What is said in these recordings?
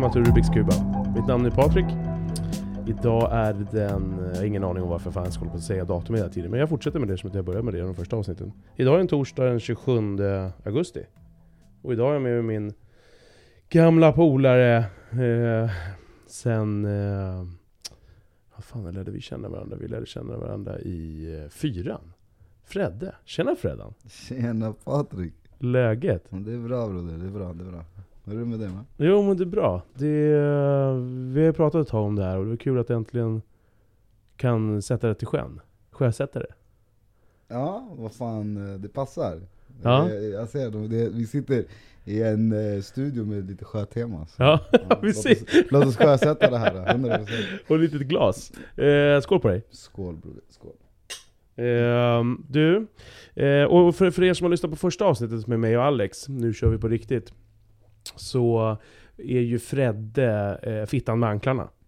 Välkomna till Rubiks Kuba. Mitt namn är Patrik. Idag är den... Jag har ingen aning om varför fan jag ska hålla på att säga datum hela tiden. Men jag fortsätter med det som att jag började med det i de första avsnitten. Idag är en torsdag den 27 augusti. Och idag är jag med min gamla polare eh, sen... Eh, vad fan lärde vi känna varandra? Vi lärde känna varandra i eh, fyran. Fredde. Tjena Freddan! Tjena Patrik! Läget? Det är bra broder, det är bra, det är bra. Hur är det med dig man? Jo men det är bra. Det, vi har pratat ett tag om det här och det är kul att äntligen kan sätta det till sjön. Sjösätta det. Ja, vad fan, eh, det passar. Ja. Jag, jag ser det, det, vi sitter i en eh, studio med lite sjötema. så- Ja, låt, precis. oss, låt oss sjösätta det här, 100% Och ett litet glas. Eh, skål på dig. Skål broder, skål. Ehm, du, eh, och för, för er som har lyssnat på första avsnittet med mig och Alex, nu kör vi på riktigt. Så är ju Fredde eh, fittan med anklarna.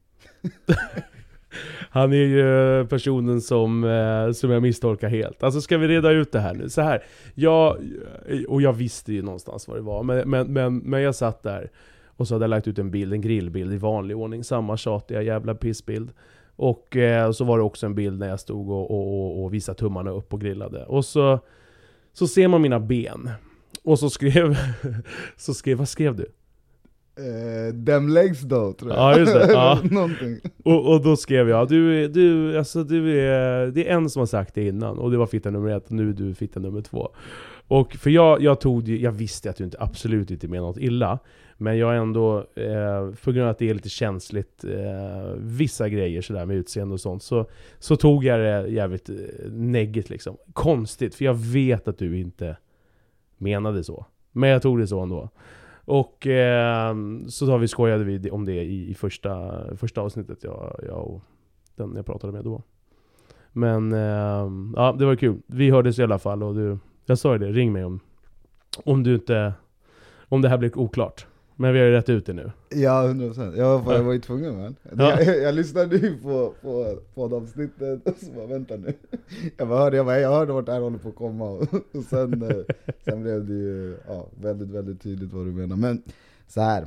Han är ju personen som, eh, som jag misstolkar helt. Alltså ska vi reda ut det här nu? Så här, jag, och jag visste ju någonstans vad det var, men, men, men, men jag satt där och så hade jag lagt ut en bild, en grillbild i vanlig ordning, samma tjatiga jävla pissbild. Och eh, så var det också en bild när jag stod och, och, och, och visade tummarna upp och grillade. Och så, så ser man mina ben. Och så skrev, så skrev, vad skrev du? Eh, them legs då tror jag. Ja, just det, ja. Någonting. Och, och då skrev jag, du, du, alltså du är, det är en som har sagt det innan, och det var fitta nummer ett, och nu är du fitta nummer två. Och för jag, jag tog jag visste att du inte, absolut inte menar något illa, men jag ändå, eh, på grund av att det är lite känsligt, eh, vissa grejer sådär med utseende och sånt, så, så tog jag det jävligt eh, neggigt liksom. Konstigt, för jag vet att du inte menade så. Men jag tog det så ändå. Och eh, så har vi skojade vi om det i, i första, första avsnittet, jag, jag och den jag pratade med då. Men eh, ja, det var kul. Vi hördes i alla fall och du, jag sa ju det, ring mig om, om du inte, om det här blir oklart. Men vi har ju rätt ut det nu. Ja 100% jag var, jag var ju tvungen man. Ja. Jag, jag lyssnade ju på, på poddavsnittet och så bara vänta nu. Jag bara hörde, jag, bara, jag hörde vart det här håller på att komma och, och sen, eh, sen blev det ju ja, väldigt väldigt tydligt vad du menar. Men så här.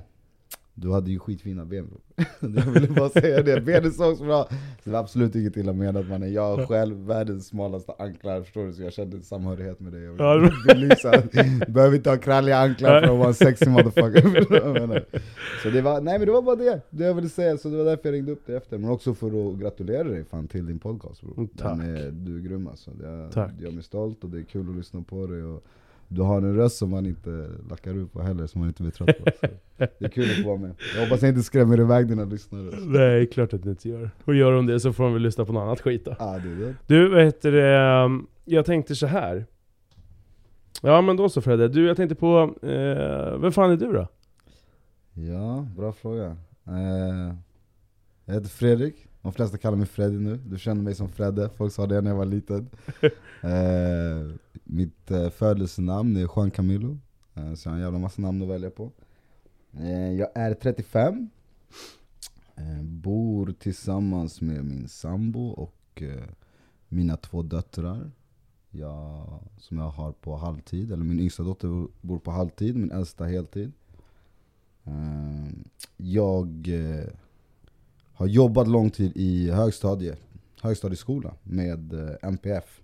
Du hade ju skitfina ben bror. Jag ville bara säga det, benen såg så bra. Så det var absolut inget illa menat mannen. Jag har själv världens smalaste anklar, förstår du? Så jag kände samhörighet med dig. Jag Ja, vill belysa. Du behöver inte ha kralliga anklar för att vara en sexy motherfucker. Så det var, nej men det var bara det, det jag ville säga, så det var därför jag ringde upp dig efter. Men också för att gratulera dig fan till din podcast bror. Tack. Är, du är grym alltså. Jag, Tack. jag är stolt och det är kul att lyssna på dig. Och du har en röst som man inte lackar ut på heller, som man inte blir trött på. Så det är kul att få vara med. Jag hoppas jag inte skrämmer iväg dina lyssnare. Nej, klart att du inte gör. Och gör de det så får de väl lyssna på något annat skit då. Ja, det är det. Du, vad heter det? ehm, Jag tänkte så här. Ja men då så Fredde, du jag tänkte på, eh, vem fan är du då? Ja, bra fråga. Eh, jag heter Fredrik, de flesta kallar mig Freddy nu. Du känner mig som Fredde, folk sa det när jag var liten. Eh, mitt eh, födelsenamn är Juan Camilo, eh, så jag har en jävla massa namn att välja på. Eh, jag är 35, eh, bor tillsammans med min sambo och eh, mina två döttrar. Jag, som jag har på halvtid, eller min yngsta dotter bor på halvtid, min äldsta heltid. Eh, Jag eh, har jobbat lång tid i högstadie, högstadieskola med eh, NPF.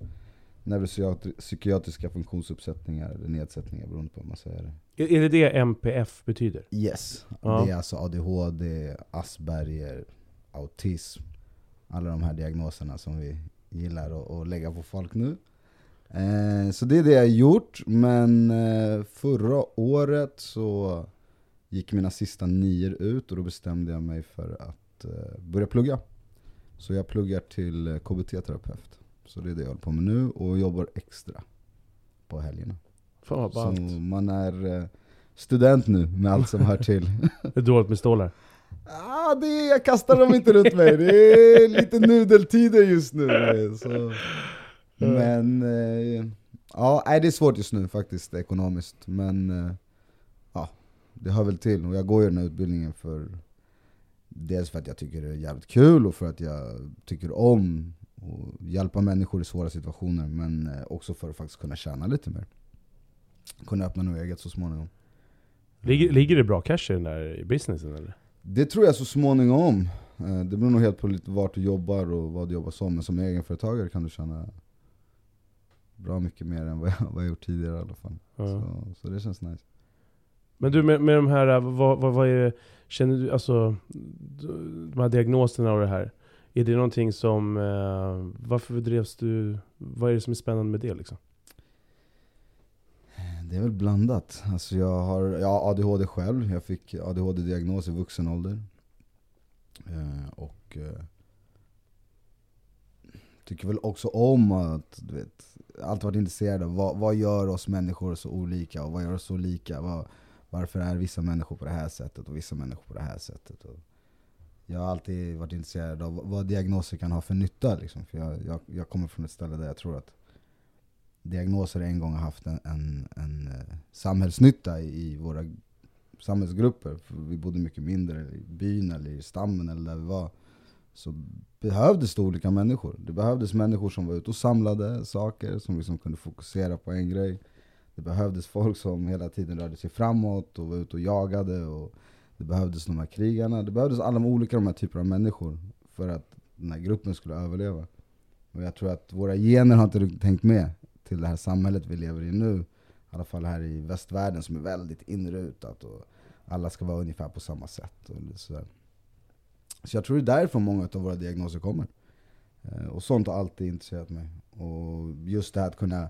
Neuropsykiatriska funktionsuppsättningar eller nedsättningar beroende på hur man säger det. Är det det MPF betyder? Yes, Ja. det är alltså ADHD, Asperger, autism. Alla de här diagnoserna som vi gillar att, lägga på folk nu. Eh, så det är det jag har gjort, men eh, förra året så gick mina sista nior ut och då bestämde jag mig för att eh, börja plugga. Så jag pluggar till KBT-terapeut. Så det är det jag håller på med nu och jobbar extra på helgerna. Fan vad Så ballt. man är eh, student nu med allt som hör till. Det är dåligt med stålar. ah, det jag kastar dem inte runt mig, det är lite nudeltider just nu. Så. Men eh, ja, nej, det är svårt just nu faktiskt ekonomiskt. Men eh, ja, det hör väl till. Och jag går ju den här utbildningen för Dels för att jag tycker det är jävligt kul och för att jag tycker om att hjälpa människor i svåra situationer. Men eh, också för att faktiskt kunna tjäna lite mer. Kunna öppna något eget så småningom. Ligger, ligger det bra cash i den där businessen eller? Det tror jag så småningom. Eh, Det beror nog helt på lite vart du jobbar och vad du jobbar som. Men som egenföretagare kan du tjäna bra mycket mer än vad jag, vad jag gjort tidigare i alla fall. Ja. Så, så det känns nice. Men du med, med de här, vad, vad, vad är det, känner du, alltså de här diagnoserna och det här. Är det någonting som, eh, varför drevs du, vad är det som är spännande med det liksom? Det är väl blandat. Alltså jag har jag har ADHD själv. Jag fick ADHD-diagnos i vuxen ålder. Eh, och eh, tycker väl också om att, du vet, alltid varit intresserad av vad, vad gör oss människor så olika och vad gör oss så lika? Vad, varför är vissa människor på det här sättet och vissa människor på det här sättet? Och jag har alltid varit intresserad av vad diagnoser kan ha för nytta. Liksom. För jag, jag, jag kommer från ett ställe där jag tror att diagnoser en gång har haft en, en, en eh, samhällsnytta i, i våra samhällsgrupper. För vi bodde mycket mindre i byn eller i stammen eller där vi var. Så behövdes det olika människor. Det behövdes människor som var ute och samlade saker, som liksom kunde fokusera på en grej. Det behövdes folk som hela tiden rörde sig framåt och var ute och jagade. Och det behövdes de här krigarna. Det behövdes alla de olika de här typerna av människor för att den här gruppen skulle överleva. Och jag tror att våra gener har inte tänkt med till det här samhället vi lever i nu. I alla fall här i västvärlden som är väldigt inrutat och alla ska vara ungefär på samma sätt. Och sådär. Så jag tror det är därifrån många av våra diagnoser kommer. Eh, och sånt har alltid intresserat mig. Och just det här att kunna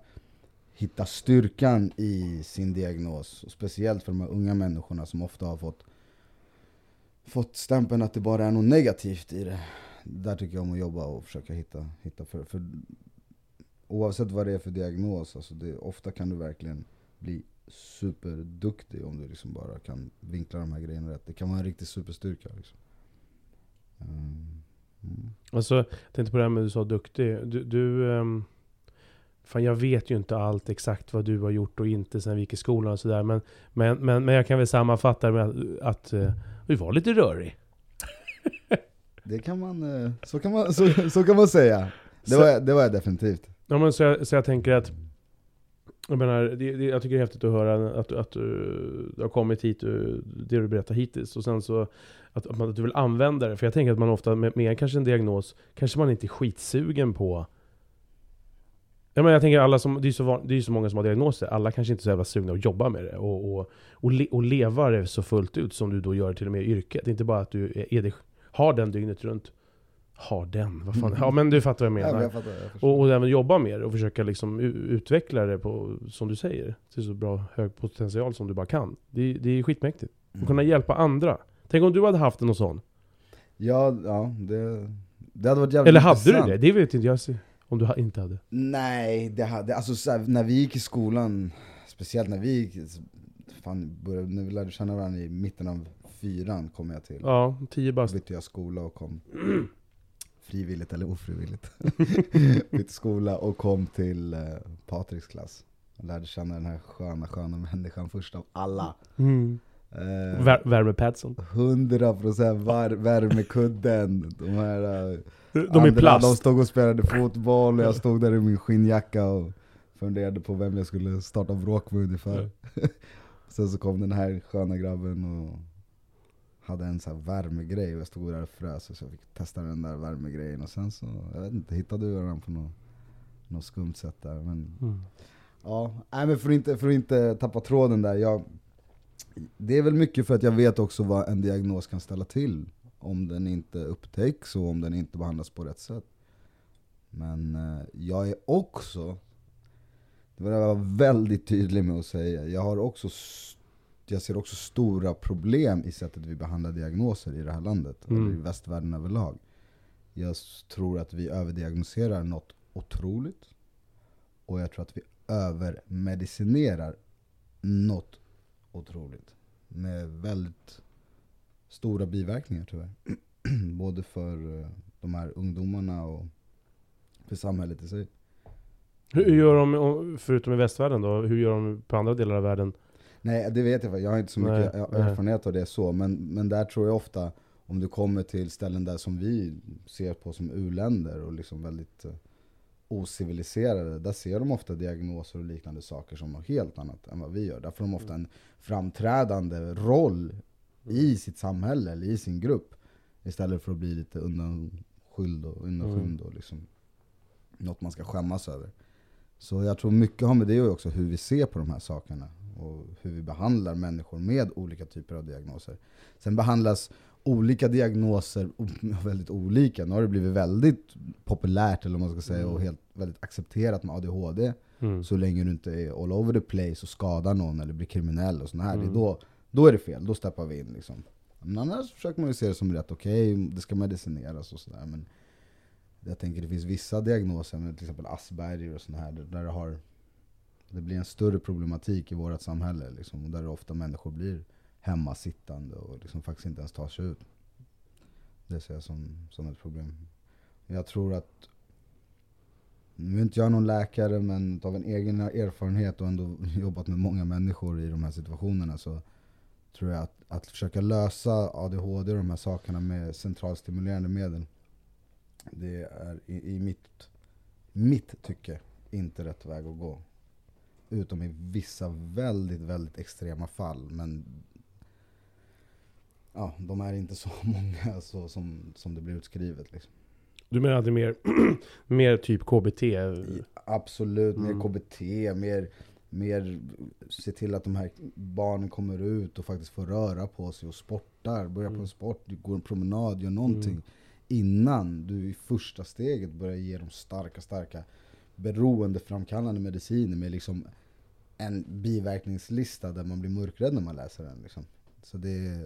hitta styrkan i sin diagnos. Och speciellt för de här unga människorna som ofta har fått, fått stämpeln att det bara är något negativt i det. Där tycker jag om att jobba och försöka hitta, hitta för, för oavsett vad det är för diagnos, alltså det, ofta kan du verkligen bli superduktig om du liksom bara kan vinkla de här grejerna rätt. Det kan vara en riktig superstyrka. Liksom. Mm. Mm. Alltså, jag tänkte på det här med du sa duktig. Du, du ehm, fan jag vet ju inte allt exakt vad du har gjort och inte sen vi gick i skolan och sådär. Men, men, men, men jag kan väl sammanfatta det med att, att eh, du var lite rörig. Det kan man, eh, så kan man, så, så kan man säga. Det Så- var, jag- det var jag definitivt. Ja, men så, jag, så jag tänker att jag, menar, det, det, jag tycker det är häftigt att höra att, att du, du har kommit hit, du, det du berättar hittills. Och sen så att, att, man, att du vill använda det. För jag tänker att man ofta med, med kanske en diagnos, kanske man inte är skitsugen på Ja, men jag tänker alla som, det är så, van- det är så många som har diagnoser, alla kanske inte är så jävla sugna att jobba med det och, och, och, le, och leva det så fullt ut som du då gör till och med i yrket. Inte bara att du är, är har den dygnet runt. Har den? Vad fan? Ja men du fattar vad jag Ja, menar. men jag fattar, jag. Och, och även jobba med det och försöka liksom utveckla det på, som du säger, till så bra hög potential som du bara kan. Det, det är skitmäktigt. Mm. Och kunna hjälpa andra. Tänk om du hade haft någon sån? Ja, ja det, det hade varit jävligt Eller hade intressant. du det? Det vet inte jag. Om du inte hade. Nej, det hade, alltså så här, när vi gick i skolan, speciellt när vi gick, fan, började, när vi lärde känna varandra i mitten av fyran kom jag till. Ja, 10 Då bast. bytte jag skola och kom frivilligt eller ofrivilligt. bytte skola och kom till eh, Patriks klass. Lärde känna den här sköna, sköna människan först av alla. Mm. Eh, Vär, värmepadsen. 100% var, värmekudden, de här eh, De är andra, De plast. stod och spelade fotboll och jag stod där i min skinnjacka och funderade på vem jag skulle starta bråk med ungefär. Sen så kom den här sköna grabben och hade en sån här värmegrej och jag stod där och frös så jag fick testa den där värmegrejen och sen så, jag vet inte, hittade du varandra på något, något skumt sätt där. Men Mm. Ja, nej men för att inte, för att inte tappa tråden där. Jag, det är väl mycket för att jag vet också vad en diagnos kan ställa till. Om den inte upptäcks och om den inte behandlas på rätt sätt. Men eh, jag är också, det var jag var väldigt tydlig med att säga, jag har också jag ser också stora problem i sättet vi behandlar diagnoser i det här landet, Mm. eller i västvärlden överlag. Jag tror att vi överdiagnoserar något otroligt. Och jag tror att vi övermedicinerar något otroligt. Med väldigt stora biverkningar tyvärr. Både för eh, de här ungdomarna och för samhället i sig. Hur gör de, förutom i västvärlden då, hur gör de på andra delar av världen? Nej det vet jag jag har inte så mycket Nej, er- nej. erfarenhet av det så. Men, men där tror jag ofta, om du kommer till ställen där som vi ser på som u-länder och liksom väldigt eh, ociviliserade, där ser de ofta diagnoser och liknande saker som något helt annat än vad vi gör. Där får de ofta en framträdande roll i sitt samhälle eller i sin grupp. Istället för att bli lite undanskylld och undanskymd och liksom något man ska skämmas över. Så jag tror mycket har med det också, hur vi ser på de här sakerna. Och hur vi behandlar människor med olika typer av diagnoser. Sen behandlas olika diagnoser väldigt olika. Nu har det blivit väldigt populärt, eller man ska säga, och helt, väldigt accepterat med ADHD. Mm. Så länge du inte är all over the place och skadar någon eller blir kriminell och sånt här. Mm. då, då är det fel, då steppar vi in liksom. Men annars försöker man ju se det som rätt okej, det ska medicineras och sådär. Men jag tänker det finns vissa diagnoser, till exempel Asperger och sånt här, där det, har, det blir en större problematik i vårt samhälle. Liksom, och där ofta människor blir hemmasittande och liksom faktiskt inte ens tar sig ut. Det ser jag som, som ett problem. Jag tror att, nu är inte jag någon läkare, men av en egen erfarenhet och ändå jobbat med många människor i de här situationerna så tror jag att, att försöka lösa ADHD och de här sakerna med centralstimulerande medel, det är i, i mitt, mitt tycke inte rätt väg att gå. Utom i vissa väldigt, väldigt extrema fall. Men ja, de är inte så många så, som, som det blir utskrivet. Liksom. Du menar att det är mer, mer typ KBT? Absolut, mer Mm. KBT, mer, mer se till att de här barnen kommer ut och faktiskt får röra på sig och sportar. Börja på Mm. en sport, du går en promenad, gör någonting. Mm. Innan du i första steget börjar ge dem starka, starka beroendeframkallande mediciner med liksom en biverkningslista där man blir mörkrädd när man läser den. Liksom. Så det,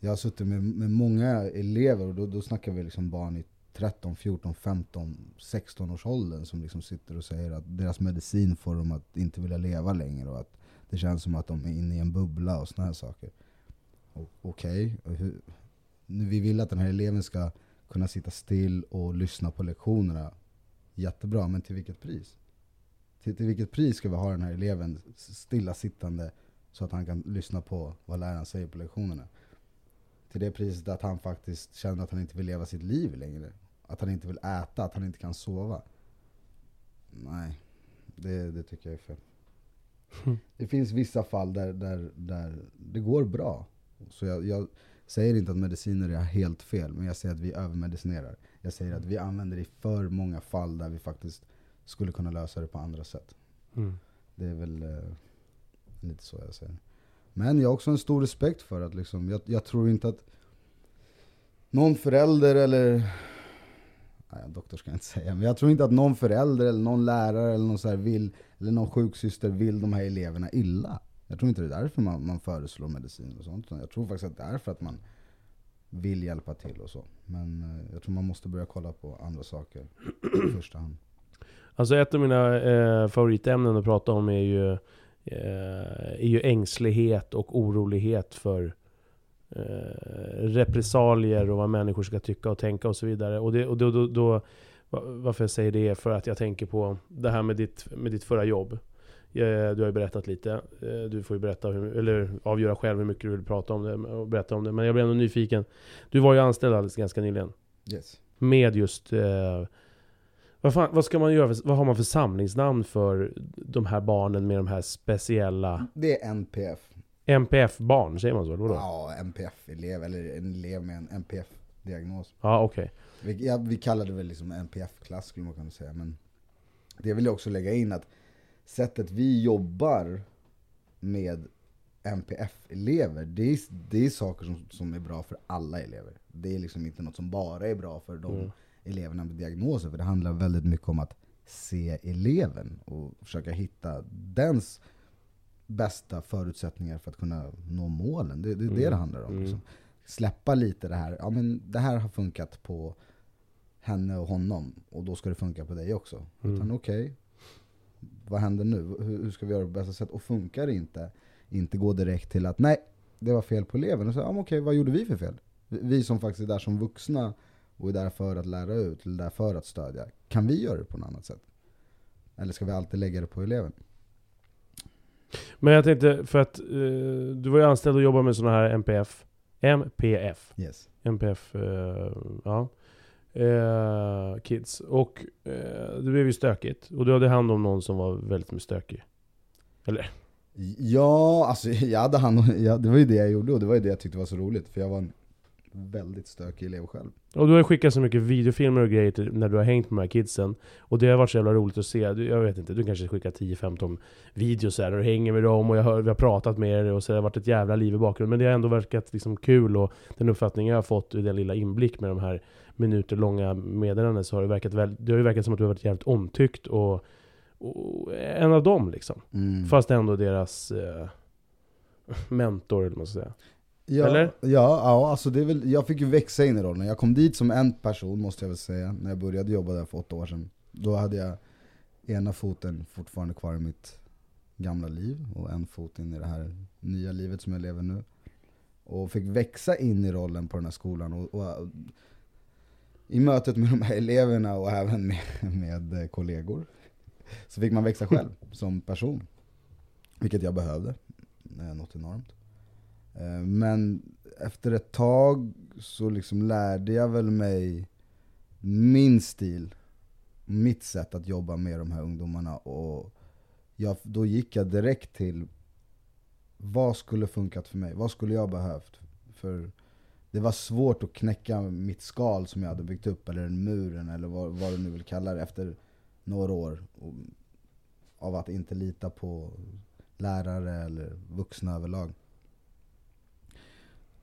jag har suttit med, med många elever och då, då snackar vi liksom barn i 13, 14, 15, 16 års åldern som liksom sitter och säger att deras medicin får dem att inte vilja leva längre och att det känns som att de är inne i en bubbla och såna här saker. Okej, okay. vi vill att den här eleven ska kunna sitta still och lyssna på lektionerna. Jättebra, men till vilket pris? Till, till vilket pris ska vi ha den här eleven stillasittande så att han kan lyssna på vad läraren säger på lektionerna? Till det priset att han faktiskt känner att han inte vill leva sitt liv längre. Att han inte vill äta, att han inte kan sova. Nej, det, det tycker jag är fel. Det finns vissa fall där, där, där det går bra. Så jag, jag säger inte att mediciner är helt fel, men jag säger att vi övermedicinerar. Jag säger att vi använder det i för många fall där vi faktiskt skulle kunna lösa det på andra sätt. Mm. Det är väl eh, lite så jag säger. Men jag har också en stor respekt för att liksom, jag, jag tror inte att någon förälder eller, nej doktor ska jag inte säga, men jag tror inte att någon förälder eller någon lärare eller någon, så här vill, eller någon sjuksyster vill de här eleverna illa. Jag tror inte det är därför man, man föreslår medicin och sånt. Jag tror faktiskt att det är för att man vill hjälpa till och så. Men eh, jag tror man måste börja kolla på andra saker i första hand. Alltså ett av mina eh, favoritämnen att prata om är ju, eh, är ju ängslighet och orolighet för eh, repressalier och vad människor ska tycka och tänka och så vidare. Och, det, och då, då, då, va- varför jag säger det är för att jag tänker på det här med ditt, med ditt förra jobb. Eh, Du har ju berättat lite. Eh, Du får ju berätta hur, eller avgöra själv hur mycket du vill prata om det och berätta om det. Men jag blir ändå nyfiken. Du var ju anställd alldeles ganska nyligen. Yes. Med just... Eh, vad, fan, vad ska man göra? För, vad har man för samlingsnamn för de här barnen med de här speciella... Det är NPF. MPF-barn, säger man så? Eller vadå? Ja, NPF-elev, eller en elev med en NPF-diagnos. Ja, okej. Vi, ja, vi kallar det väl liksom NPF-klass skulle man kunna säga. Men det vill jag också lägga in att sättet vi jobbar med NPF-elever, det är, det är saker som, som är bra för alla elever. Det är liksom inte något som bara är bra för de Mm. eleverna med diagnoser. För det handlar väldigt mycket om att se eleven och försöka hitta dens bästa förutsättningar för att kunna nå målen. Det, det är det Mm. det handlar om. Mm. Liksom. Släppa lite det här, ja men det här har funkat på henne och honom och då ska det funka på dig också. Mm. Utan okej, vad händer nu? Hur, hur ska vi göra på bästa sätt? Och funkar det inte, inte gå direkt till att nej, det var fel på eleven. Och så, ja, okej, vad gjorde vi för fel? Vi, vi som faktiskt är där som vuxna och är där för att lära ut, eller där för att stödja. Kan vi göra det på något annat sätt? Eller ska vi alltid lägga det på eleven? Men jag tänkte, för att eh, du var ju anställd och jobbade med sådana här MPF. MPF. Yes. MPF, eh, ja. eh, kids. Och eh, det blev ju stökigt. Och du hade hand om någon som var väldigt stökig. Eller? Ja, alltså jag hade hand ja, det var ju det jag gjorde och det var ju det jag tyckte var så roligt. För jag var en väldigt stökig elev själv. Och du har skickat så mycket videofilmer och grejer till, när du har hängt med de här kidsen. Och det har varit så jävla roligt att se. Du, jag vet inte, du kanske skickar 10-15 videos här och du hänger med dem och jag hör, vi har pratat med er och så det har varit ett jävla liv i bakgrunden. Men det har ändå verkat liksom kul och den uppfattning jag har fått i den lilla inblick med de här minuter långa meddelanden så har det verkat väl, det har ju verkat som att du har varit jävligt omtyckt och, och en av dem liksom. Mm. Fast ändå deras eh, mentor, eller vad man ska säga. Ja, Eller? Ja, ja alltså det är väl, jag fick ju växa in i rollen. Jag kom dit som en person måste jag väl säga, när jag började jobba där för åtta år sedan. Då hade jag ena foten fortfarande kvar i mitt gamla liv och en fot in i det här nya livet som jag lever nu. Och fick växa in i rollen på den här skolan. Och, och I mötet med de här eleverna och även med, med kollegor så fick man växa själv som person. Vilket jag behövde, något enormt. Eh, men efter ett tag så liksom lärde jag väl mig min stil, mitt sätt att jobba med de här ungdomarna. Och jag, då gick jag direkt till vad skulle funkat för mig? Vad skulle jag behövt? För det var svårt att knäcka mitt skal som jag hade byggt upp, eller muren, eller vad, vad du nu vill kalla det, efter några år av att inte lita på lärare eller vuxna överlag.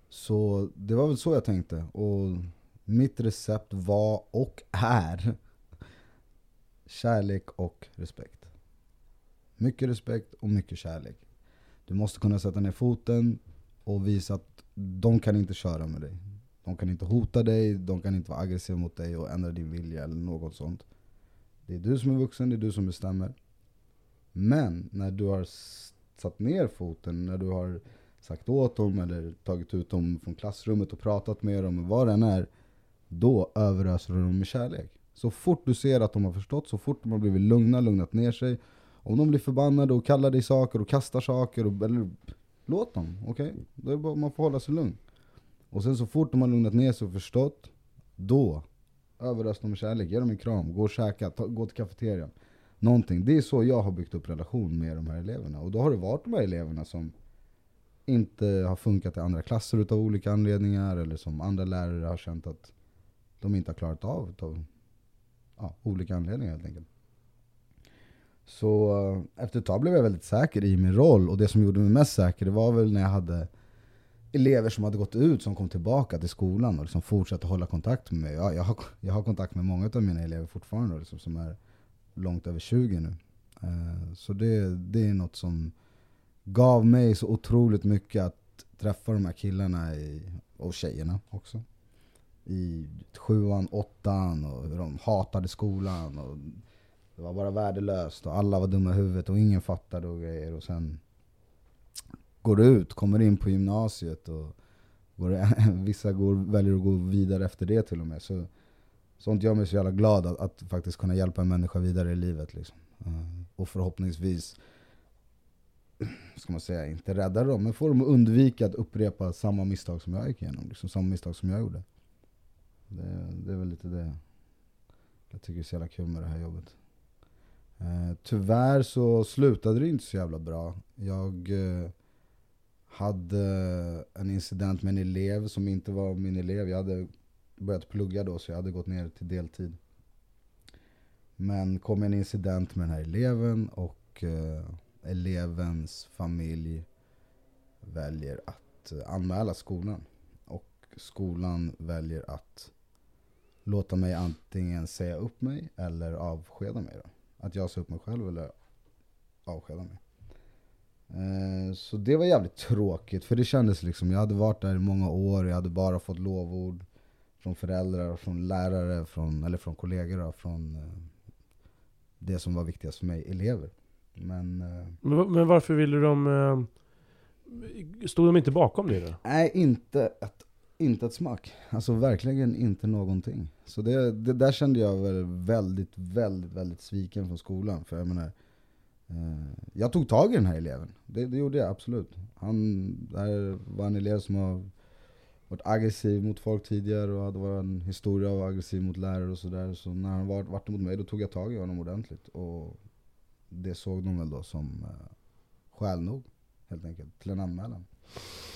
Så det var väl så jag tänkte. Och mitt recept var och är kärlek och respekt. Mycket respekt och mycket kärlek. Du måste kunna sätta ner foten och visa att de kan inte köra med dig. De kan inte hota dig, de kan inte vara aggressiva mot dig och ändra din vilja eller något sånt. Det är du som är vuxen, det är du som bestämmer. Men när du har satt ner foten, när du har sagt åt dem eller tagit ut dem från klassrummet och pratat med dem, vad det än är, då överöser du dem med kärlek. Så fort du ser att de har förstått, så fort de har blivit lugna, lugnat ner sig, om de blir förbannade och kallar dig saker och kastar saker, och, eller, låt dem, okej? Okay? Man får hålla sig lugn. Och sen så fort de har lugnat ner sig och förstått, då överös dem med kärlek, ge dem en kram, gå och käka, ta, gå till kafeterian. Någonting. Det är så jag har byggt upp relation med de här eleverna. Och då har det varit de här eleverna som inte har funkat i andra klasser utav olika anledningar, eller som andra lärare har känt att de inte har klarat av utav ja, olika anledningar helt enkelt. Så eh, efter ett tag blev jag väldigt säker i min roll, och det som gjorde mig mest säker det var väl när jag hade elever som hade gått ut som kom tillbaka till skolan och liksom fortsatte hålla kontakt med mig. Jag, jag, har, jag har kontakt med många av mina elever fortfarande liksom, som är långt över 20 nu. Uh, så det, det är något som gav mig så otroligt mycket att träffa de här killarna i, och tjejerna också. I sjuan, åttan och hur de hatade skolan. Och det var bara värdelöst och alla var dumma i huvudet och ingen fattade och grejer. Och sen går du ut, kommer in på gymnasiet och går, vissa går, väljer att gå vidare efter det till och med. Så, sånt gör mig så jävla glad att, att faktiskt kunna hjälpa en människa vidare i livet. Liksom. Eh, och förhoppningsvis ska man säga, inte rädda dem, men få dem att undvika att upprepa samma misstag som jag gick igenom. Liksom, samma misstag som jag gjorde. Det, det är väl lite det jag tycker det är så jävla kul med det här jobbet. Eh, tyvärr så slutade det inte så jävla bra. Jag eh, hade en incident med en elev som inte var min elev. Jag hade börjat plugga då, så jag hade gått ner till deltid. Men kom en incident med den här eleven och eh, elevens familj väljer att eh, anmäla skolan. Och skolan väljer att låta mig antingen säga upp mig eller avskeda mig. Då. Att jag sa upp mig själv eller avskeda mig. Eh, så det var jävligt tråkigt, för det kändes liksom, jag hade varit där i många år, jag hade bara fått lovord från föräldrar, från lärare, från, eller från kollegor, från eh, det som var viktigast för mig, elever. Men, eh, men, men varför ville de... Eh, stod de inte bakom det då? Nej, inte ett, inte ett smack. Alltså verkligen inte någonting. Så det, det där kände jag väl väldigt, väldigt, väldigt sviken från skolan. För jag menar, eh, jag tog tag i den här eleven. Det, det gjorde jag absolut. Han det här var en elev som har varit aggressiv mot folk tidigare och hade varit en historia av aggressiv mot lärare och sådär. Så när han var, vart mot mig då tog jag tag i honom ordentligt. Och det såg de väl då som eh, skäl nog, helt enkelt, till en anmälan.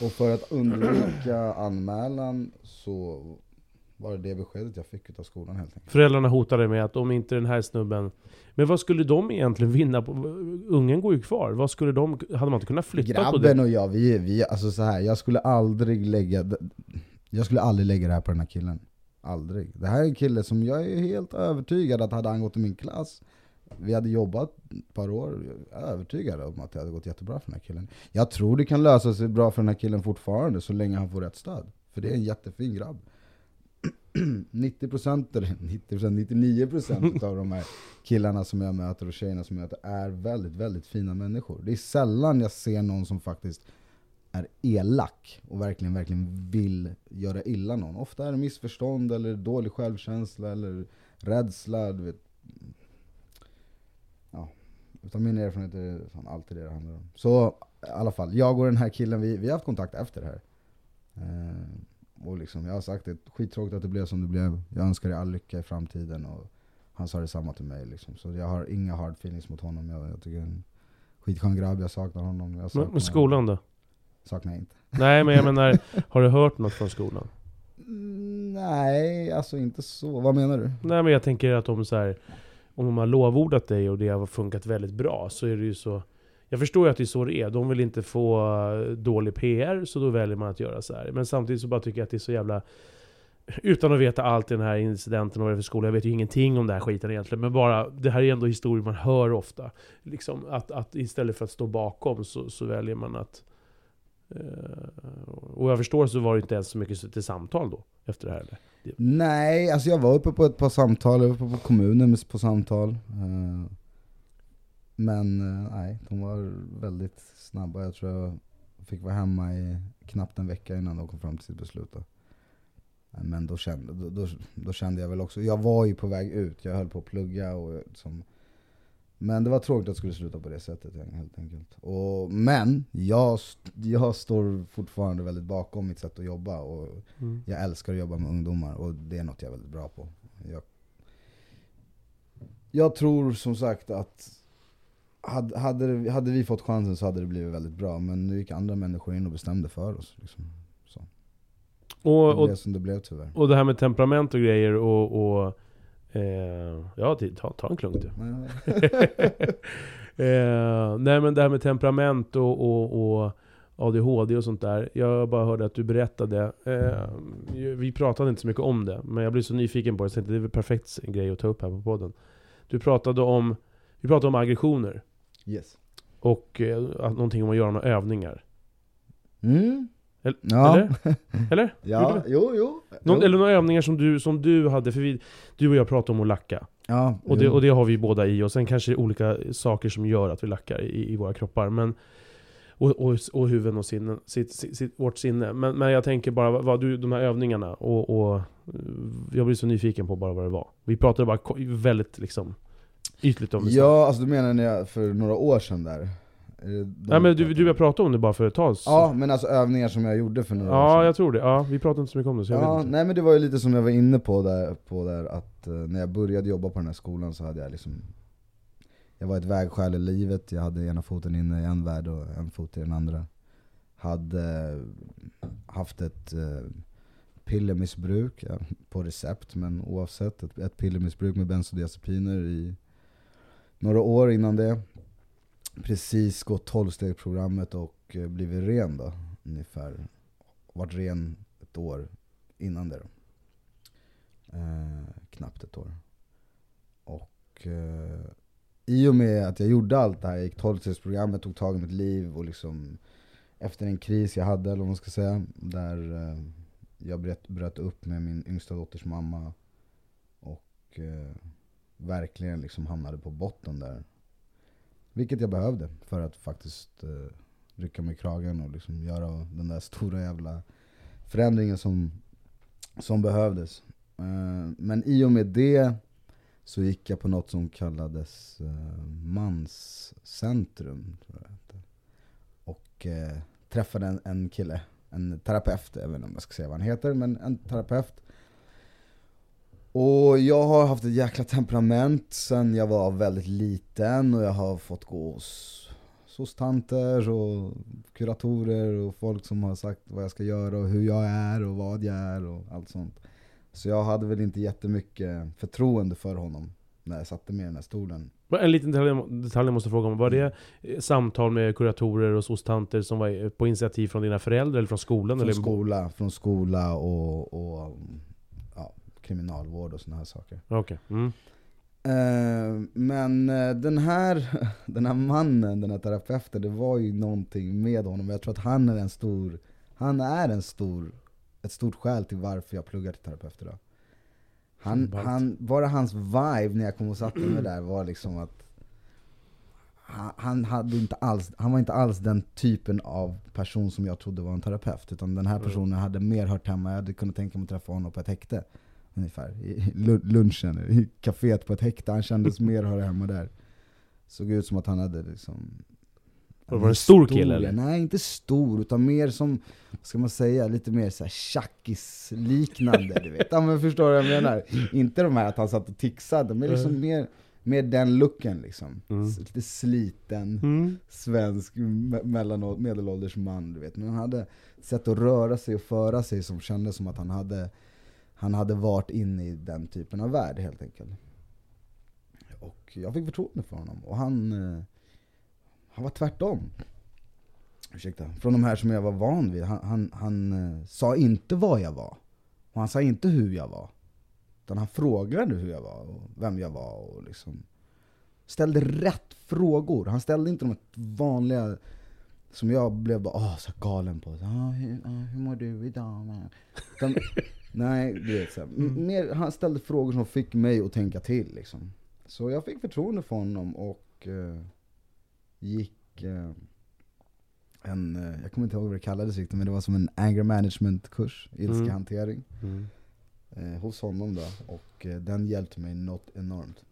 Och för att undvika anmälan så var det det beskedet jag fick av skolan helt enkelt. Föräldrarna hotade med att om inte den här snubben... Men vad skulle de egentligen vinna på? Ungen går ju kvar. Vad skulle de... Hade man inte kunnat flytta på det? Grabben och jag, vi, vi, alltså så här, jag skulle aldrig lägga Jag skulle aldrig lägga det här på den här killen. Aldrig. Det här är en kille som jag är helt övertygad att hade han gått i min klass vi hade jobbat ett par år, jag är övertygad om att det hade gått jättebra för den här killen. Jag tror det kan lösa sig bra för den här killen fortfarande, så länge han får rätt stöd. För det är en jättefin grabb. 90% eller 90%, 99% av de här killarna som jag möter och tjejerna som jag möter är väldigt, väldigt fina människor. Det är sällan jag ser någon som faktiskt är elak och verkligen, verkligen vill göra illa någon. Ofta är det missförstånd eller dålig självkänsla eller rädsla. Du vet. Ja. Utav min erfarenhet är fan alltid det det handlar om. Så i alla fall, jag och den här killen, vi, vi har haft kontakt efter det här. Eh, och liksom, jag har sagt det, skittråkigt att det blev som det blev. Jag önskar dig all lycka i framtiden. Och han sa detsamma till mig. Liksom. Så jag har inga hard feelings mot honom. Jag, jag tycker en skitskön grabb, jag saknar honom. Jag saknar Men, skolan då? Saknar jag inte. Nej men jag menar, har du hört något från skolan? Mm, nej, alltså inte så. Vad menar du? Nej men jag tänker att om så här, om de har lovordat dig och det har funkat väldigt bra så är det ju så jag förstår ju att det är så det är. De vill inte få eh, dålig PR, så då väljer man att göra så här. Men samtidigt så bara tycker jag att det är så jävla... Utan att veta allt i den här incidenten och vad det är för skola, jag vet ju ingenting om den här skiten egentligen. Men bara, det här är ändå historier man hör ofta. Liksom, att, att istället för att stå bakom så, så väljer man att... Eh, och jag förstår så var det inte ens så mycket till samtal då, efter det här eller? Nej, alltså jag var uppe på ett par samtal, jag var uppe på kommunen på samtal. Eh, men eh, nej, de var väldigt snabba. Jag tror jag fick vara hemma i knappt en vecka innan de kom fram till sitt beslut. Då. Eh, men då kände, då, då, då, kände jag väl också, jag var ju på väg ut, jag höll på att plugga och som, men det var tråkigt att det skulle sluta på det sättet helt enkelt. Och, men jag, jag står fortfarande väldigt bakom mitt sätt att jobba och mm. jag älskar att jobba med ungdomar och det är något jag är väldigt bra på. Jag, jag tror som sagt att hade, hade, hade vi fått chansen så hade det blivit väldigt bra, men nu gick andra människor in och bestämde för oss. Liksom. Så. Och, det blev och, som det blev tyvärr. Och det här med temperament och grejer och... och eh, ja, ta, ta en klunk du. eh, nej men det här med temperament och, och, och ADHD och sånt där. Jag bara hörde att du berättade. Eh, vi pratade inte så mycket om det, men jag blev så nyfiken på det, så det är väl perfekt grej att ta upp här på podden. Du pratade om, vi pratade om aggressioner. Yes. Och eh, någonting om att göra några övningar. Mm. Eller? Ja. Eller? eller? ja, jo, jo. Någon, jo. Eller några övningar som du, som du hade, för vi, du och jag pratade om att lacka. Ja, och, det, och det har vi båda i, och sen kanske det är olika saker som gör att vi lackar i, i våra kroppar. Men, och, och, och huvuden och sinnen, sitt, sitt, sitt, vårt sinne. Men, men jag tänker bara, vad du, de här övningarna, och, och jag blir så nyfiken på bara vad det var. Vi pratade bara väldigt liksom Ytligt om det Ja, alltså du menar när jag, för några år sedan där? Nej men du, du har pratat om det bara för ett tag Ja, men alltså övningar som jag gjorde för några ja, år sedan Ja, jag tror det. Ja, vi pratade inte så mycket om det så jag ja, vet inte. Nej men det var ju lite som jag var inne på där, på där att uh, när jag började jobba på den här skolan så hade jag liksom Jag var ett vägskäl i livet, jag hade ena foten inne i en värld och en fot i den andra Hade uh, haft ett uh, pillermissbruk, ja, på recept men oavsett, ett, ett pillermissbruk med bensodiazepiner i några år innan det. Precis gått 12-stegsprogrammet och eh, blivit ren då, ungefär. Varit ren ett år innan det då. Eh, knappt ett år. Och eh, i och med att jag gjorde allt det här, jag gick 12-stegsprogrammet, tog tag i mitt liv och liksom efter en kris jag hade, eller vad man ska säga, där eh, jag bröt, bröt upp med min yngsta dotters mamma och eh, verkligen liksom hamnade på botten där. Vilket jag behövde för att faktiskt uh, rycka mig i kragen och liksom göra den där stora jävla förändringen som, som behövdes. Uh, men i och med det så gick jag på något som kallades uh, Manscentrum. Tror jag. Och uh, träffade en, en kille en terapeut, jag vet inte om jag ska säga vad han heter, men en terapeut. Och jag har haft ett jäkla temperament sen jag var väldigt liten och jag har fått gå hos hos tanter och kuratorer och folk som har sagt vad jag ska göra och hur jag är och vad jag är och allt sånt. Så jag hade väl inte jättemycket förtroende för honom när jag satte mig i den här stolen. En liten detalj, jag måste fråga om. Var det samtal med kuratorer och soc-tanter som var på initiativ från dina föräldrar eller från skolan? Från eller? skola, från skola och, och kriminalvård och sådana här saker. Okej. Mm. Eh, men eh, den här, den här mannen, den här terapeuten, det var ju någonting med honom. Jag tror att han är en stor, han är en stor, ett stort skäl till varför jag pluggar till terapeut idag. Han, han, bara hans vibe när jag kom och satte mig där var liksom att han, han, hade inte alls, han var inte alls den typen av person som jag trodde var en terapeut. Utan den här Mm. personen hade mer hört hemma, jag hade kunnat tänka mig att träffa honom på ett häkte. Ungefär, i lu- lunchen, i kaféet på ett häkte. Han kändes mer höra hemma där. Såg ut som att han hade liksom Var det en stor kille, eller? Nej, inte stor, utan mer som, vad ska man säga, lite mer såhär tjackis-liknande, du vet. Ja men förstår du vad jag menar? Inte de här att han satt och tixade, men liksom mer, mer den looken liksom. Mm. Lite sliten, Mm. svensk me- medelålders man, du vet. Men han hade sätt att röra sig och föra sig som kändes som att han hade, han hade varit inne i den typen av värld helt enkelt. Och jag fick förtroende för honom, och han, eh, han var tvärtom. Ursäkta. Från de här som jag var van vid. Han, han, han eh, sa inte vad jag var. Och han sa inte hur jag var. Utan han frågade hur jag var och vem jag var och liksom ställde rätt frågor. Han ställde inte de vanliga som jag blev bara oh, så galen på. Så, ah, hur, ah, hur mår du idag? man?" Nej, du vet så här, m- mer, Han ställde frågor som fick mig att tänka till liksom. Så jag fick förtroende för honom och eh, gick eh, en, eh, jag kommer inte ihåg vad det kallades riktigt, men det var som en anger management kurs, ilskehantering, Mm. eh, hos honom då. Och eh, den hjälpte mig något enormt.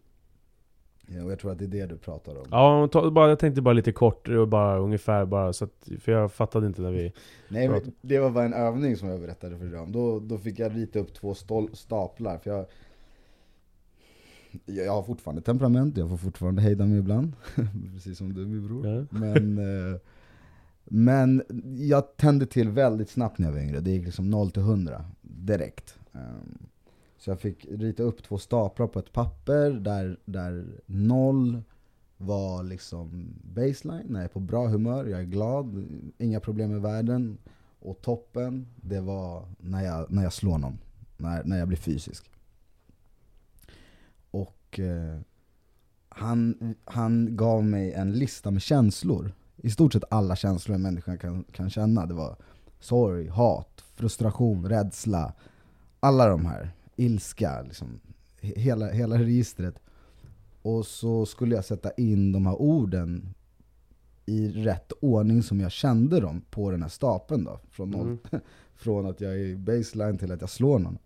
Ja, och jag tror att det är det du pratar om. Ja, bara, jag tänkte bara lite kort, och bara ungefär bara, så att, för jag fattade inte när vi... Nej, men det var bara en övning som jag berättade för dig om. Då, då fick jag rita upp två stol- staplar, för jag, jag har fortfarande temperament, jag får fortfarande hejda mig ibland. Precis som du min bror. Ja. Men, eh, men jag tände till väldigt snabbt när jag var yngre, det gick liksom 0 till 100 direkt. Ehm, så jag fick rita upp två staplar på ett papper där, där noll var liksom baseline, när jag är på bra humör, jag är glad, inga problem i världen. Och toppen, det var när jag, när jag slår någon, när, när jag blir fysisk. Och eh, han, han gav mig en lista med känslor. I stort sett alla känslor en människa kan, kan känna. Det var sorg, hat, frustration, rädsla. Alla de här. Ilska, liksom. He- Hela, hela registret. Och så skulle jag sätta in de här orden i rätt ordning som jag kände dem på den här stapeln då. Från, noll, Mm. från att jag är i baseline till att jag slår någon.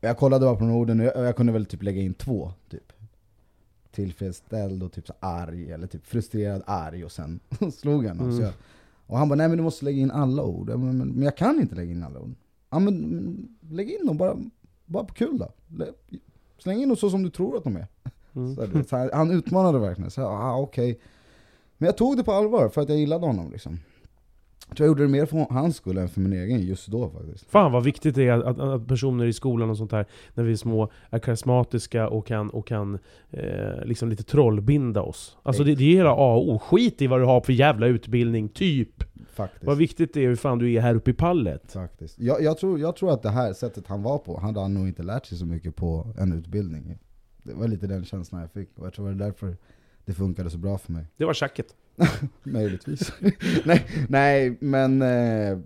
Jag kollade bara på de orden och jag, jag kunde väl typ lägga in två. Typ. Tillfredsställd och typ så arg, eller typ frustrerad, arg och sen slog. Så Mm. jag, och han bara, nej men du måste lägga in alla ord. Jag bara, men, men jag kan inte lägga in alla ord. Ja men, men lägg in dem bara, bara på kul då. Lä- Släng in dem så som du tror att de är. Mm. Så, så här, han utmanade verkligen. Så, här, ah, okej. Men jag tog det på allvar för att jag gillade honom liksom. Jag tror jag gjorde det mer för hans skull än för min egen just då faktiskt. Fan vad viktigt det är att, att personer i skolan och sånt här, när vi är små, är karismatiska och kan, och kan eh, liksom lite trollbinda oss. Alltså det, det är hela A och O. Skit i vad du har för jävla utbildning, typ. Faktiskt. Vad viktigt det är hur fan du är här uppe i pallet. Faktiskt. Jag, jag, tror, jag tror att det här sättet han var på, hade han nog inte lärt sig så mycket på en utbildning. Det var lite den känslan jag fick, och jag tror det var därför det funkade så bra för mig. Det var tjacket. Möjligtvis. nej, nej, men eh,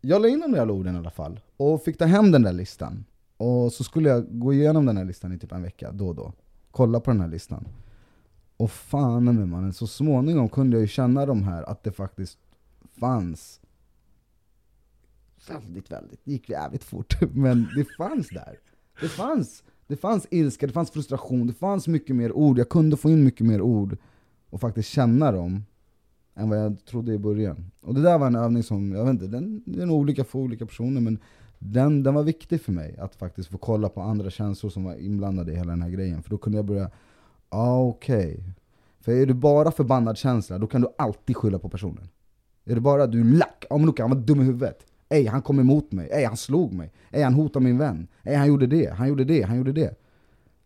jag la in de där orden i alla fall. Och fick ta hem den där listan. Och så skulle jag gå igenom den här listan i typ en vecka, då och då. Kolla på den här listan. Och fan med mannen, så småningom kunde jag ju känna de här, att det faktiskt fanns väldigt, väldigt, det gick jävligt fort, men det fanns där. Det fanns, det fanns ilska, det fanns frustration, det fanns mycket mer ord, jag kunde få in mycket mer ord och faktiskt känna dem än vad jag trodde i början. Och det där var en övning som, jag vet inte, den, den är nog olika för olika personer men den, den var viktig för mig, att faktiskt få kolla på andra känslor som var inblandade i hela den här grejen. För då kunde jag börja, ah, okej. Okay. För är du bara förbannad känsla, då kan du alltid skylla på personen. Är det bara du är lack, ja men Luka han var dum i huvudet. Ey han kom emot mig, ey han slog mig, ey han hotade min vän, ey han gjorde det, han gjorde det, han gjorde det.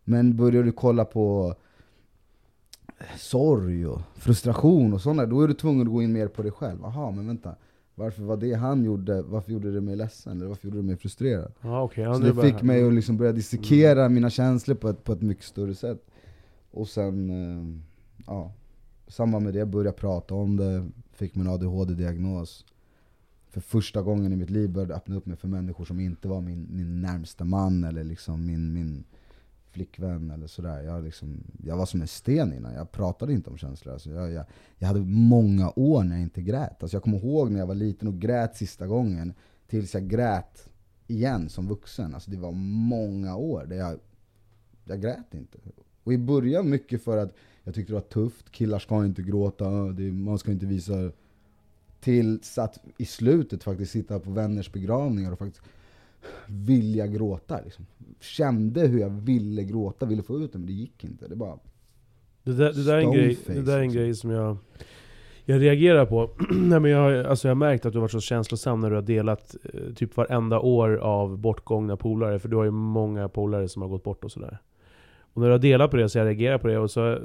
Men börjar du kolla på sorg och frustration och sådana, då är du tvungen att gå in mer på dig själv. Aha, men vänta. Varför var det han gjorde, varför gjorde det mig ledsen? Eller varför gjorde det mig frustrerad? Ah, okay. så det fick mig att liksom börja dissekera mm. mina känslor på ett, på ett mycket större sätt. Och sen, eh, ja, samband med det började jag prata om det, fick min ADHD-diagnos. För första gången i mitt liv började jag öppna upp mig för människor som inte var min, min närmsta man eller liksom min, min flickvän eller sådär. Jag, liksom, jag var som en sten innan, jag pratade inte om känslor. Alltså jag, jag, jag hade många år när jag inte grät. Alltså jag kommer ihåg när jag var liten och grät sista gången, tills jag grät igen som vuxen. Alltså det var många år där jag, jag grät inte. Och i början mycket för att jag tyckte det var tufft, killar ska inte gråta, det, man ska inte visa... Tills att i slutet faktiskt sitta på vänners begravningar och faktiskt vilja gråta. Liksom. Kände hur jag ville gråta, ville få ut det, men det gick inte. Det bara... Det där, det där är en, grej, det där är en liksom. grej som jag, jag reagerar på. Nej, men jag, alltså jag har märkt att du har varit så känslosam när du har delat eh, typ varenda år av bortgångna polare. För du har ju många polare som har gått bort och sådär. Och när du har delat på det så jag reagerar på det. Och så,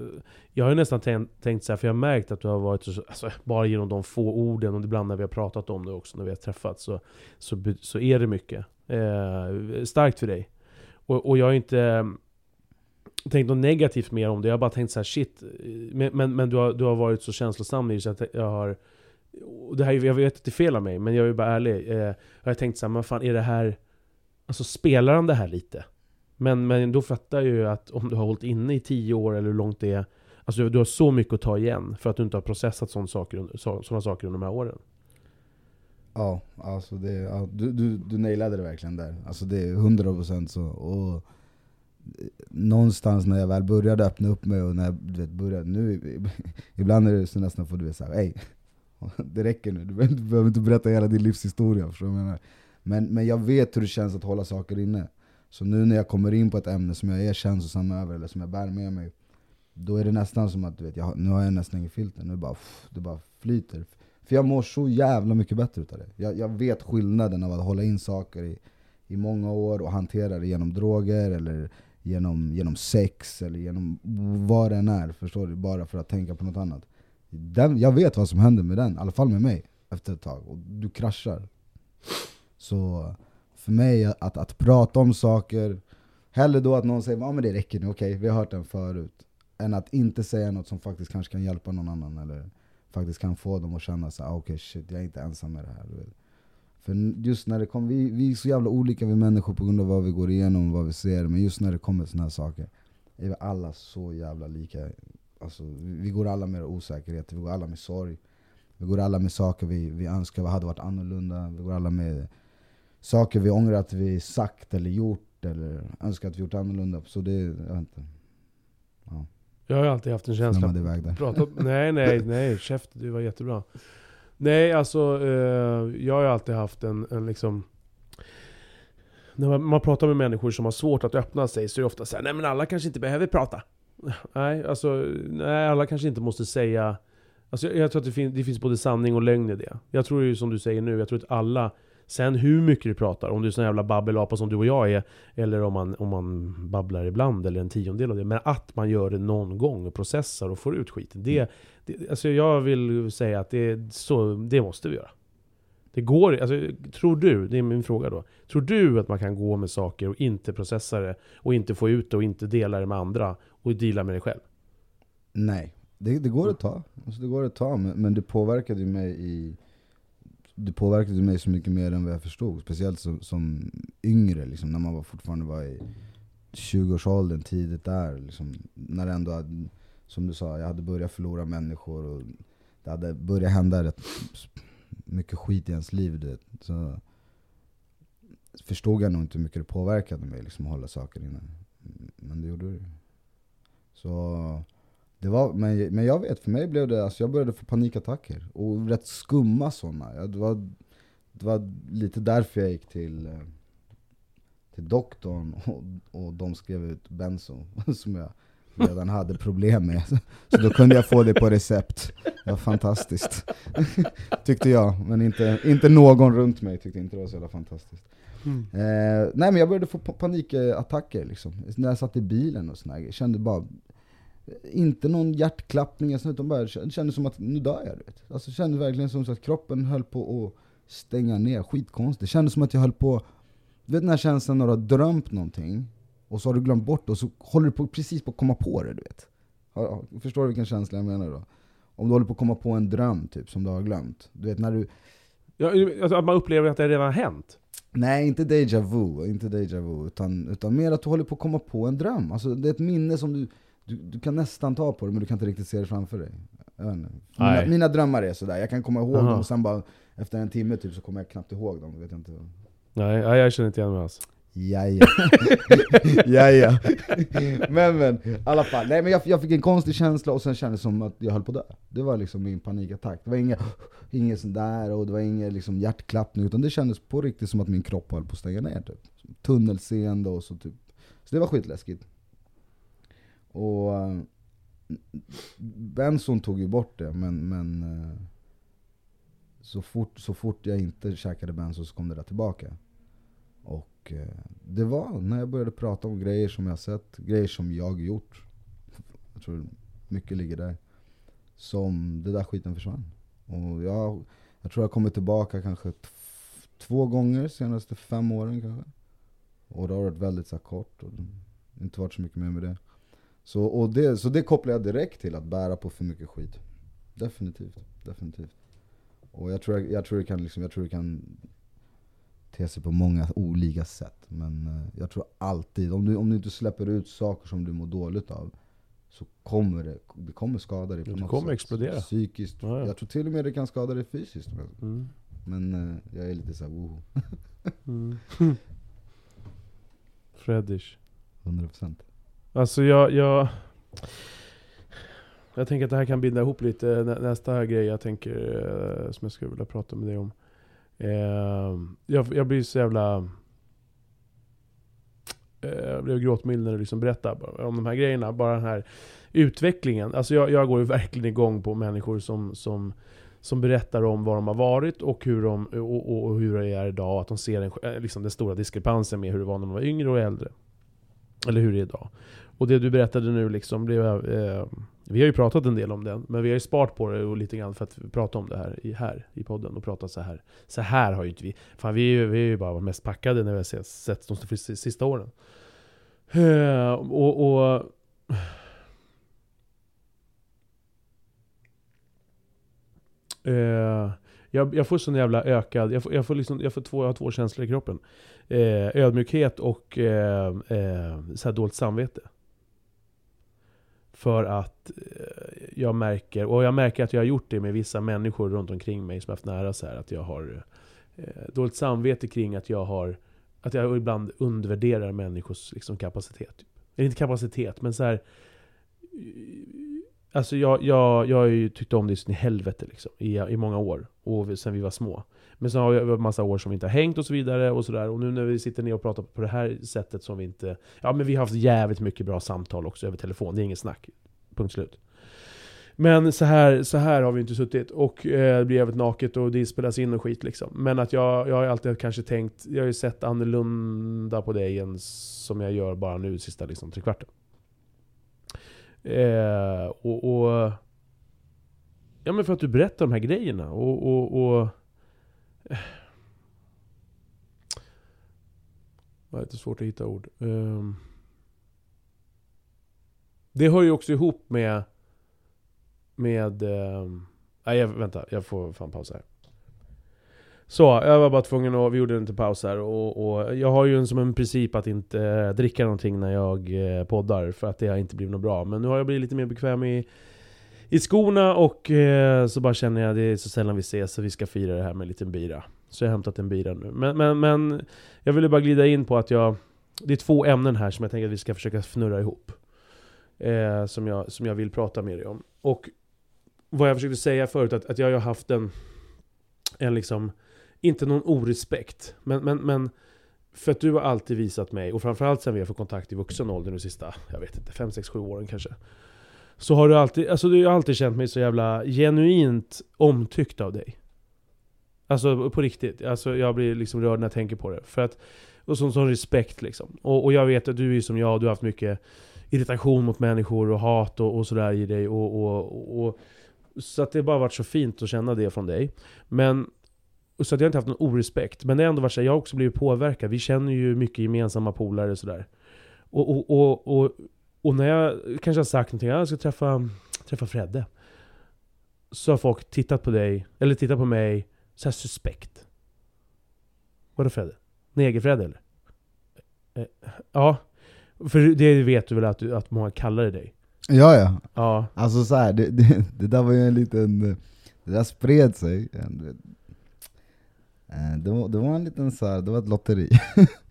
jag har ju nästan tänkt, tänkt så här, för jag har märkt att du har varit så, alltså, bara genom de få orden, och ibland när vi har pratat om det också, när vi har träffats, så, så, så är det mycket. Eh, starkt för dig. Och, och jag har inte eh, tänkt något negativt mer om det. Jag har bara tänkt så här: shit. Men, men, men du, har, du har varit så känslosam i så att jag har... Det här, jag vet att det är fel av mig, men jag är bara ärlig. Eh, jag har tänkt såhär, men fan är det här... Alltså spelar han det här lite? Men, men då fattar jag ju att om du har hållit inne i tio år, eller hur långt det är Alltså du har så mycket att ta igen för att du inte har processat sådana saker, sådana saker under de här åren. Ja, alltså det, ja, du, du, du nailade det verkligen där. Alltså det är 100% så. Och eh, någonstans när jag väl började öppna upp mig och när jag du vet, började, nu, ibland är det så nästan får du vet såhär, ey, det räcker nu, du behöver, du behöver inte berätta hela din livshistoria. För jag menar. Men, men jag vet hur det känns att hålla saker inne. Så nu när jag kommer in på ett ämne som jag är känslosam över, eller som jag bär med mig, då är det nästan som att du vet, jag, nu har jag nästan ingen filter, nu bara, det bara flyter. För jag mår så jävla mycket bättre utav det. Jag, jag vet skillnaden av att hålla in saker i, i många år och hantera det genom droger, eller genom, genom sex, eller genom vad det än är, förstår du? Bara för att tänka på något annat. Den, jag vet vad som händer med den, i alla fall med mig, efter ett tag. Och du kraschar. Så för mig, att, att prata om saker, hellre då att någon säger ja ah, men det räcker nu, okej, okay, vi har hört den förut. Än att inte säga något som faktiskt kanske kan hjälpa någon annan, eller faktiskt kan få dem att känna så ah, okej okay, shit, jag är inte ensam med det här. För just när det kommer, vi, vi är så jävla olika vi människor på grund av vad vi går igenom, vad vi ser, men just när det kommer såna här saker, är vi alla så jävla lika. Alltså, vi går alla med osäkerhet, vi går alla med sorg. Vi går alla med saker vi, vi önskar hade varit annorlunda. Vi går alla med saker vi ångrar att vi sagt eller gjort, eller önskar att vi gjort annorlunda. Så det, jag inte. Ja. Jag har alltid haft en känsla... Pratat, nej, nej, nej. Käft, det var jättebra. Nej, alltså eh, jag har alltid haft en, en liksom... När man, man, pratar med människor som har svårt att öppna sig så är det ofta så här, nej men alla kanske inte behöver prata. Nej, alltså, nej, alla kanske inte måste säga... Alltså, jag tror att det, fin det finns både sanning och lögn i det. Jag tror ju som du säger nu, jag tror att alla Sen hur mycket du pratar, om du är sån jävla babbelapa som du och jag är, eller om man, om man babblar ibland, eller en tiondel av det. Men att man gör det någon gång, och processar och får ut skiten. Det, mm. det, alltså jag vill säga att det, så, det måste vi göra. Det går alltså, tror du, det är min fråga då. Tror du att man kan gå med saker och inte processa det, och inte få ut det och inte dela det med andra, och deala med det själv? Nej, det, det går att ta. Alltså det går att ta, men, men det påverkade ju mig i det påverkade mig så mycket mer än vad jag förstod. Speciellt som, som yngre, liksom, när man var fortfarande var i 20-årsåldern, tidigt där. Liksom, när ändå hade, som du sa, jag hade börjat förlora människor och det hade börjat hända rätt mycket skit i ens liv. Du vet. Så förstod jag nog inte hur mycket det påverkade mig liksom, att hålla saker inne. Men det gjorde det. Så det var, men, men jag vet, för mig blev det, alltså jag började få panikattacker. Och rätt skumma sådana. Det, var, det var lite därför jag gick till, eh, till doktorn och, och de skrev ut benzo, som jag redan hade problem med. Så då kunde jag få det på recept. Det var fantastiskt. Tyckte jag, men inte, inte någon runt mig tyckte inte det var så jävla fantastiskt. Mm. Eh, nej men jag började få pa- panikattacker liksom. När jag satt i bilen och sådär. Jag kände bara, inte någon hjärtklappning, utan bara det kändes som att nu dör jag. Du vet. Alltså, det kändes verkligen som att kroppen höll på att stänga ner, skitkonstigt. Det kändes som att jag höll på, du vet den här känslan när du har drömt någonting, och så har du glömt bort det, och så håller du på, precis på att komma på det. Du vet. Förstår du vilken känsla jag menar då? Om du håller på att komma på en dröm typ, som du har glömt. Du vet när du, Ja, alltså att man upplever att det redan har hänt. Nej, inte deja vu, inte deja vu utan, utan mer att du håller på att komma på en dröm. Alltså, det är ett minne som du, du, du kan nästan ta på det, men du kan inte riktigt se det framför dig. Mina, mina drömmar är sådär, jag kan komma ihåg Aha. dem, och sen bara efter en timme typ så kommer jag knappt ihåg dem. Vet jag inte. Nej, nej, jag känner inte igen mig alls. Jaja. Jaja. Men men, i alla fall. Nej men jag, jag fick en konstig känsla och sen kändes det som att jag höll på att dö. Det var liksom min panikattack. Det var inget, inget sånt där och det var ingen liksom hjärtklappning, utan det kändes på riktigt som att min kropp höll på att stänga ner. Typ. Tunnelseende och så typ. Så det var skitläskigt. Och eh, Benson tog ju bort det, men, men eh, så, fort, så fort jag inte käkade Benson så kom det där tillbaka. Och eh, det var när jag började prata om grejer som jag sett, grejer som jag gjort. Jag tror mycket ligger där. Som det där skiten försvann. Och jag, jag tror jag kommit tillbaka kanske två gånger senaste fem åren kanske. Och det har varit väldigt så kort och det inte varit så mycket mer med det. Så, och det. så det kopplar jag direkt till att bära på för mycket skit. Definitivt, definitivt. Och jag tror, jag, tror det kan liksom, jag tror det kan te sig på många olika sätt. Men eh, jag tror alltid, om du, om du inte släpper ut saker som du mår dåligt av, så kommer det, det kommer skada dig på Det något kommer sätt. explodera. Psykiskt. Ja, ja. Jag tror till och med det kan skada dig fysiskt. Mm. Men eh, jag är lite såhär, woho. Mm. Freddish. 100%. Alltså jag, jag... Jag tänker att det här kan binda ihop lite nästa grej jag tänker, eh, som jag skulle vilja prata med dig om. Ehm, jag, jag blir så jävla... Eh, jag blev gråtmild när du liksom berättar om de här grejerna. Bara den här utvecklingen. Alltså jag, jag går ju verkligen igång på människor som, som, som berättar om vad de har varit och hur, de, och, och, och hur det är idag. Att de ser den, eh, liksom den stora diskrepansen med hur det var när de var yngre och äldre. Eller hur det är idag. Och det du berättade nu liksom blev... Eh, vi har ju pratat en del om det, men vi har ju sparat på det och lite grann för att prata om det här i, här i podden och prata så här. Så här har ju inte vi... Fan vi är ju, vi är ju bara mest packade när vi har sett, sett de sista- sista åren. Eh, och... och eh, jag, jag får sån jävla ökad... Jag får, jag får, liksom, jag får två, jag har två känslor i kroppen. Eh, ödmjukhet och eh, eh, så här dåligt samvete. För att eh, jag märker, och jag märker att jag har gjort det med vissa människor runt omkring mig som har haft nära så här, att jag har eh, dåligt samvete kring att jag har att jag ibland undervärderar människors liksom, kapacitet. Typ. Eller inte kapacitet, men så här. Alltså jag, jag, jag har ju tyckt om det i helvete liksom, i, i många år. Och sen vi var små. Men sen har vi en massa år som vi inte har hängt och så vidare. Och, så där. och nu när vi sitter ner och pratar på det här sättet som vi inte... Ja men vi har haft jävligt mycket bra samtal också över telefon. Det är inget snack. Punkt slut. Men så här, så här har vi inte suttit. Och eh, det blir jävligt naket och det spelas in och skit liksom. Men att jag, jag har alltid kanske tänkt... Jag har ju sett annorlunda på dig än som jag gör bara nu sista liksom, tre kvarten. Eh, och, och... Ja men för att du berättar de här grejerna och... och, och det är lite svårt att hitta ord. Ehm. Det hör ju också ihop med... Med... Ehm. nej, jag, vänta. Jag får fan pausa här. Så, jag var bara tvungen att... Vi gjorde en liten paus här. Och, och jag har ju en, som en princip att inte eh, dricka någonting när jag eh, poddar. För att det har inte blivit något bra. Men nu har jag blivit lite mer bekväm i, i skorna. Och eh, så bara känner jag det är så sällan vi ses. Så vi ska fira det här med en liten bira. Så jag har hämtat en bira nu. Men, men, men jag ville bara glida in på att jag... Det är två ämnen här som jag tänker att vi ska försöka fnurra ihop. eh, som, jag, som jag vill prata med dig om. Och vad jag försökte säga förut, att, att jag har haft en, en liksom, inte någon orespekt, men, men, men för att du har alltid visat mig, och framförallt sen vi har fått kontakt i vuxen ålder nu sista, jag vet inte, 5, 6, 7 åren kanske. Så har du alltid, alltså du har alltid känt mig så jävla genuint omtyckt av dig. Alltså på riktigt. Alltså jag blir liksom rörd när jag tänker på det. För att, och sån, sån respekt liksom. Och, och jag vet att du är som jag, du har haft mycket irritation mot människor och hat och, och sådär i dig. Och, och, och, så att det har bara varit så fint att känna det från dig. Men så att jag har inte haft någon orespekt. Men det har ändå varit så här, jag har också blivit påverkad. Vi känner ju mycket gemensamma polare och sådär. Och, och, och, och, och när jag kanske har sagt någonting, jag ska träffa, träffa Fredde. Så har folk tittat på dig, eller tittat på mig, så här suspekt. Vadå Fredde? Negerfredde eller? Eh, ja, för det vet du väl att, du, att många kallar dig? Ja ja, Ja. alltså så här, det, det, det där var ju en liten, det där spred sig. Eh, Det var, det var en liten så här, det var ett lotteri.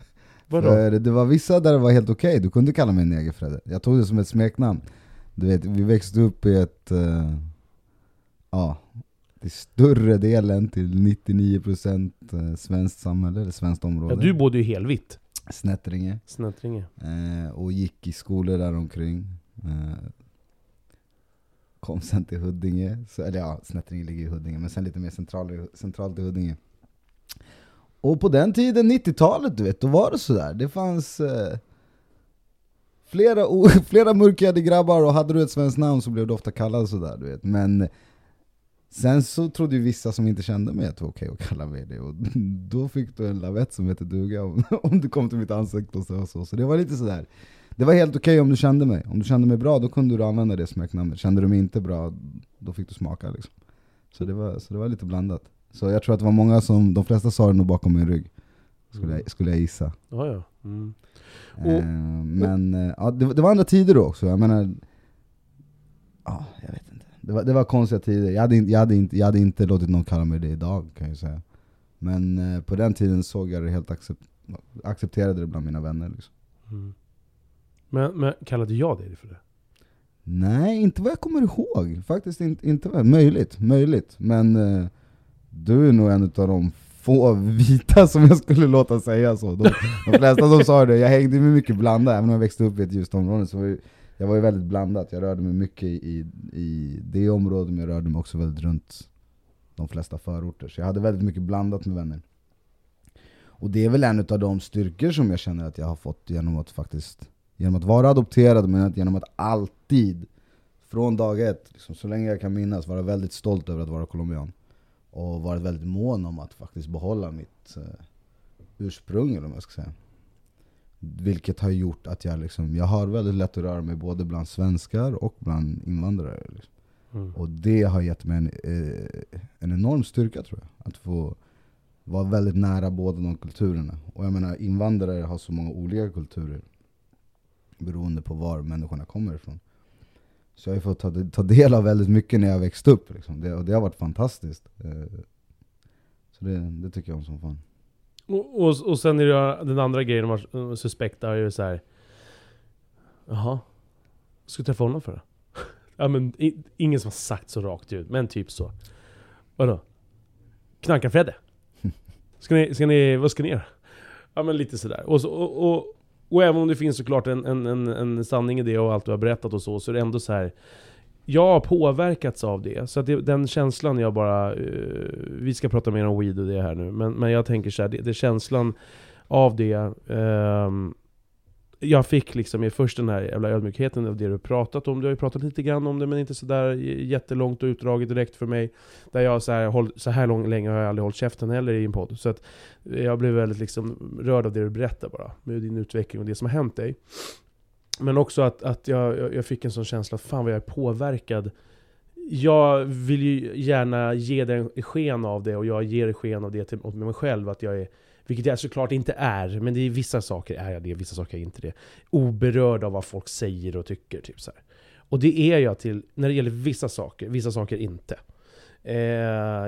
Vadå? För det var vissa där det var helt okej, du kunde kalla mig negerfredde. Jag tog det som ett smeknamn. Du vet, vi växte upp i ett, eh, ja, till större delen till 99% eh, svenskt samhälle, eller svenskt område. Ja, du bodde ju helvitt. Snättringe. Snöttringe. Eh, och gick i skolor där omkring. Eh, kom sen till Huddinge, så, eller ja, Snättringe ligger i Huddinge, men sen lite mer central, centralt i Huddinge. Och på den tiden, 90-talet, du vet, då var det sådär. Det fanns eh, flera, flera mörkhyade grabbar, och hade du ett svenskt namn så blev du ofta kallad sådär, du vet. Men sen så trodde ju vissa som inte kände mig att det var okej att kalla mig det, och då fick du en lavett som hette duga om, om du kom till mitt ansikte och så. Och så. så det var lite sådär. Det var helt okej om du kände mig. Om du kände mig bra, då kunde du använda det smeknamnet. Kände du mig inte bra, då fick du smaka liksom. Så det var, så det var lite blandat. Så jag tror att det var många som, de flesta sa det nog bakom min rygg. Skulle jag, skulle jag gissa. Ja, ja. Mm. Eh, men eh, ja, det, var- det var andra tider då också, jag menar... Ja, jag vet inte. Det var, det var konstiga tider. Jag hade, inte- jag, hade inte, jag hade inte låtit någon kalla mig det idag kan jag säga. Men eh, på den tiden såg jag det helt accept, accepterade det bland mina vänner. Liksom. Mm. Men, men kallade jag dig för det? Nej, inte vad jag kommer ihåg. Faktiskt inte, inte vad- möjligt, möjligt. Men eh, du är nog en av de få vita som jag skulle låta säga så. De, de flesta som sa det, jag hängde med mycket blandat, även om jag växte upp i ett ljust område så var ju, jag var ju väldigt blandat. Jag rörde mig mycket i, i det området, men jag rörde mig också väldigt runt de flesta förorter. Så jag hade väldigt mycket blandat med vänner. Och det är väl en av de styrkor som jag känner att jag har fått genom att faktiskt Genom att vara adopterad, men genom att alltid, från dag ett, liksom, så länge jag kan minnas, vara väldigt stolt över att vara colombian. Och varit väldigt mån om att faktiskt behålla mitt eh, ursprung, eller vad jag ska säga. Vilket har gjort att jag, liksom, jag har väldigt lätt att röra mig både bland svenskar och bland invandrare. Liksom. Mm. Och det har gett mig en, eh, en enorm styrka tror jag. Att få vara väldigt nära båda de kulturerna. Och jag menar, invandrare har så många olika kulturer. Beroende på var människorna kommer ifrån. Så jag har fått ta, ta del av väldigt mycket när jag växte upp. Liksom. Det, och det har varit fantastiskt. Eh, så det, det tycker jag om som fan. Och, och, och sen är det den andra grejen de eh, suspekta är ju så här. Jaha, ska du träffa honom för det? ja men i, ingen som har sagt så rakt ut, men typ så. Vadå? Knarkar-Fredde? Ska ni, ska ni, vad ska ni göra? Ja men lite sådär. Och, så, och, och, och även om det finns såklart en, en, en, en sanning i det och allt du har berättat och så, så är det ändå så här. Jag har påverkats av det, så att det, den känslan jag bara... Uh, vi ska prata mer om weed och det här nu, men, men jag tänker så här, det, det känslan av det. ehm, jag fick liksom först den här jävla ödmjukheten av det du pratat om. Du har ju pratat lite grann om det, men inte sådär jättelångt och utdraget direkt för mig. Där jag så här, håll, så här lång, länge har jag aldrig hållit käften heller i en podd. Så att eh, jag blev väldigt liksom rörd av det du berättar bara. Med din utveckling och det som har hänt dig. Men också att, att jag, jag- fick en sån känsla att fan vad jag är påverkad. Jag vill ju gärna ge dig sken av det och jag ger sken av det till åt mig själv. Att jag är, vilket jag såklart inte är, men det är vissa saker är jag det, vissa saker är jag inte det. Oberörd av vad folk säger och tycker. Typ så här. Och det är jag till, när det gäller vissa saker, vissa saker inte. Eh,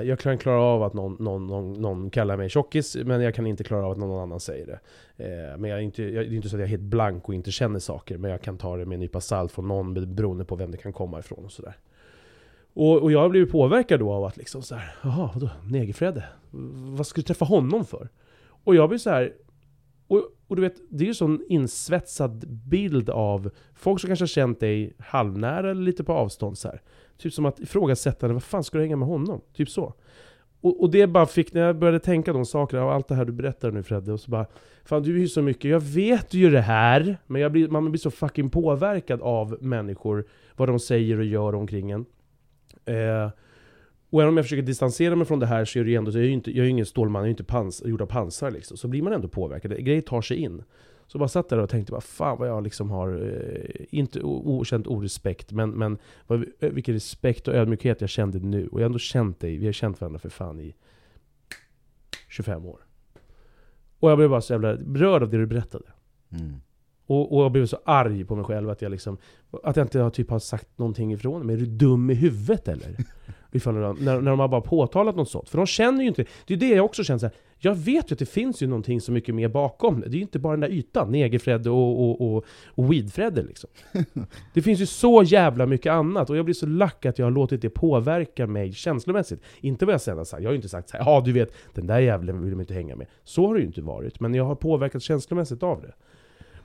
jag kan klara av att någon, någon, någon, någon kallar mig tjockis, men jag kan inte klara av att någon annan säger det. Eh, men jag är inte, jag, det är inte så att jag är helt blank och inte känner saker, men jag kan ta det med en nypa salt från någon beroende på vem det kan komma ifrån och sådär. Och, och jag har blivit påverkad då av att liksom så här, jaha vadå, Negerfredde? Vad ska du träffa honom för? Och jag blir så här, och, och du vet, det är ju sån insvetsad bild av folk som kanske har känt dig halvnära eller lite på avstånd så här. Typ som att ifrågasätta, vad fan ska du hänga med honom? Typ så. Och, och det bara fick, när jag började tänka de sakerna, och allt det här du berättar nu Fredde, och så bara Fan du är ju så mycket, jag vet ju det här, men jag blir, man blir så fucking påverkad av människor, vad de säger och gör omkring en. Eh, och även om jag försöker distansera mig från det här så är det ju ändå, så jag är ju inte, jag är ingen stålman, jag är inte pans, gjord av pansar liksom. Så blir man ändå påverkad, grejer tar sig in. Så bara satt där och tänkte bara, fan vad jag liksom har, eh, inte okänt orespekt, men, men vad, eh, vilken respekt och ödmjukhet jag kände nu. Och jag har ändå känt dig, vi har känt varandra för fan i 25 år. Och jag blev bara så jävla berörd av det du berättade. Mm. Och, och jag blev så arg på mig själv att jag liksom, att jag inte har, typ har sagt någonting ifrån mig. Är du dum i huvudet eller? Ifall de, när, när de har bara påtalat något sånt. För de känner ju inte, det är det jag också känner så här, Jag vet ju att det finns ju någonting så mycket mer bakom. Det är ju inte bara den där ytan, negerfredde och, och, och, och weedfredde liksom. Det finns ju så jävla mycket annat, och jag blir så lack att jag har låtit det påverka mig känslomässigt. Inte vad jag sen har sagt, jag har ju inte sagt såhär, ja du vet, den där jävlen vill man inte hänga med. Så har det ju inte varit, men jag har påverkats känslomässigt av det.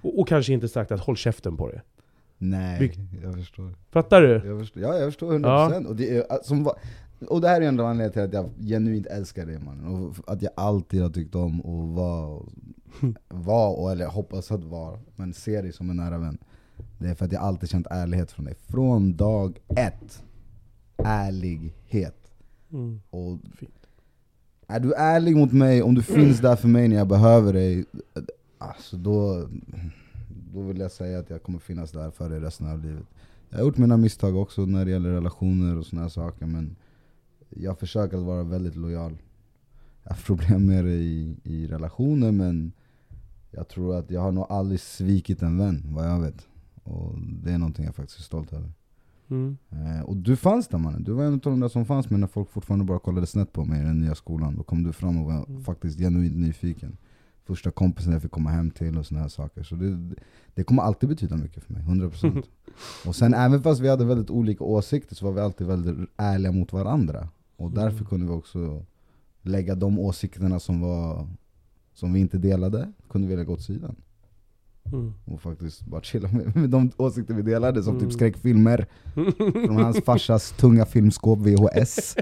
Och, och kanske inte sagt att håll käften på det. Nej, Bygg. jag förstår. Fattar du? Jag förstår, ja, jag förstår 100%. Ja. Och, det är, som, och det här är ändå anledningen till att jag genuint älskar dig mannen. Och att jag alltid har tyckt om att vara, var, eller hoppas att vara, men ser dig som en nära vän. Det är för att jag alltid känt ärlighet från dig. Från dag ett. Ärlighet. Mm. Och är du ärlig mot mig, om du finns där för mig när jag behöver dig, alltså då då vill jag säga att jag kommer finnas där för dig resten av livet. Jag har gjort mina misstag också när det gäller relationer och såna här saker, men jag försöker att vara väldigt lojal. Jag har problem med det i, i relationer, men jag tror att jag har nog aldrig svikit en vän, vad jag vet. Och det är någonting jag faktiskt är stolt över. Mm. Eh, och du fanns där mannen, du var en av de där som fanns med när folk fortfarande bara kollade snett på mig i den nya skolan. Då kom du fram och var mm. faktiskt genuint nyfiken första kompisen jag fick komma hem till och såna här saker. Så det, det kommer alltid betyda mycket för mig, 100% Och sen även fast vi hade väldigt olika åsikter så var vi alltid väldigt ärliga mot varandra. Och mm. därför kunde vi också lägga de åsikterna som, var, som vi inte delade, kunde vi lägga åt sidan. Mm. Och faktiskt bara chilla med, med de åsikter vi delade, som typ mm. typ skräckfilmer. Från hans farsas tunga filmskåp VHS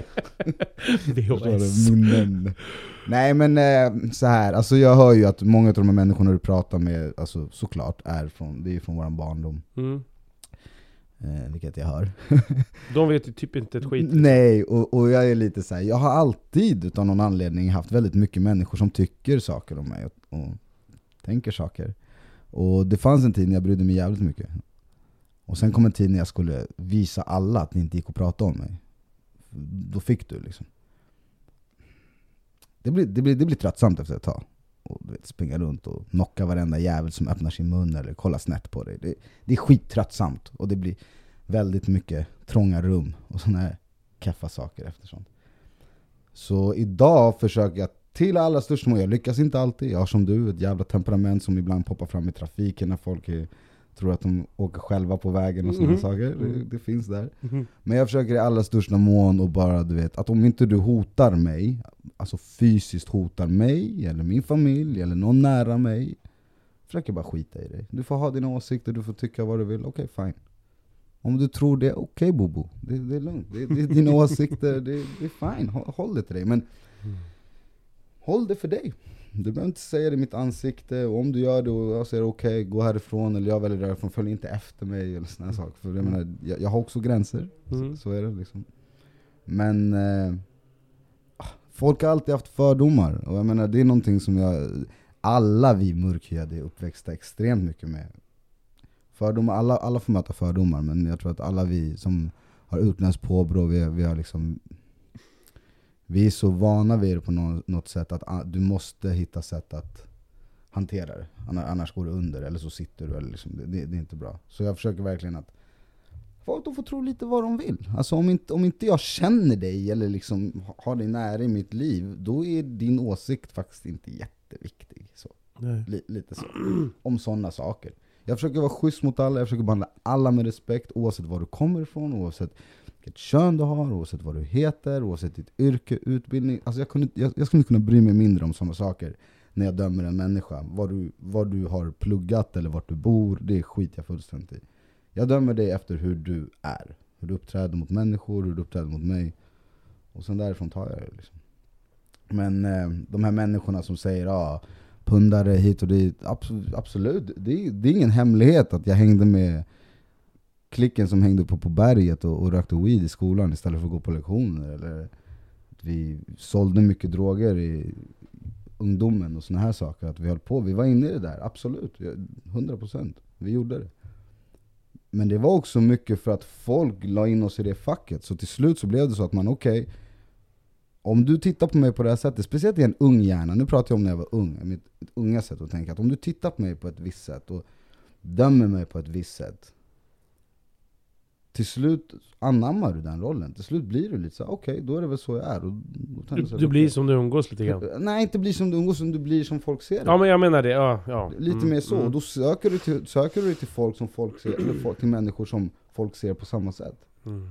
VHS Minnen. Nej men eh, så här, alltså jag hör ju att många av de här människorna du pratar med, alltså, såklart, är från, det är från vår barndom. Mm. eh, Vilket jag hör. De vet ju typ inte ett skit Nej, och, och jag är lite så här, jag har alltid utan någon anledning haft väldigt mycket människor som tycker saker om mig och, och tänker saker och det fanns en tid när jag brydde mig jävligt mycket. Och sen kom en tid när jag skulle visa alla att det inte gick att prata om mig. Då fick du liksom. Det blir, det blir, det blir tröttsamt efter ett tag. Och du vet, springa runt och knocka varenda jävel som öppnar sin mun eller kolla snett på dig. Det, det är skittröttsamt. Och det blir väldigt mycket trånga rum och sådana här keffa saker efter sånt. Så idag försöker jag till allra största mån, jag lyckas inte alltid. Jag har som du ett jävla temperament som ibland poppar fram i trafiken när folk är, tror att de åker själva på vägen och sådana mm. saker. Det, mm. det, finns där. Mm. Men jag försöker i allra största mån och bara du vet, att om inte du hotar mig, alltså fysiskt hotar mig, eller min familj, eller någon nära mig, försöker bara skita i dig. Du får ha dina åsikter, du får tycka vad du vill, okej okay, fine. Om du tror det, okej okay, Bobo. Det, det är lugnt. Det, det är dina åsikter, det, det är fine. Håll, håll det till dig. Men mm håll det för dig. Du behöver inte säga det i mitt ansikte, och om du gör det och jag säger okej, okay, gå härifrån, eller jag väljer därifrån, följ inte efter mig eller såna saker. För jag, menar, jag, jag, har också gränser, mm. så, så, är det liksom. Men eh, folk har alltid haft fördomar, och jag menar det är någonting som jag, alla vi mörkhyade är uppväxta extremt mycket med. Fördomar, alla, alla får möta fördomar, men jag tror att alla vi som har utländskt påbrå, vi, vi har liksom vi är så vana vid det på något sätt att ah, du måste hitta sätt att hantera det. Annars går du under, eller så sitter du. Eller liksom, det, det, är inte bra. Så jag försöker verkligen att Folk de får tro lite vad de vill. Alltså om inte, om inte jag känner dig eller liksom har dig nära i mitt liv, då är din åsikt faktiskt inte jätteviktig. Så. Lite så. Om sådana saker. Jag försöker vara schysst mot alla, jag försöker behandla alla med respekt oavsett var du kommer ifrån, oavsett vilket kön du har, oavsett vad du heter, oavsett ditt yrke, utbildning. Alltså jag, kunde, jag, jag skulle inte kunna bry mig mindre om sådana saker när jag dömer en människa. Vad du, vad du har pluggat eller vart du bor, det skiter jag fullständigt i. Jag dömer dig efter hur du är. Hur du uppträder mot människor, hur du uppträder mot mig. Och sen därifrån tar jag det. Liksom. Men eh, de här människorna som säger ah, pundare hit och dit, absolut, absolut. Det, är, det är ingen hemlighet att jag hängde med klicken som hängde uppe på berget och, och rökte weed i skolan istället för att gå på lektioner. Eller att vi sålde mycket droger i ungdomen och såna här saker. Att vi höll på, vi var inne i det där, absolut. 100% vi gjorde det. Men det var också mycket för att folk la in oss i det facket. Så till slut så blev det så att man, okej, okay, om du tittar på mig på det här sättet, speciellt i en ung hjärna, nu pratar jag om när jag var ung, mitt unga sätt att tänka, att om du tittar på mig på ett visst sätt och dömer mig på ett visst sätt, till slut anammar du den rollen. Till slut blir du lite så okej, okay, då är det väl så jag är. Och, och du, du blir som du umgås lite grann? Nej, inte blir som du umgås, som du blir som folk ser dig. Ja men jag menar det, ja. ja. Lite mm, mer så. Mm. Och då söker du, till, söker du till folk som folk ser, eller folk, till människor som folk ser på samma sätt. Mm.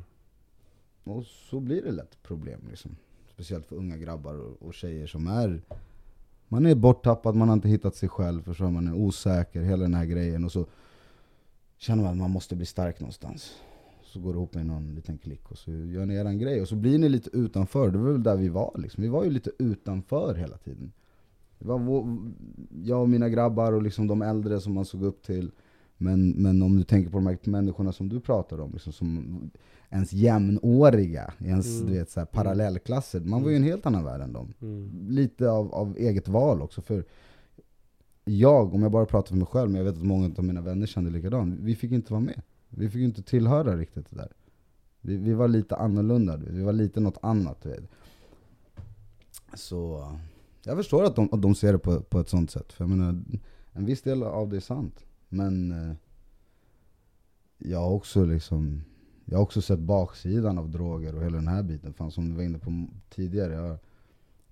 Och så blir det lätt problem liksom. Speciellt för unga grabbar och, och tjejer som är man är borttappad, man har inte hittat sig själv, förstår man är osäker, hela den här grejen. Och så känner man att man måste bli stark någonstans så går det ihop med någon liten klick och så gör ni eran grej. Och så blir ni lite utanför, det var väl där vi var liksom. Vi var ju lite utanför hela tiden. Det var vår, jag och mina grabbar och liksom de äldre som man såg upp till. Men, men om du tänker på de här människorna som du pratar om, liksom som ens jämnåriga, ens mm. du vet, så här, parallellklasser. Man var ju en helt annan värld än dem. Mm. Lite av, av eget val också. För jag, om jag bara pratar för mig själv, men jag vet att många av mina vänner kände likadant. Vi fick inte vara med. Vi fick ju inte tillhöra riktigt det där. Vi, vi var lite annorlunda, vi var lite något annat. Så jag förstår att de, att de ser det på, på ett sånt sätt. För jag menar, en viss del av det är sant. Men eh, jag har också liksom jag har också sett baksidan av droger och hela den här biten. Fan, som du var inne på tidigare. Jag,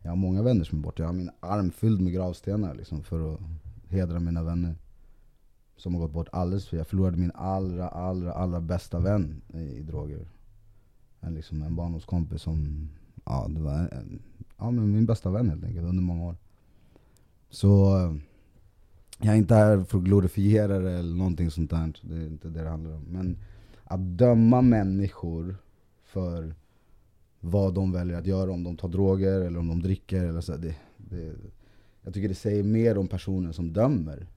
jag har många vänner som är borta. Jag har min arm fylld med gravstenar liksom, för att hedra mina vänner som har gått bort alldeles för Jag förlorade min allra, allra, allra bästa vän i, i droger. En, liksom, en barndomskompis som, ja det var en, ja, men min bästa vän helt enkelt under många år. Så jag är inte här för att glorifiera det eller någonting sånt där. Det är inte det det handlar om. Men att döma människor för vad de väljer att göra, om de tar droger eller om de dricker. Eller så, det, det, jag tycker det säger mer om personen som dömer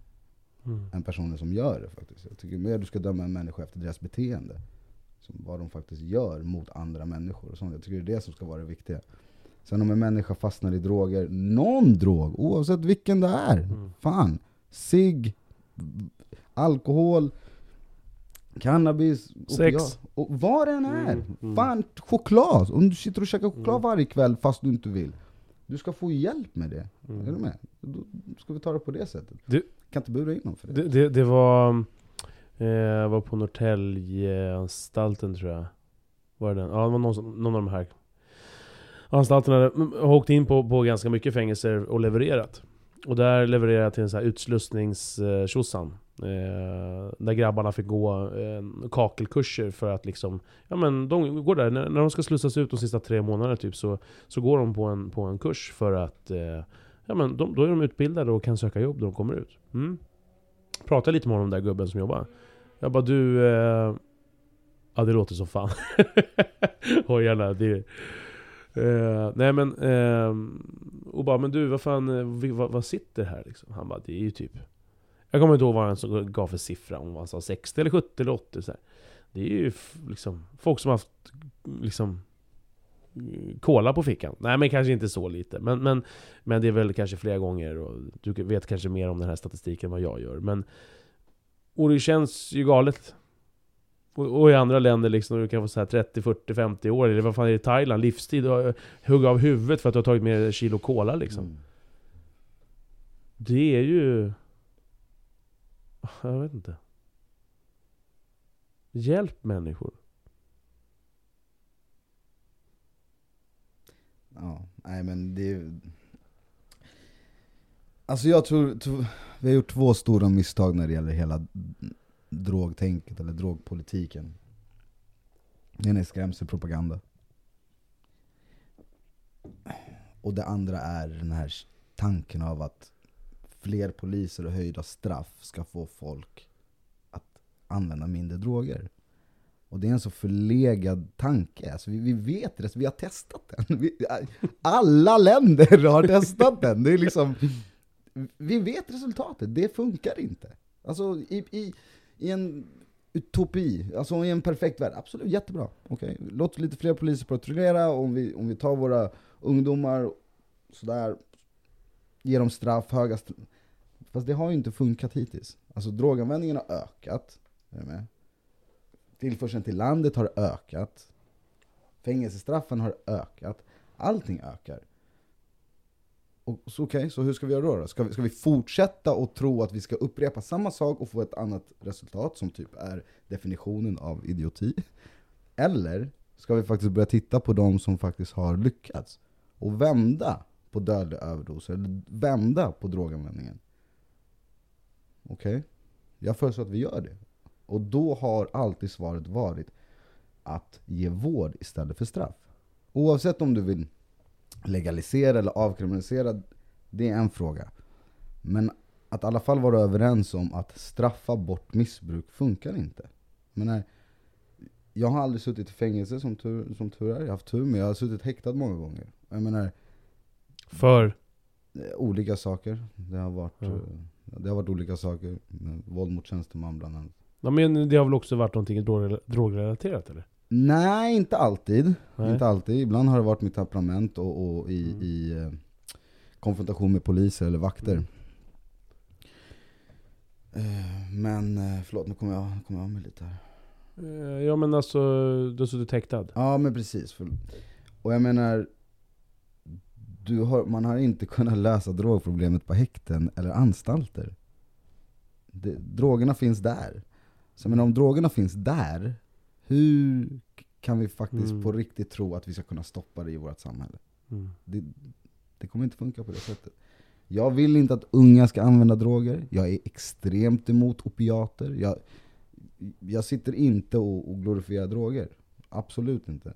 mm. än personer som gör det faktiskt. Jag tycker mer du ska döma en människa efter deras beteende. Som vad de faktiskt gör mot andra människor. Och sånt. Jag tycker det är det som ska vara det viktiga. Sen om en människa fastnar i droger, någon drog, oavsett vilken det är. Mm. Fan. Cigg, alkohol, cannabis, sex. Och vad det än är. Mm, mm. Fan, choklad. Om du sitter och käkar choklad mm. varje kväll fast du inte vill. Du ska få hjälp med det. Mm. Är du med? Då ska vi ta det på det sättet. Du, kan inte bura in någon för det. Det, det, det var, eh, var på Norrtäljeanstalten tror jag. Var det den? Ja, det var någon, någon av de här anstalterna. har åkt in på, på ganska mycket fängelser och levererat. Och där levererade jag till en sån här utslussningstjosan. Eh, där grabbarna fick gå eh, kakelkurser för att liksom... Ja men de går där, när, när de ska slussas ut de sista tre månaderna typ så, så går de på en, på en kurs för att... Eh, ja men de, då är de utbildade och kan söka jobb när de kommer ut. Mm. Pratade lite med honom den där gubben som jobbar. Jag bara du... Eh, ja det låter som fan. Hojarna, det... Eh, nej men, Eh, och bara men du vad fan, eh, vad, vad, sitter här liksom? Han bara, det är ju typ Jag kommer inte ihåg vad han gav för siffra, om han sa 60 eller 70 eller 80 så här. Det är ju liksom folk som har haft liksom kola på fickan. Nej men kanske inte så lite. Men, men, men det är väl kanske flera gånger och du vet kanske mer om den här statistiken än vad jag gör. Men, och det känns ju galet. Och, och i andra länder liksom, du kan få så här 30, 40, 50 år, eller vad fan är det i Thailand? Livstid, och hugga av huvudet för att du har tagit med kilo kola liksom. Mm. Det är ju... Jag vet inte. Hjälp människor. Ja, nej men det... Alltså jag tror, tror, vi har gjort två stora misstag när det gäller hela drogtänket, eller drogpolitiken. Det ena är skrämselpropaganda. Och det andra är den här tanken av att fler poliser och höjda straff ska få folk att använda mindre droger. Och det är en så förlegad tanke. Alltså vi, vi vet det, vi har testat den. Vi, alla länder har testat den. Det är liksom, vi vet resultatet, det funkar inte. Alltså i, i, i en utopi, alltså i en perfekt värld, absolut jättebra. Okay. Låt lite fler poliser patrullera, om vi, om vi tar våra ungdomar sådär, ger dem straff, höga straff. Fast det har ju inte funkat hittills. Alltså droganvändningen har ökat. Är med? Tillförseln till landet har ökat. Fängelsestraffen har ökat. Allting ökar. Okej, okay, så hur ska vi göra då? Ska vi, ska vi fortsätta och tro att vi ska upprepa samma sak och få ett annat resultat som typ är definitionen av idioti? Eller ska vi faktiskt börja titta på de som faktiskt har lyckats och vända på dödliga överdoser, eller vända på droganvändningen? Okej? Okay? Jag föreslår att vi gör det. Och då har alltid svaret varit att ge vård istället för straff. Oavsett om du vill legalisera eller avkriminalisera, det är en fråga. Men att i alla fall vara överens om att straffa bort missbruk funkar inte. Men jag har aldrig suttit i fängelse som tur, som tur är, jag har haft tur, men jag har suttit häktad många gånger. Jag menar, För? Eh, olika saker. Det har varit. Eh, det har varit olika saker. Våld mot tjänsteman bland annat. Ja, men det har väl också varit någonting drogrelaterat eller? Nej, inte alltid. Nej. Inte alltid. Ibland har det varit mitt temperament och, och i, mm. i eh, konfrontation med poliser eller vakter. Mm. Eh, men, eh, förlåt nu kommer jag, kommer jag av mig lite här. Ja men alltså, du har suttit häktad? Ja men precis. Och jag menar, du har, man har inte kunnat lösa drogproblemet på häkten eller anstalter. Det, drogerna finns där. Så men om drogerna finns där, hur kan vi faktiskt mm. på riktigt tro att vi ska kunna stoppa det i vårt samhälle? Mm. Det, det kommer inte funka på det sättet. Jag vill inte att unga ska använda droger. Jag är extremt emot opiater. Jag, jag sitter inte och, och glorifierar droger. Absolut inte.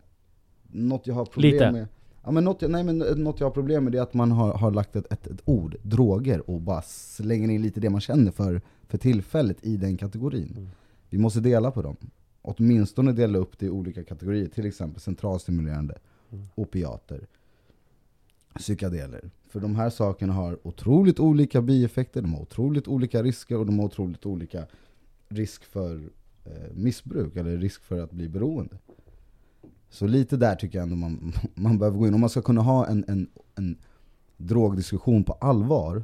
Något jag har problem Lite. med Ja, men något, nej, men något jag har problem med är att man har, har lagt ett, ett, ett, ord, droger, och bara slänger in lite det man känner för, för tillfället i den kategorin. Mm. Vi måste dela på dem. Åtminstone dela upp det i olika kategorier, till exempel centralstimulerande, mm. opiater, psykadeler. För de här sakerna har otroligt olika bieffekter, de har otroligt olika risker och de har otroligt olika risk för eh, missbruk, eller risk för att bli beroende. Så lite där tycker jag ändå man, man behöver gå in. Om man ska kunna ha en, en, en drogdiskussion på allvar,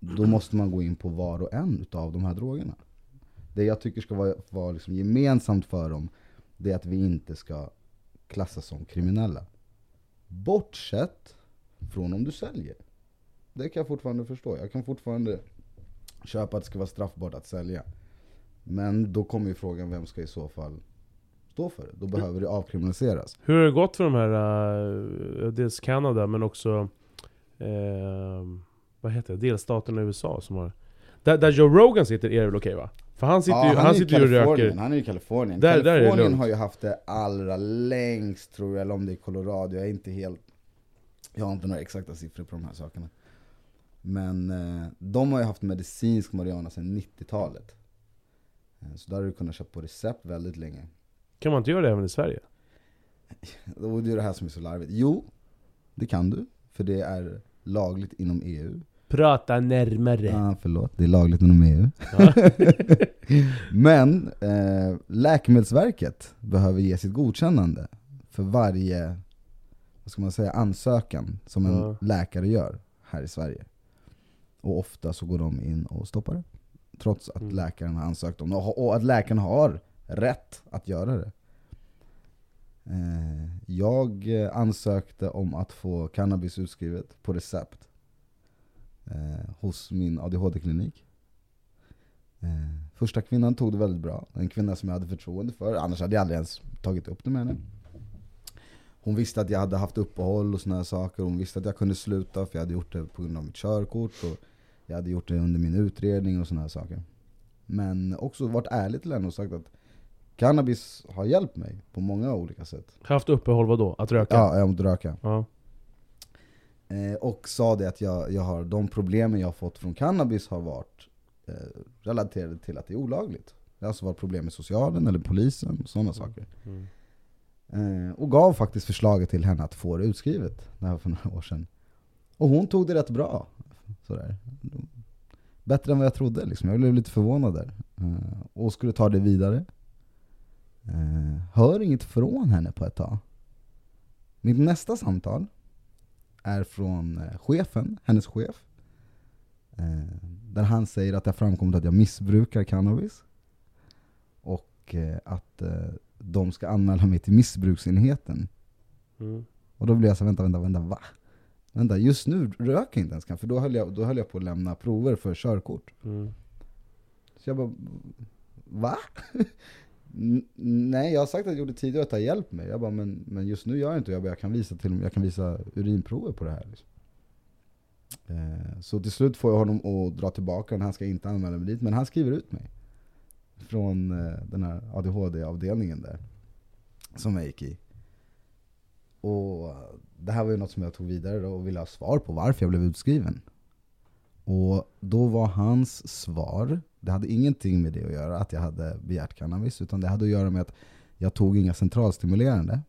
då måste man gå in på var och en av de här drogerna. Det jag tycker ska vara, vara liksom gemensamt för dem, det är att vi inte ska klassas som kriminella. Bortsett från om du säljer. Det kan jag fortfarande förstå. Jag kan fortfarande köpa att det ska vara straffbart att sälja. Men då kommer ju frågan, vem ska i så fall stå för det. Då behöver det avkriminaliseras. Hur har det gått för de här, uh, dels Kanada men också uh, vad heter det, delstaterna i USA som har där, där Joe Rogan sitter är det väl okej va? För han sitter ja, ju, han, han sitter ju och röker. Han är i Kalifornien. Där, Kalifornien där har ju haft det allra längst tror jag, eller om det är Colorado. Jag är inte helt... Jag har inte några exakta siffror på de här sakerna. Men eh, de har ju haft medicinsk marijuana sedan 90-talet. Eh, så där har du kunnat köpa på recept väldigt länge. Kan man inte göra det även i Sverige? det är det här som är så larvigt. Jo, det kan du. För det är lagligt inom EU. Prata närmare. ah, förlåt. Det är lagligt inom EU. Men eh, Läkemedelsverket behöver ge sitt godkännande för varje vad ska man säga, ansökan som en ja. läkare gör här i Sverige. Och ofta så går de in och stoppar det. Trots att mm. läkaren har ansökt om det. Och att läkaren har rätt att göra det. Eh, jag ansökte om att få cannabis utskrivet på recept eh, hos min ADHD-klinik. Eh, första kvinnan tog det väldigt bra, en kvinna som jag hade förtroende för, annars hade jag aldrig ens tagit upp det med henne. Hon visste att jag hade haft uppehåll och såna här saker, hon visste att jag kunde sluta för jag hade gjort det på grund av mitt körkort och jag hade gjort det under min utredning och såna här saker. Men också varit ärlig till henne och sagt att cannabis har hjälpt mig på många olika sätt. Haft uppehåll vadå? Att röka? Ja, jag måste röka. Ja. Eh, och sa det att jag, jag har, de problemen jag har fått från cannabis har varit eh, relaterade till att det är olagligt. Det har alltså varit problem med socialen eller polisen och sådana saker. Mm. Eh, och gav faktiskt förslaget till henne att få det utskrivet, det här var för några år sedan. Och hon tog det rätt bra. Sådär. Bättre än vad jag trodde, liksom. jag blev lite förvånad där. Eh, och skulle ta det vidare. Eh, hör inget från henne på ett tag. Mitt nästa samtal är från eh, chefen, hennes chef. Eh, där han säger att det har framkommit att jag missbrukar cannabis. Och eh, att de ska anmäla mig till missbruksenheten. Mm. Och då blir jag så vänta, vänta, vänta, va? Vänta, just nu röker jag inte ens för då höll, jag, då höll jag på att lämna prover för körkort. Mm. Så jag bara, va? Nej, jag har sagt att jag gjorde tidigare att det har hjälpt mig. Jag bara, men, men just nu gör jag inte det. Jag, bara, jag, kan visa till, jag kan visa urinprover på det här. Liksom. Eh, så till slut får jag honom att dra tillbaka den, han ska inte anmäla mig dit. Men han skriver ut mig. Från eh, den här ADHD-avdelningen där. Som jag gick i. Och det här var ju något som jag tog vidare då och ville ha svar på varför jag blev utskriven. Och då var hans svar, det hade ingenting med det att göra, att jag hade begärt cannabis, utan det hade att göra med att jag tog inga centralstimulerande.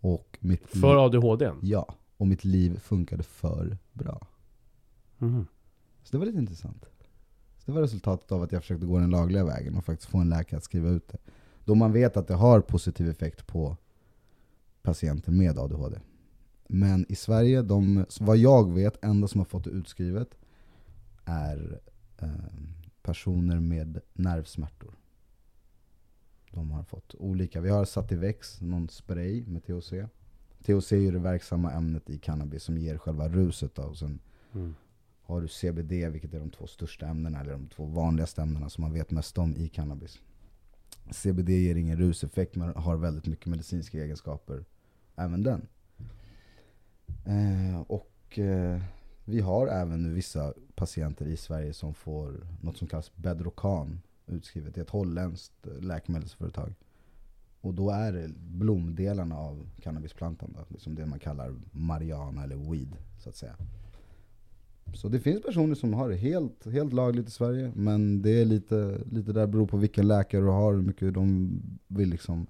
Och mitt För ADHD? ja, och mitt liv funkade för bra. Mm. Så det var lite intressant. Så det var resultatet av att jag försökte gå den lagliga vägen och faktiskt få en läkare att skriva ut det. Då man vet att det har positiv effekt på patienter med ADHD. Men i Sverige, de, vad jag vet, enda som har fått det utskrivet är personer med nervsmärtor. De har fått olika. Vi har Sativex, någon spray med THC. THC är ju det verksamma ämnet i cannabis som ger själva ruset. Då. Och sen Mm. har du CBD, vilket är de två största ämnena, eller de två vanligaste ämnena som man vet mest om i cannabis. CBD ger ingen ruseffekt, men har väldigt mycket medicinska egenskaper, även den. Eh, och eh, vi har även nu vissa patienter i Sverige som får något som kallas Bedrocan utskrivet. Det är ett holländskt eh, läkemedelsföretag. Och då är det blomdelarna av cannabisplantan, då, liksom det man kallar marijuana eller weed, så att säga. Så det finns personer som har det helt, helt lagligt i Sverige, men det är lite, lite där beror på vilken läkare du har, hur mycket de vill liksom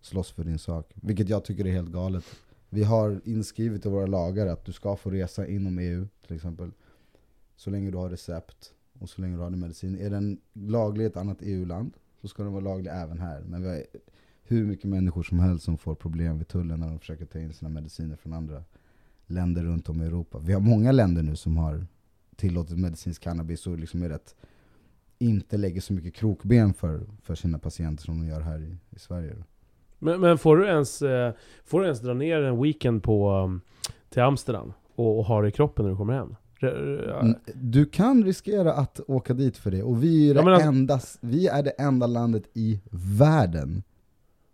slåss för din sak. Vilket jag tycker är helt galet. Vi har inskrivet i våra lagar att du ska få resa inom EU till exempel. Så länge du har recept och så länge du har din medicin. Är den laglig i ett annat EU-land så ska den vara laglig även här. Men vi har hur mycket människor som helst som får problem vid tullen när de försöker ta in sina mediciner från andra länder runt om i Europa. Vi har många länder nu som har tillåtit medicinsk cannabis och liksom är rätt, inte lägger så mycket krokben för, för sina patienter som de gör här i, i Sverige. Men, men får, du ens, eh, får du ens dra ner en weekend på, um, till Amsterdam och, och ha det i kroppen när du kommer hem? Mm, Du kan riskera att åka dit för det, och vi är, det Ja, alltså- enda, vi är det enda landet i världen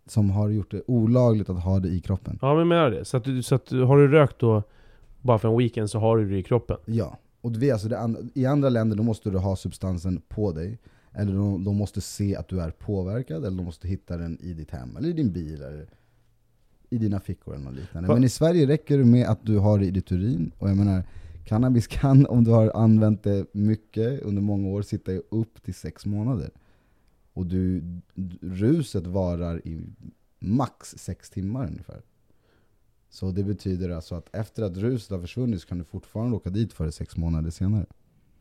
som har gjort det olagligt att ha det i kroppen. Ja men jag menar det. Så, att så att har du rökt då bara för en weekend så har du det i kroppen? Ja, och vi, alltså det, i andra länder då måste du ha substansen på dig, eller de, de måste se att du är påverkad, eller de måste hitta den i ditt hem, eller i din bil, eller i dina fickor eller något liknande. Va- Men i Sverige räcker det med att du har det i ditt urin, och jag menar, cannabis kan, om du har använt det mycket under många år, sitta i upp till sex månader. Och du, ruset varar i max sex timmar ungefär. Så det betyder alltså att efter att ruset har försvunnit så kan du fortfarande åka dit för det sex månader senare.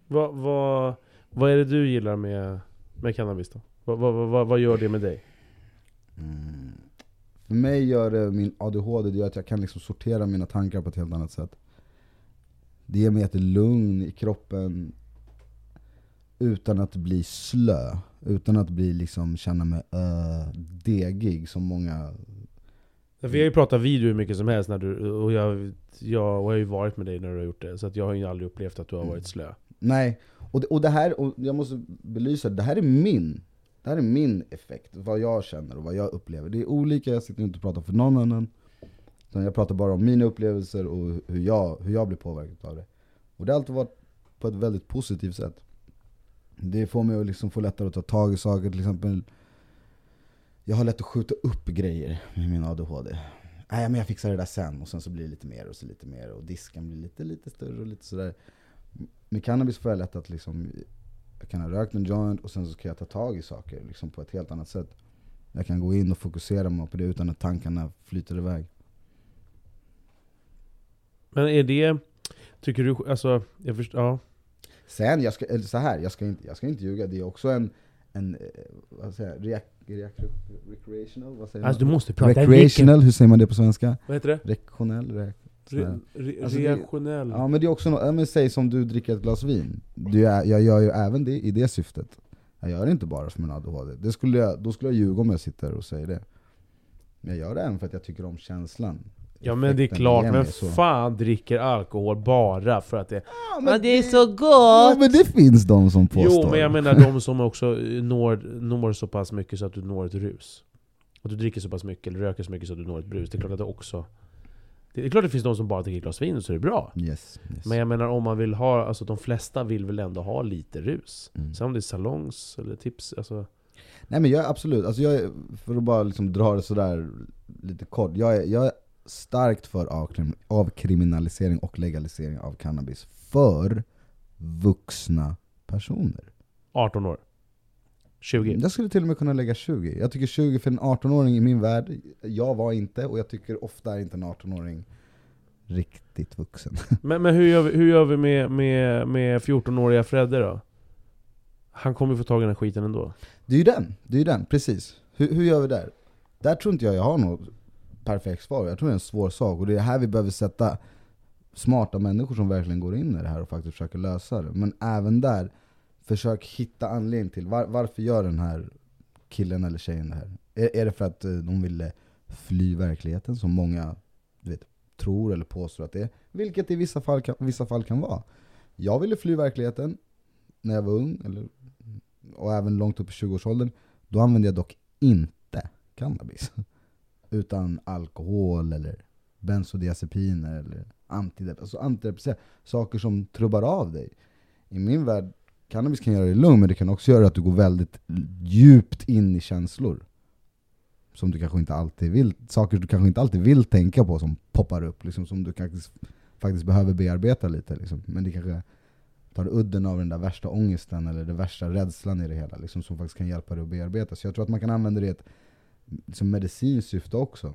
Vad, vad, vad är det du gillar med, med cannabis då? Vad, vad, vad, vad gör det med dig? Mm. För mig gör det min ADHD, det gör att jag kan liksom sortera mina tankar på ett helt annat sätt. Det ger mig ett lugn i kroppen utan att bli slö. Utan att bli liksom, känna mig uh, degig som många Vi har ju pratat video hur mycket som helst när du, och jag, jag, och jag har ju varit med dig när du har gjort det. Så att jag har ju aldrig upplevt att du har Mm. varit slö. Nej, och det, och det här, och jag måste belysa, det här är min det här är min effekt, vad jag känner och vad jag upplever. Det är olika, jag sitter inte och pratar för någon annan. Utan jag pratar bara om mina upplevelser och hur jag, hur jag blir påverkad av det. Och det har alltid varit på ett väldigt positivt sätt. Det får mig att liksom få lättare att ta tag i saker, till exempel Jag har lätt att skjuta upp grejer med min ADHD. Nej men jag fixar det där sen, och sen så blir det lite mer och så lite mer och disken blir lite, lite större och lite sådär. Med cannabis får jag lätt att liksom jag kan ha rökt en joint och sen så kan jag ta tag i saker liksom på ett helt annat sätt. Jag kan gå in och fokusera mig på det utan att tankarna flyter iväg. Men är det, tycker du, alltså, jag förstår, ja. Sen, jag ska, eller så här, jag ska, inte, jag ska inte ljuga, det är också en, en eh, vad säger jag, reak, reak, recreational? Vad säger Alltså du måste prata Recreational, hur säger man det på svenska? Vad heter det? Rektionell? Re, Re, re, Alltså det- reaktionell. ja men det är också något, men säg som du dricker ett glas vin. Du, är- jag gör ju även det i det syftet. Jag gör det inte bara för min ADHD. Det skulle jag, då skulle jag ljuga om jag sitter och säger det. Men jag gör det även för att jag tycker om känslan. Ja men det är klart, men så. fan dricker alkohol bara för att det... Ja, Men det är så Ja, gott! men det finns de som påstår. Jo men jag menar de som också når, når så pass mycket så att du når ett rus. Att du dricker så pass mycket, eller röker så mycket så att du når ett brus. Det är klart att det också... Det är klart det finns de som bara dricker glas vin så är det bra. Yes, yes. Men jag menar om man vill ha, alltså de flesta vill väl ändå ha lite rus. Mm. Sen om det är salongs eller tips, alltså... Nej men jag absolut, alltså jag är, för att bara liksom dra det sådär lite kort. Jag jag starkt för avkrim, avkriminalisering och legalisering av cannabis för vuxna personer. 18 år. 20. Jag skulle till och med kunna lägga 20. Jag tycker 20 för en 18-åring i min värld, jag var inte, och jag tycker ofta är inte en 18-åring riktigt vuxen. Men, men hur, gör vi, hur gör vi med, med, med 14-åriga Fredde då? Han kommer ju få tag i den här skiten ändå. Det är ju den, det är ju den, precis. Hur, hur gör vi där? Där tror inte jag jag har något perfekt svar, jag tror det är en svår sak. Och det är här vi behöver sätta smarta människor som verkligen går in i det här och faktiskt försöker lösa det. Men även där, försök hitta anledning till var, varför gör den här killen eller tjejen det här? Är, är det för att eh, de ville fly verkligheten, som många du vet, tror eller påstår att det är? Vilket i vissa fall kan, vissa fall kan vara. Jag ville fly verkligheten när jag var ung, eller, och även långt upp i 20-årsåldern. Då använde jag dock inte cannabis. Utan alkohol eller bensodiazepiner eller antidepressiva. alltså antidepressiva. Saker som trubbar av dig. I min värld, cannabis kan göra dig lugn men det kan också göra att du går väldigt djupt in i känslor. Som du kanske inte alltid vill, saker du kanske inte alltid vill tänka på som poppar upp, liksom, som du faktiskt, faktiskt behöver bearbeta lite. Liksom. Men det kanske tar udden av den där värsta ångesten eller den värsta rädslan i det hela, liksom, som faktiskt kan hjälpa dig att bearbeta. Så jag tror att man kan använda det i ett som medicinskt syfte också.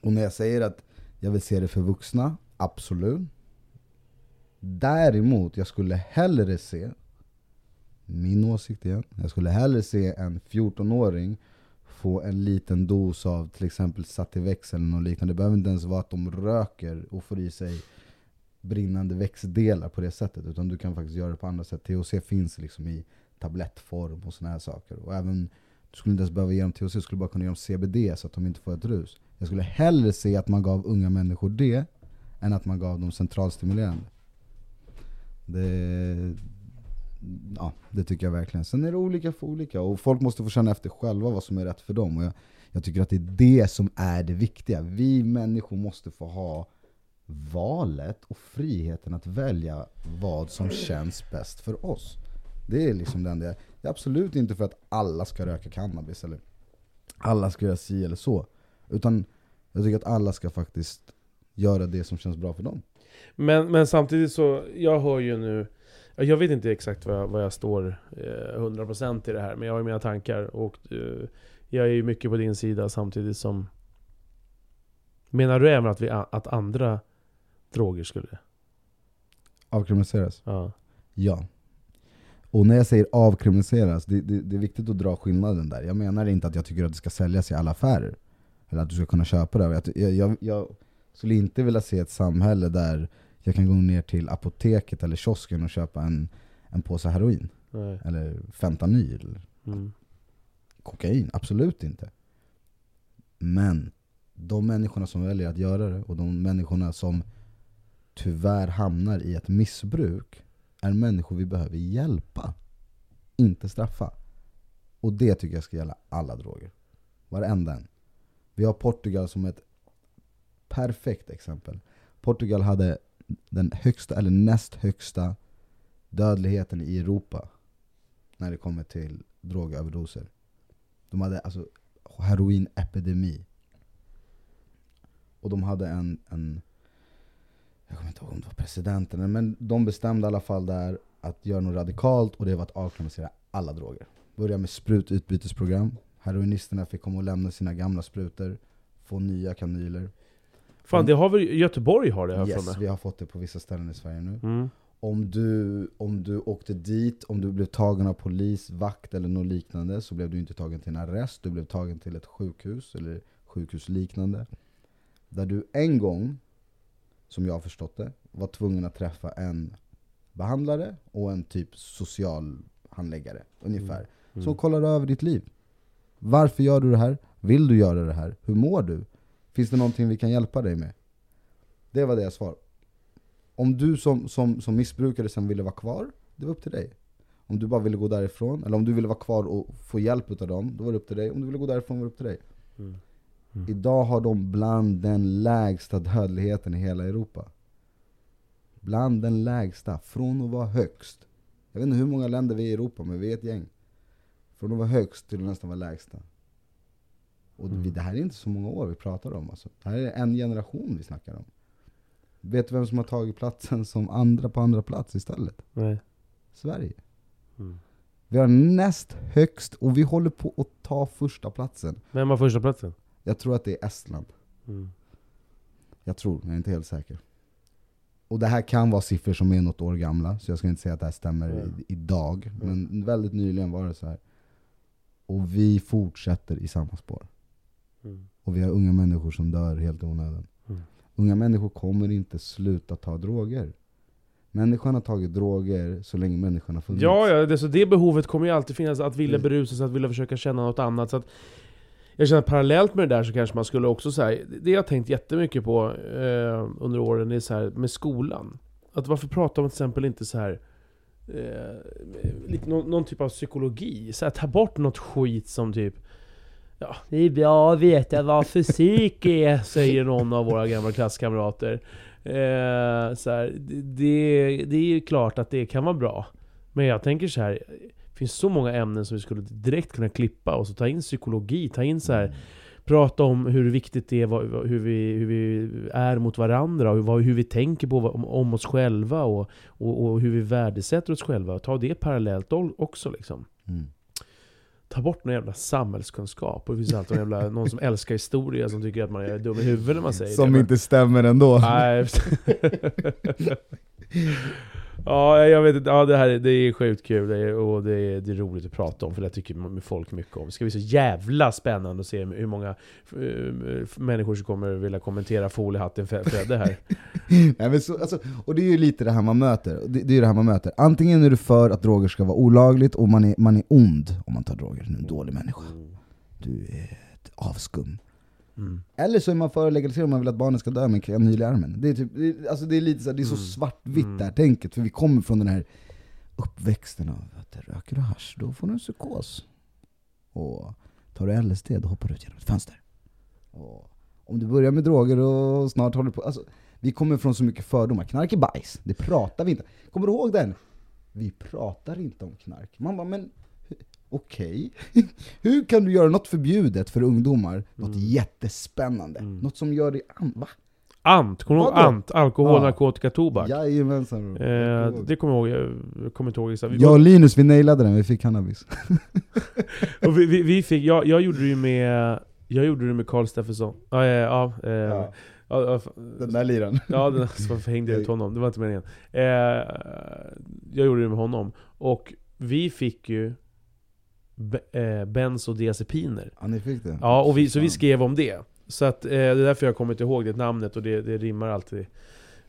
Och när jag säger att jag vill se det för vuxna, absolut. Däremot, jag skulle hellre se, min åsikt igen, jag skulle hellre se en 14-åring få en liten dos av till exempel Sativex eller något liknande. Det behöver inte ens vara att de röker och får i sig brinnande växtdelar på det sättet, utan du kan faktiskt göra det på andra sätt. THC finns liksom i tablettform och såna här saker. Och även, du skulle inte ens behöva ge dem THC, du skulle bara kunna ge dem CBD så att de inte får ett rus. Jag skulle hellre se att man gav unga människor det, än att man gav dem centralstimulerande. Det, ja, det tycker jag verkligen. Sen är det olika för olika, och folk måste få känna efter själva vad som är rätt för dem. Och jag, jag tycker att det är det som är det viktiga. Vi människor måste få ha valet och friheten att välja vad som känns bäst för oss. Det är liksom den det det är absolut inte för att alla ska röka cannabis eller alla ska göra si eller så. Utan jag tycker att alla ska faktiskt göra det som känns bra för dem. Men, men samtidigt så, jag hör ju nu Jag vet inte exakt vad jag, vad jag står eh, 100% i det här, men jag har ju mina tankar och eh, Jag är ju mycket på din sida samtidigt som Menar du även att, vi, att andra droger skulle? Avkriminaliseras? Ja. Ja. Och när jag säger avkriminaliseras, det, det, det är viktigt att dra skillnaden där. Jag menar inte att jag tycker att det ska säljas i alla affärer. Eller att du ska kunna köpa det. Jag, jag, jag, skulle inte vilja se ett samhälle där jag kan gå ner till apoteket eller kiosken och köpa en, en påse heroin. Nej. Eller fentanyl. Mm. Kokain, absolut inte. Men de människorna som väljer att göra det och de människorna som tyvärr hamnar i ett missbruk är människor vi behöver hjälpa. Inte straffa. Och det tycker jag ska gälla alla droger. Varenda en. Vi har Portugal som ett perfekt exempel. Portugal hade den högsta, eller näst högsta dödligheten i Europa när det kommer till drogöverdoser. De hade alltså heroinepidemi. Och de hade en, en jag kommer inte ihåg om det var presidenten, men de bestämde i alla fall där att göra något radikalt och det var att avkriminalisera alla droger. Börja med sprututbytesprogram. Heroinisterna fick komma och lämna sina gamla sprutor, få nya kanyler. Fan, det har väl Göteborg har det här Yes, yes, vi har fått det på vissa ställen i Sverige nu. mm. Om du, om du åkte dit, om du blev tagen av polis, vakt eller något liknande så blev du inte tagen till en arrest, du blev tagen till ett sjukhus eller sjukhusliknande. Där du en gång, som jag har förstått det, var tvungen att träffa en behandlare och en typ socialhandläggare ungefär. Mm. Som kollar över ditt liv. Varför gör du det här? Vill du göra det här? Hur mår du? Finns det någonting vi kan hjälpa dig med? Det var deras svar. Om du som, som, som missbrukare sen ville vara kvar, det var upp till dig. Om du bara ville gå därifrån, eller om du ville vara kvar och få hjälp av dem, då var det upp till dig. Om du ville gå därifrån var det upp till dig. Mm. Mm. Idag har de bland den lägsta dödligheten i hela Europa. Bland den lägsta, från att vara högst. Jag vet inte hur många länder vi är i Europa, men vi är ett gäng. Från att vara högst till att nästan vara lägsta. Och vi, Mm. det här är inte så många år vi pratar om. Alltså. Det här är en generation vi snackar om. Vet du vem som har tagit platsen som andra på andra plats istället? Nej. Sverige. Mm. Vi har näst högst och vi håller på att ta första platsen. Vem har första platsen? Jag tror att det är Estland. Mm. Jag tror, jag är inte helt säker. Och det här kan vara siffror som är något år gamla, så jag ska inte säga att det här stämmer Mm. i, idag. Men väldigt nyligen var det så här. Och vi fortsätter i samma spår. Mm. Och vi har unga människor som dör helt i onödan. Mm. Unga människor kommer inte sluta ta droger. Människan har tagit droger så länge människan har funnits. Ja, ja det, så det behovet kommer ju alltid finnas, att vilja Mm. berusa sig, att vilja försöka känna något annat. Så att jag känner att parallellt med det där så kanske man skulle också säga det jag har tänkt jättemycket på eh, under åren, är så här med skolan. Att varför pratar man till exempel inte så här eh, lite, någon, någon typ av psykologi? Så här, ta bort något skit som typ Ja, det är bra att veta vad fysik är, säger någon av våra gamla klasskamrater. Eh, så här, det, det, det är ju klart att det kan vara bra. Men jag tänker så här. Det finns så många ämnen som vi skulle direkt kunna klippa och så ta in psykologi, ta in så här, prata om hur viktigt det är, vad, hur, vi, hur vi är mot varandra, och hur, vad, hur vi tänker på om, om oss själva och, och, och hur vi värdesätter oss själva. Ta det parallellt också liksom. Mm. Ta bort någon jävla samhällskunskap. Och det finns alltid någon, jävla, någon som älskar historia som tycker att man är dum i huvudet när man säger det. Som inte stämmer ändå. Nej. ja, jag vet inte. Ja, det här är- det är sjukt kul det är, och det är, det är roligt att prata om för det tycker folk mycket om. Det ska bli så jävla spännande att se hur många eh, människor som kommer vilja kommentera foliehatten Fre- Fredde här. Nej, men så, alltså, och det är ju lite det här man möter. Det, det är det här man möter. Antingen är du för att droger ska vara olagligt och man är, man är ond om man tar droger. Du är en dålig människa. Du är ett avskum. Mm. Eller så är man för att legalisera om man vill att barnen ska dö med en kanyl i armen. Det är, typ, det är, alltså det är lite så, det är så Mm. svartvitt Mm. det här tänket, för vi kommer från den här uppväxten av att röker du hasch, då får du en psykos. Och tar du LSD, då hoppar du ut genom ett fönster. Och om du börjar med droger och snart håller du på... Alltså, vi kommer från så mycket fördomar. Knark är bajs, det pratar vi inte. Kommer du ihåg den? Vi pratar inte om knark. Man bara, men okej. Hur kan du göra något förbjudet för ungdomar, något Mm. jättespännande? Mm. Något som gör dig. Va? Ant, kommer du ihåg? Ant? Alkohol, Ja. narkotika, tobak. Jajamensan. Eh, Jag det kommer jag ihåg, jag kommer inte ihåg exakt. Jag och Linus, vi nailade den, vi fick cannabis. Och vi, vi, vi fick, jag, jag gjorde det ju med, jag gjorde det med Carl Steffensson. Ja, ja, ja, eh, ja. ja, Den där liran. Ja, den, varför hängde jag ut honom? Det var inte meningen. Eh, jag gjorde det med honom. Och vi fick ju eh, bensodiazepiner. Ja ni fick det? Ja, och vi, så vi skrev om det. Så att, eh, det är därför jag kommer inte ihåg det namnet och det, det rimmar alltid.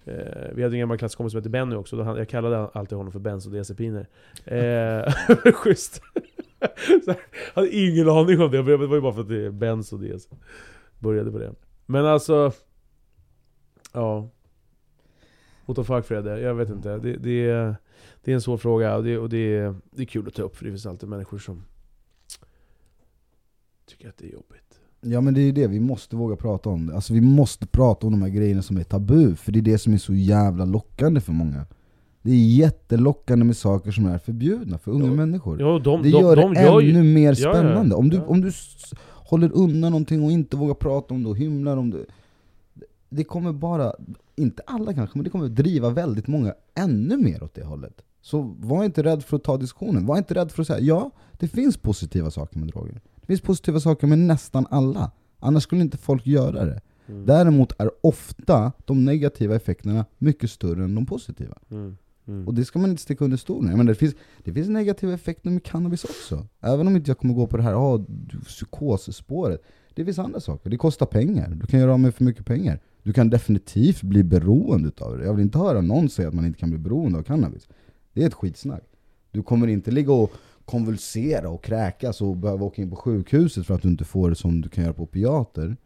Eh, vi hade en gammal klasskompis som hette Benny också, då han, jag kallade alltid honom för bensodiazepiner. Eh, schysst. Jag hade ingen aning om det, det var ju bara för att det är bensodiaz. Började på det. Men alltså... Ja. What the fuck Fredde? Jag vet inte. Det, det, är, det är en svår fråga och, det, och det, det är kul att ta upp för det finns alltid människor som tycker att det är jobbigt. Ja men det är det, vi måste våga prata om det. Alltså vi måste prata om de här grejerna som är tabu, för det är det som är så jävla lockande för många. Det är jättelockande med saker som är förbjudna för unga Ja. människor. Ja, de, det de, gör de det ännu ju, mer Ja, ja, spännande. Om du, om du håller undan någonting och inte vågar prata om det och hymlar om det. Det kommer bara, inte alla kanske, men det kommer driva väldigt många ännu mer åt det hållet. Så var inte rädd för att ta diskussionen. Var inte rädd för att säga ja, det finns positiva saker med droger. Det finns positiva saker med nästan alla. Annars skulle inte folk göra det. Mm. Däremot är ofta de negativa effekterna mycket större än de positiva. Mm. Mm. Och det ska man inte sticka under stolen med. Men det finns, det finns negativa effekter med cannabis också. Även om inte jag kommer gå på det här ah, du- psykosspåret. Det finns andra saker. Det kostar pengar. Du kan göra av med för mycket pengar. Du kan definitivt bli beroende utav det. Jag vill inte höra någon säga att man inte kan bli beroende av cannabis. Det är ett skitsnack. Du kommer inte ligga och konvulsera och kräkas och behöva åka in på sjukhuset för att du inte får det som du kan göra på opiater.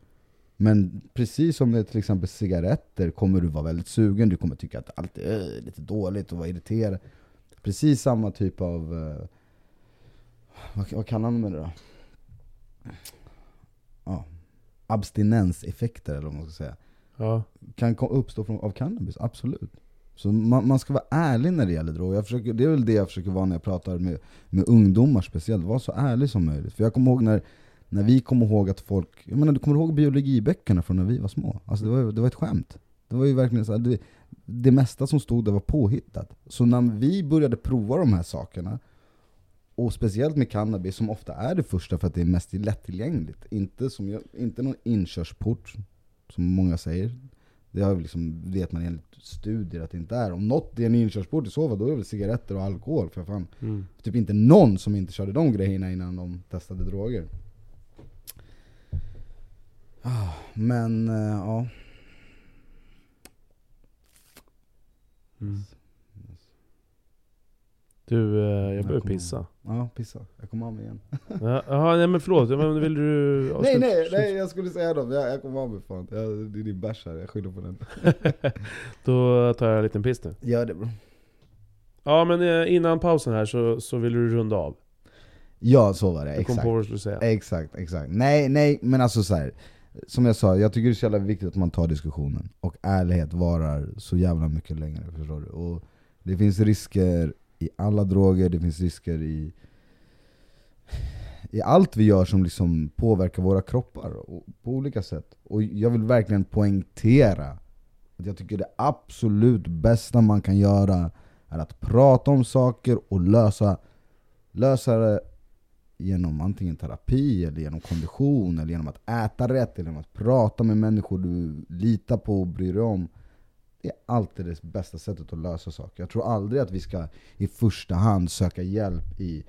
Men precis som med till exempel cigaretter kommer du vara väldigt sugen, du kommer tycka att allt är lite dåligt och vara irriterad. Precis samma typ av... eh, vad, vad kallar man det då? Ja, abstinenseffekter eller vad man ska säga. Ja. Kan uppstå från, av cannabis, absolut. Så man, man ska vara ärlig när det gäller droger. Jag försöker, det är väl det jag försöker vara när jag pratar med, med ungdomar speciellt. Var så ärlig som möjligt. För jag kommer ihåg när, när vi kom ihåg att folk... Jag menar, du kommer ihåg biologiböckerna från när vi var små? Alltså det var, det var ett skämt. Det var ju verkligen så här, det, det mesta som stod där var påhittat. Så när vi började prova de här sakerna, och speciellt med cannabis som ofta är det första för att det är mest lättillgängligt. Inte, som jag, inte någon inkörsport, som många säger. Det har liksom, vet man enligt studier att det inte är. Om något är en inkörsport i så fall, då är det väl cigaretter och alkohol. För fan, Mm. typ inte någon som inte körde de grejerna innan de testade droger. Ah, Men, eh, ja. Mm. Du, eh, jag kommer- pissa. Ja, pissa. Jag kommer av mig igen. Ja, Jaha, nej men förlåt, men vill du... nej, nej, nej, jag skulle säga dem. Jag, jag kommer av mig fan. Jag, det är din bärs här, jag skyller på den. Då tar jag en liten piss nu. Gör det bro. Ja men eh, innan pausen här så, så vill du runda av. Ja, så var det. Jag kom Exakt. på vad du skulle säga. Exakt, exakt. Nej, nej, men alltså så här. Som jag sa, jag tycker det är så jävla viktigt att man tar diskussionen. Och ärlighet varar så jävla mycket längre, förstår du? Och det finns risker i alla droger, det finns risker i, i allt vi gör som liksom påverkar våra kroppar och, på olika sätt. Och jag vill verkligen poängtera att jag tycker det absolut bästa man kan göra är att prata om saker och lösa, lösa det genom antingen terapi, eller genom kondition, eller genom att äta rätt, eller genom att prata med människor du litar på och bryr dig om. Det är alltid det bästa sättet att lösa saker. Jag tror aldrig att vi ska i första hand söka hjälp i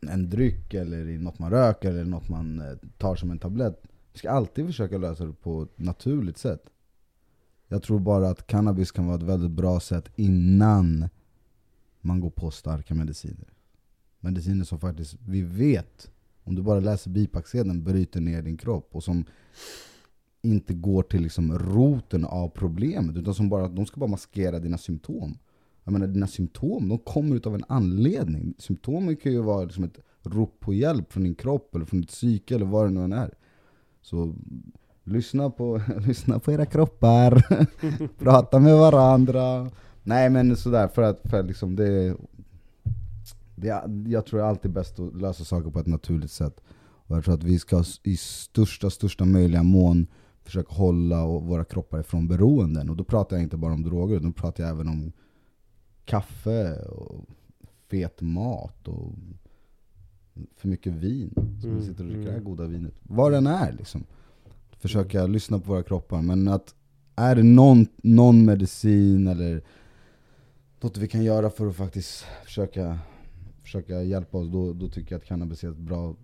en dryck, eller i något man röker, eller något man eh, tar som en tablett. Vi ska alltid försöka lösa det på ett naturligt sätt. Jag tror bara att cannabis kan vara ett väldigt bra sätt innan man går på starka mediciner mediciner som faktiskt, vi vet, om du bara läser bipacksedeln, bryter ner din kropp och som inte går till liksom roten av problemet, utan som bara, de ska bara maskera dina symptom. Jag menar dina symptom, de kommer utav en anledning. Symptomen kan ju vara liksom ett rop på hjälp från din kropp, eller från ditt psyke, eller vad det nu än är. Så lyssna på, lyssna på era kroppar, prata med varandra. Nej men sådär, för att, för att liksom det det jag tror det är alltid bäst att lösa saker på ett naturligt sätt. Och jag tror att vi ska i största, största möjliga mån försöka hålla våra kroppar ifrån beroenden. Och då pratar jag inte bara om droger, utan då pratar jag även om kaffe och fet mat och för mycket vin. Som Mm, vi sitter och dricker det här mm. goda vinet. Vad den är liksom. Försöka lyssna på våra kroppar. Men att är det någon, någon medicin eller något vi kan göra för att faktiskt försöka, försöka hjälpa oss, då, då tycker jag att cannabis är ett bra,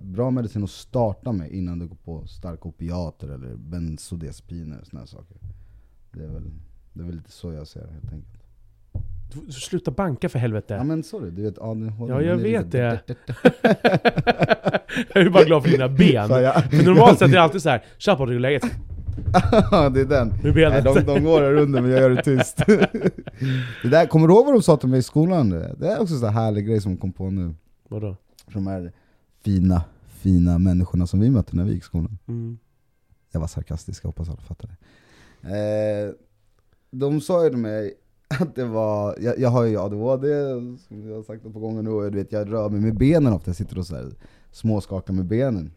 bra medicin att starta med innan du går på starka opiater eller bensodiazepiner och här saker. Det är, väl, det är väl lite så jag ser det helt enkelt. Du- Sluta banka för helvete. Ja men sorry, du vet ADHD Ja, jag vet det. jag är bara glad för dina ben. Jag- För normalt sett är det alltid så här, tja hur är läget? Det är den. Med Nej, de, de går här under men jag gör det tyst. det där, kommer du ihåg vad de sa till mig i skolan? Det är också en sån här härlig grej som de kom på nu. Vadå? För de här fina, fina människorna som vi mötte när vi gick i skolan. Mm. Jag var sarkastisk, jag hoppas alla fattar det. Eh, de sa ju till mig att det var, jag, jag har ju ADHD, som jag har sagt det på gånger nu, och du vet, jag rör mig med benen ofta, jag sitter och så här, småskakar med benen.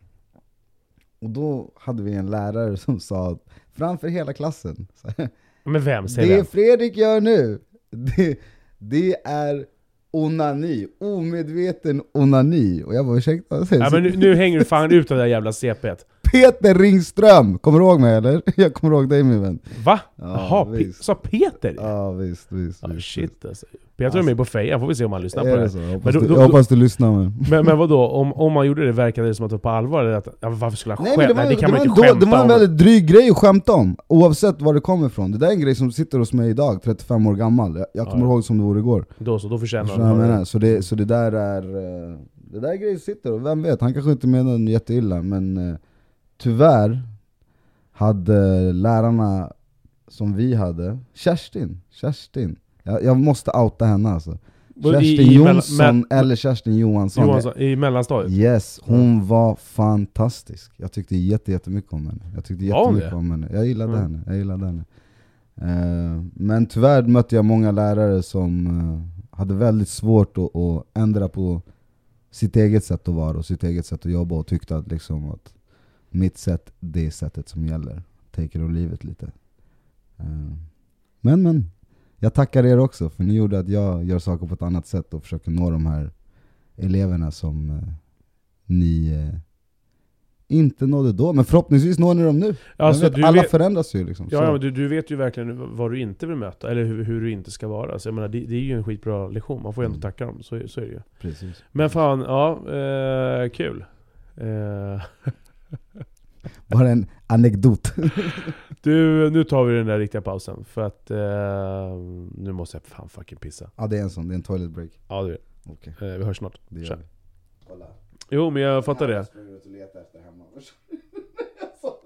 Och då hade vi en lärare som sa, framför hela klassen, så här, Men vem säger det vem? Fredrik gör nu, det, det är onani, omedveten onani. Och jag bara ursäkta? Ja, men nu, nu hänger du fan ut av det där jävla CP't. Peter Ringström! Kommer du ihåg mig eller? Jag kommer ihåg dig min vän. Va? Ja, Jaha, Pe- visst. sa Peter? Ja visst, visst. Ah, visst, shit alltså. Peter är med på fejan, får vi se om han lyssnar på det. det så? Jag hoppas, Men då- du, jag hoppas du lyssnar men. Men, men vadå, om, om man gjorde det verkade det som att det var på allvar? Eller att, ja, varför skulle han skämta? det, var, Nej, det kan det, man inte en då, skämta det var en väldigt dryg grej att skämta om, oavsett var det kommer ifrån. Det där är en grej som sitter hos mig idag, 35 år gammal. Jag, jag kommer Ja. ihåg som det vore igår. Då så, då förtjänar han menar? Så det, så det där är eh, Det där är grejer sitter, och vem vet, han kanske inte menar något jätteilla men eh, Tyvärr hade lärarna som vi hade, Kerstin, Kerstin Jag, jag måste outa henne alltså i- Kerstin i mell- Jonsson eller Kerstin Johansson Johansson, i mellanstadiet? Yes, hon var fantastisk. Jag tyckte jätte, jättemycket om henne. Jag tyckte jättemycket om henne. Jag gillade Mm. henne. Jag gillade henne. Eh, men tyvärr mötte jag många lärare som eh, hade väldigt svårt att, att ändra på sitt eget sätt att vara och sitt eget sätt att jobba och tyckte att, liksom att mitt sätt, det är sättet som gäller. Take it or leave it lite. Eh, men men, jag tackar er också för ni gjorde att jag gör saker på ett annat sätt och försöker nå de här eleverna som eh, ni eh, inte nådde då, men förhoppningsvis når ni dem nu. Alltså, vet, alla vet, förändras ju liksom. ja, ja, men du, du vet ju verkligen vad du inte vill möta, eller hur, hur du inte ska vara. Så jag menar, det, det är ju en skitbra lektion, man får ju ändå Mm. tacka dem, så, så är det ju. Precis. Men fan, ja, eh, kul. Eh, Bara en anekdot. du, nu tar vi den där riktiga pausen, för att eh, nu måste jag fan fucking pissa. ja det är en sån, det är en toilet break. Ja, det är det. Eh, vi hörs snart. det gör vi. Kolla. Jo, men jag fattar det.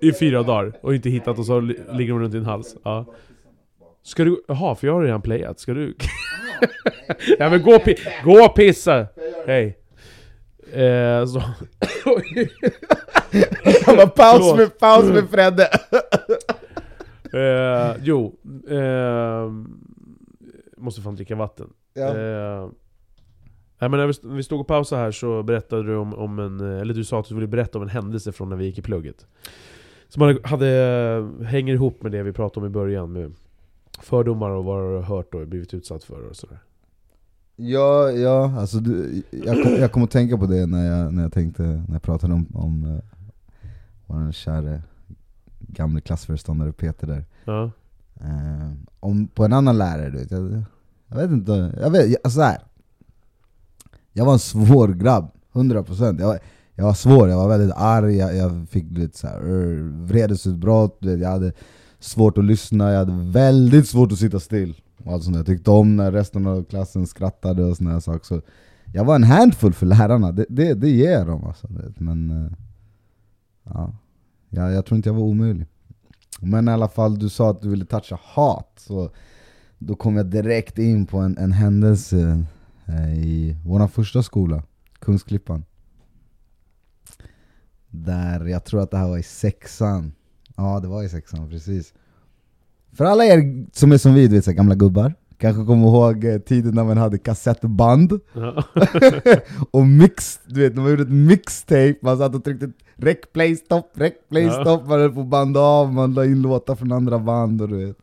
I fyra dagar, och inte hittat och så li- ligger de runt din hals. Ja. Ska du... Jaha, för jag har redan playat. Ska du... ja men gå och, pi- gå och pissa! Hej. Eh, så... Bara paus med, paus med Fredde! eh, jo. Eh, måste fan dricka vatten. Ja. Eh, nej, men när vi, när vi stod och pausade här så berättade du om, om en... Eller du sa att du ville berätta om en händelse från när vi gick i plugget. Som hade, hade, hänger ihop med det vi pratade om i början med fördomar och vad du har hört och blivit utsatt för och sådär. Ja, ja alltså du, jag, kom, jag kom att tänka på det när jag, när jag tänkte, när jag pratade om, om uh, vår kära gamle klassföreståndare Peter där. Ja. Eh, om, på en annan lärare, du vet. Jag, jag vet inte, jag vet, jag, så här. Jag var en svår grabb, 100% jag, jag var svår, jag var väldigt arg, jag, jag fick lite så här, uh, vredesutbrott, jag hade svårt att lyssna, jag hade väldigt svårt att sitta still. Och allt sånt där. Jag tyckte om när resten av klassen skrattade och såna här saker. Så jag var en handfull för lärarna, det, det, det ger jag dem alltså. Men eh, ja, jag, jag tror inte jag var omöjlig. Men i alla fall, du sa att du ville toucha hat, så då kom jag direkt in på en, en händelse eh, i vår första skola, Kungsklippan. Där jag tror att det här var i sexan. Ja, det var i sexan, precis. För alla er som är som vi, du vet, så gamla gubbar, kanske kommer ihåg eh, tiden när man hade kassettband Ja. och mix, du vet, när man gjorde ett mixtape, man satt och tryckte rec play stop, rec play Ja. stop, man höll på att banda av, man la in låtar från andra band och du vet.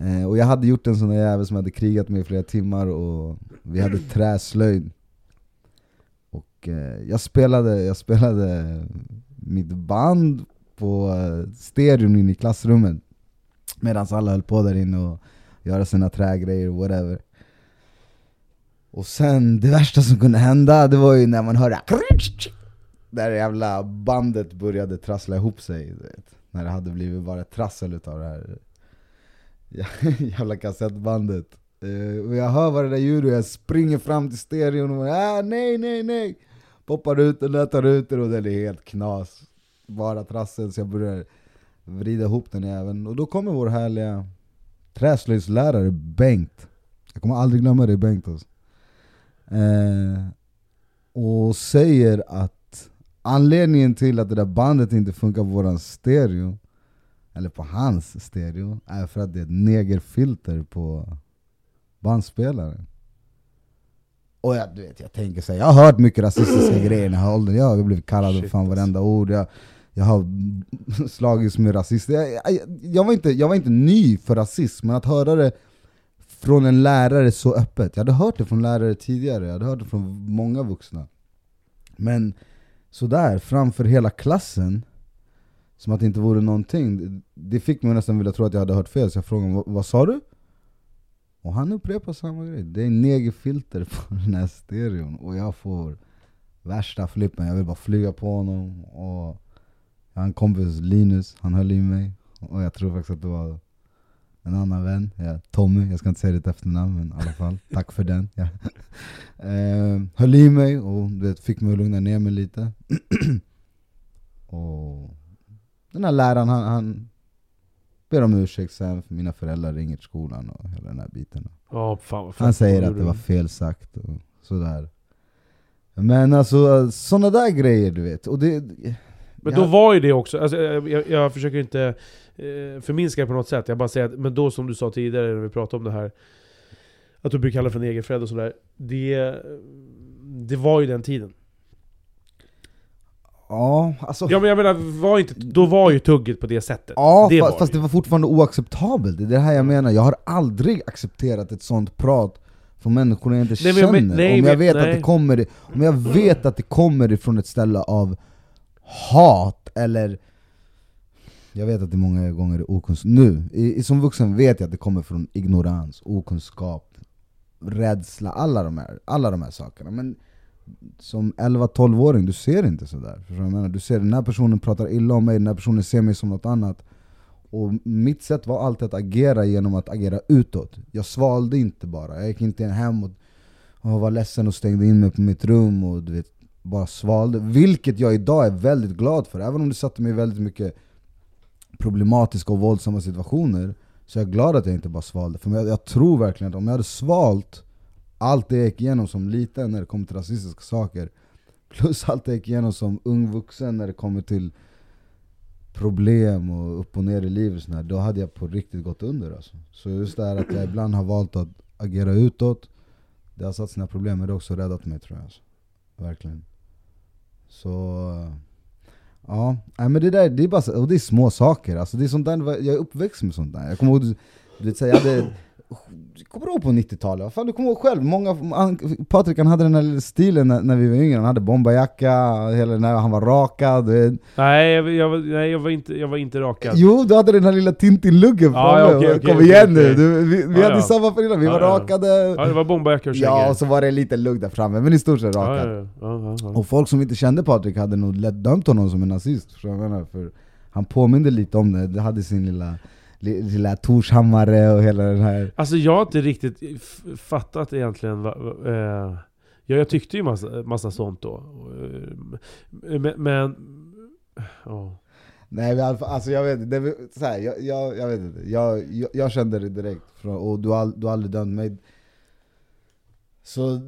Eh, och jag hade gjort en sån där jävel som hade krigat med i flera timmar och vi hade träslöjd. Och eh, jag, spelade, jag spelade mitt band på eh, stereon inne i klassrummet medan alla höll på där inne och göra sina trägrejer och whatever. Och sen, det värsta som kunde hända, det var ju när man hörde Där jävla bandet började trassla ihop sig, vet. När det hade blivit bara trassel utav det här jävla kassettbandet. Uh, och jag hör vad det där ljudet och jag springer fram till stereon och bara, ah, nej, nej, nej! Poppar ut den där, tar ut den och den är helt knas. Bara trassel, så jag börjar vrida ihop den även. Och då kommer vår härliga träslöjdslärare Bengt. Jag kommer aldrig glömma det Bengt alltså. eh, Och säger att anledningen till att det där bandet inte funkar på våran stereo, eller på hans stereo, är för att det är ett negerfilter på bandspelaren. Och jag, du vet, jag tänker så här, jag har hört mycket rasistiska grejer i den här åldern, jag har blivit kallad för fan alltså. varenda ord, jag, jag har slagits med rasister. Jag, jag, jag, var inte, jag var inte ny för rasism, men att höra det från en lärare så öppet. Jag hade hört det från lärare tidigare, jag hade hört det från många vuxna. Men sådär, framför hela klassen, som att det inte vore någonting. Det, det fick mig nästan vilja tro att jag hade hört fel, så jag frågade vad, vad sa du? Och han upprepar samma grej. Det är negerfilter på den här stereon, och jag får värsta flippen. Jag vill bara flyga på honom. Och en kompis, Linus, han höll i mig. Och jag tror faktiskt att det var en annan vän, ja, Tommy, jag ska inte säga ditt efternamn men i alla fall, tack för den. Ja. Eh, höll i mig och vet, fick mig att lugna ner mig lite. och den här läraren, han, han ber om ursäkt sen, för mina föräldrar ringer till skolan och hela den här biten. Ja, fan vad Han säger att det var fel sagt och sådär. Men alltså sådana där grejer du vet. Och det, Men då var ju det också, alltså, jag, jag, försöker inte eh, förminska det på något sätt, jag bara säger att, men då som du sa tidigare när vi pratade om det här, att du brukar kalla för negerfred och sådär, det, det var ju den tiden. Ja, alltså... Ja men jag menar, var inte, då var ju tugget på det sättet. Ja, det fa- var fast det. var fortfarande oacceptabelt. Det är det här jag menar. Jag har aldrig accepterat ett sånt prat från människor jag inte Nej, men jag men- känner. nej, om, jag men- vet att nej. det kommer, om jag vet att det kommer ifrån ett ställe av hat, eller jag vet att det många gånger är okunskap. Nu, i, i- som vuxen vet jag att det kommer från ignorans, okunskap, rädsla, alla de här, alla de här sakerna. Men som 11-12-åring, du ser inte sådär. Förstår du jag menar? Du ser den här personen pratar illa om mig, den här personen ser mig som något annat. Och mitt sätt var alltid att agera genom att agera utåt. Jag svalde inte bara, jag gick inte hem och, och var ledsen och stängde in mig på mitt rum och du vet, bara svalde. Vilket jag idag är väldigt glad för, även om det satte mig i väldigt mycket problematiska och våldsamma situationer Så jag är glad att jag inte bara svalde, för jag, jag tror verkligen att om jag hade svalt allt det jag gick igenom som liten när det kommer till rasistiska saker Plus allt jag gick igenom som ung vuxen när det kommer till problem och upp och ner i livet och sådär, Då hade jag på riktigt gått under alltså. Så just det här att jag ibland har valt att agera utåt Det har satt sina problem, men det har också räddat mig tror jag alltså. Verkligen så... Ja, men det där, det är bara och det är små saker. Alltså, det är sånt där, Jag är uppväxt med sånt där. Jag kommer ihåg, du, du vet, så jag hade Kommer du ihåg på 90-talet? Vad fan, du kommer ihåg själv? Många, han, Patrik han hade den här stilen när, när vi var yngre, han hade bomberjacka, hela den här, han var rakad. Nej, jag, jag, var- nej jag, var inte, jag var inte rakad. Jo, du hade den här lilla Tintin-luggen Ja, framme, okej, okej, kom okej, igen nu! Du, vi vi Ja, hade ja. samma frilla, vi Ja, var ja. rakade Ja, det var bomberjacka och kängor. Ja, och så var det en liten lugg där framme, men i stort sett rakad ja. Och folk som inte kände Patrik hade nog lätt dömt honom som en nazist? För han påminde lite om det, det hade sin lilla, li- lilla Torshammare och hela den här Alltså jag har inte riktigt fattat egentligen vad... vad, eh, ja, jag tyckte ju massa, massa sånt då. Eh, Men... men ja. Nej alltså jag vet inte, det, så här, jag, jag, jag vet inte, jag, jag, jag kände det direkt, och du har, du har aldrig dömt mig så,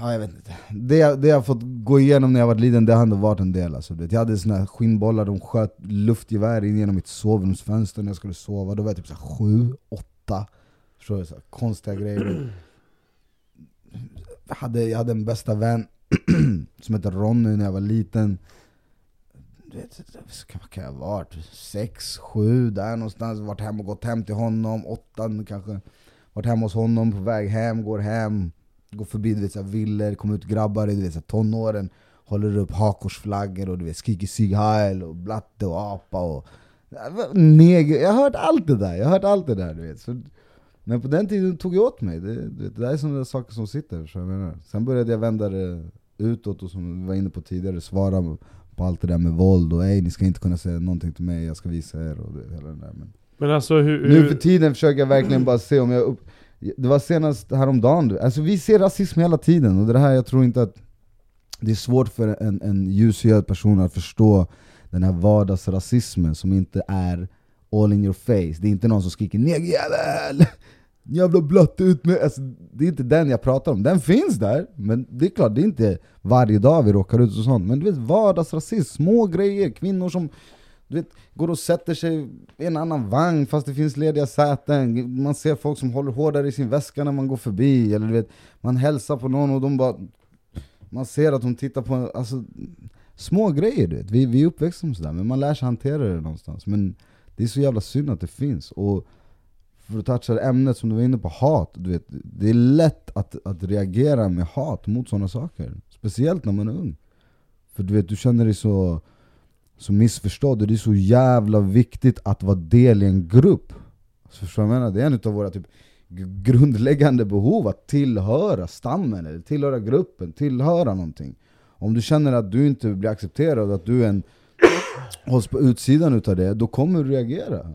ja jag vet inte Det, jag- det jag har fått gå igenom när jag var liten, det har ändå varit en del alltså, vet. Jag hade såna här skinnbollar, de sköt luftgevär in genom mitt sovrumsfönster när jag skulle sova, då var jag typ så här sju, åtta Förstår du? Så här, konstiga grejer jag hade, jag hade en bästa vän som hette Ronny när jag var liten du vet, vad kan jag ha varit? Sex, sju, där någonstans. Varit hem och gått hem till honom, åttan kanske. Varit hemma hos honom, på väg hem, går hem. Går förbi du vet, så här, villor, kommer ut grabbar i du vet, så här, tonåren. Håller upp hakorsflaggor och du vet, skriker Sieg Heil och blatte och apa och... Neger. Jag har hört allt det där, jag har hört allt det där du vet. Så, men på den tiden tog jag åt mig, det, det, det där är sådana saker som sitter. Så jag menar. Sen började jag vända det utåt och som vi var inne på tidigare, svara på allt det där med våld och ej, ni ska inte kunna säga någonting till mig, jag ska visa er och det, hela den där. Men Men alltså hur... nu för hur tiden försöker jag verkligen bara se om jag upp... Det var senast häromdagen, du. alltså vi ser rasism hela tiden och det här jag tror inte att det är svårt för en, en ljushyad person att förstå den här vardagsrasismen som inte är all in your face. Det är inte någon som skriker 'negerjävel' Jävla blött ut med alltså, Det är inte den jag pratar om, den finns där, men det är klart det är inte varje dag vi råkar ut och sånt Men du vet vardagsrasism, små grejer, kvinnor som du vet, går och sätter sig i en annan vagn fast det finns lediga säten Man ser folk som håller hårdare i sin väska när man går förbi, eller du vet, man hälsar på någon och de bara Man ser att de tittar på en... alltså, Små grejer du vet, vi, vi är uppväxta med sådär, men man lär sig hantera det någonstans Men det är så jävla synd att det finns, och för att toucha det ämnet som du var inne på, hat. Du vet, det är lätt att, att reagera med hat mot sådana saker. Speciellt när man är ung. För du vet, du känner dig så, så missförstådd, och det är så jävla viktigt att vara del i en grupp. Så förstår jag menar? Det är en av våra typ, grundläggande behov, att tillhöra stammen, eller tillhöra gruppen, tillhöra någonting. Om du känner att du inte blir accepterad, att du är en hålls på utsidan utav det, då kommer du reagera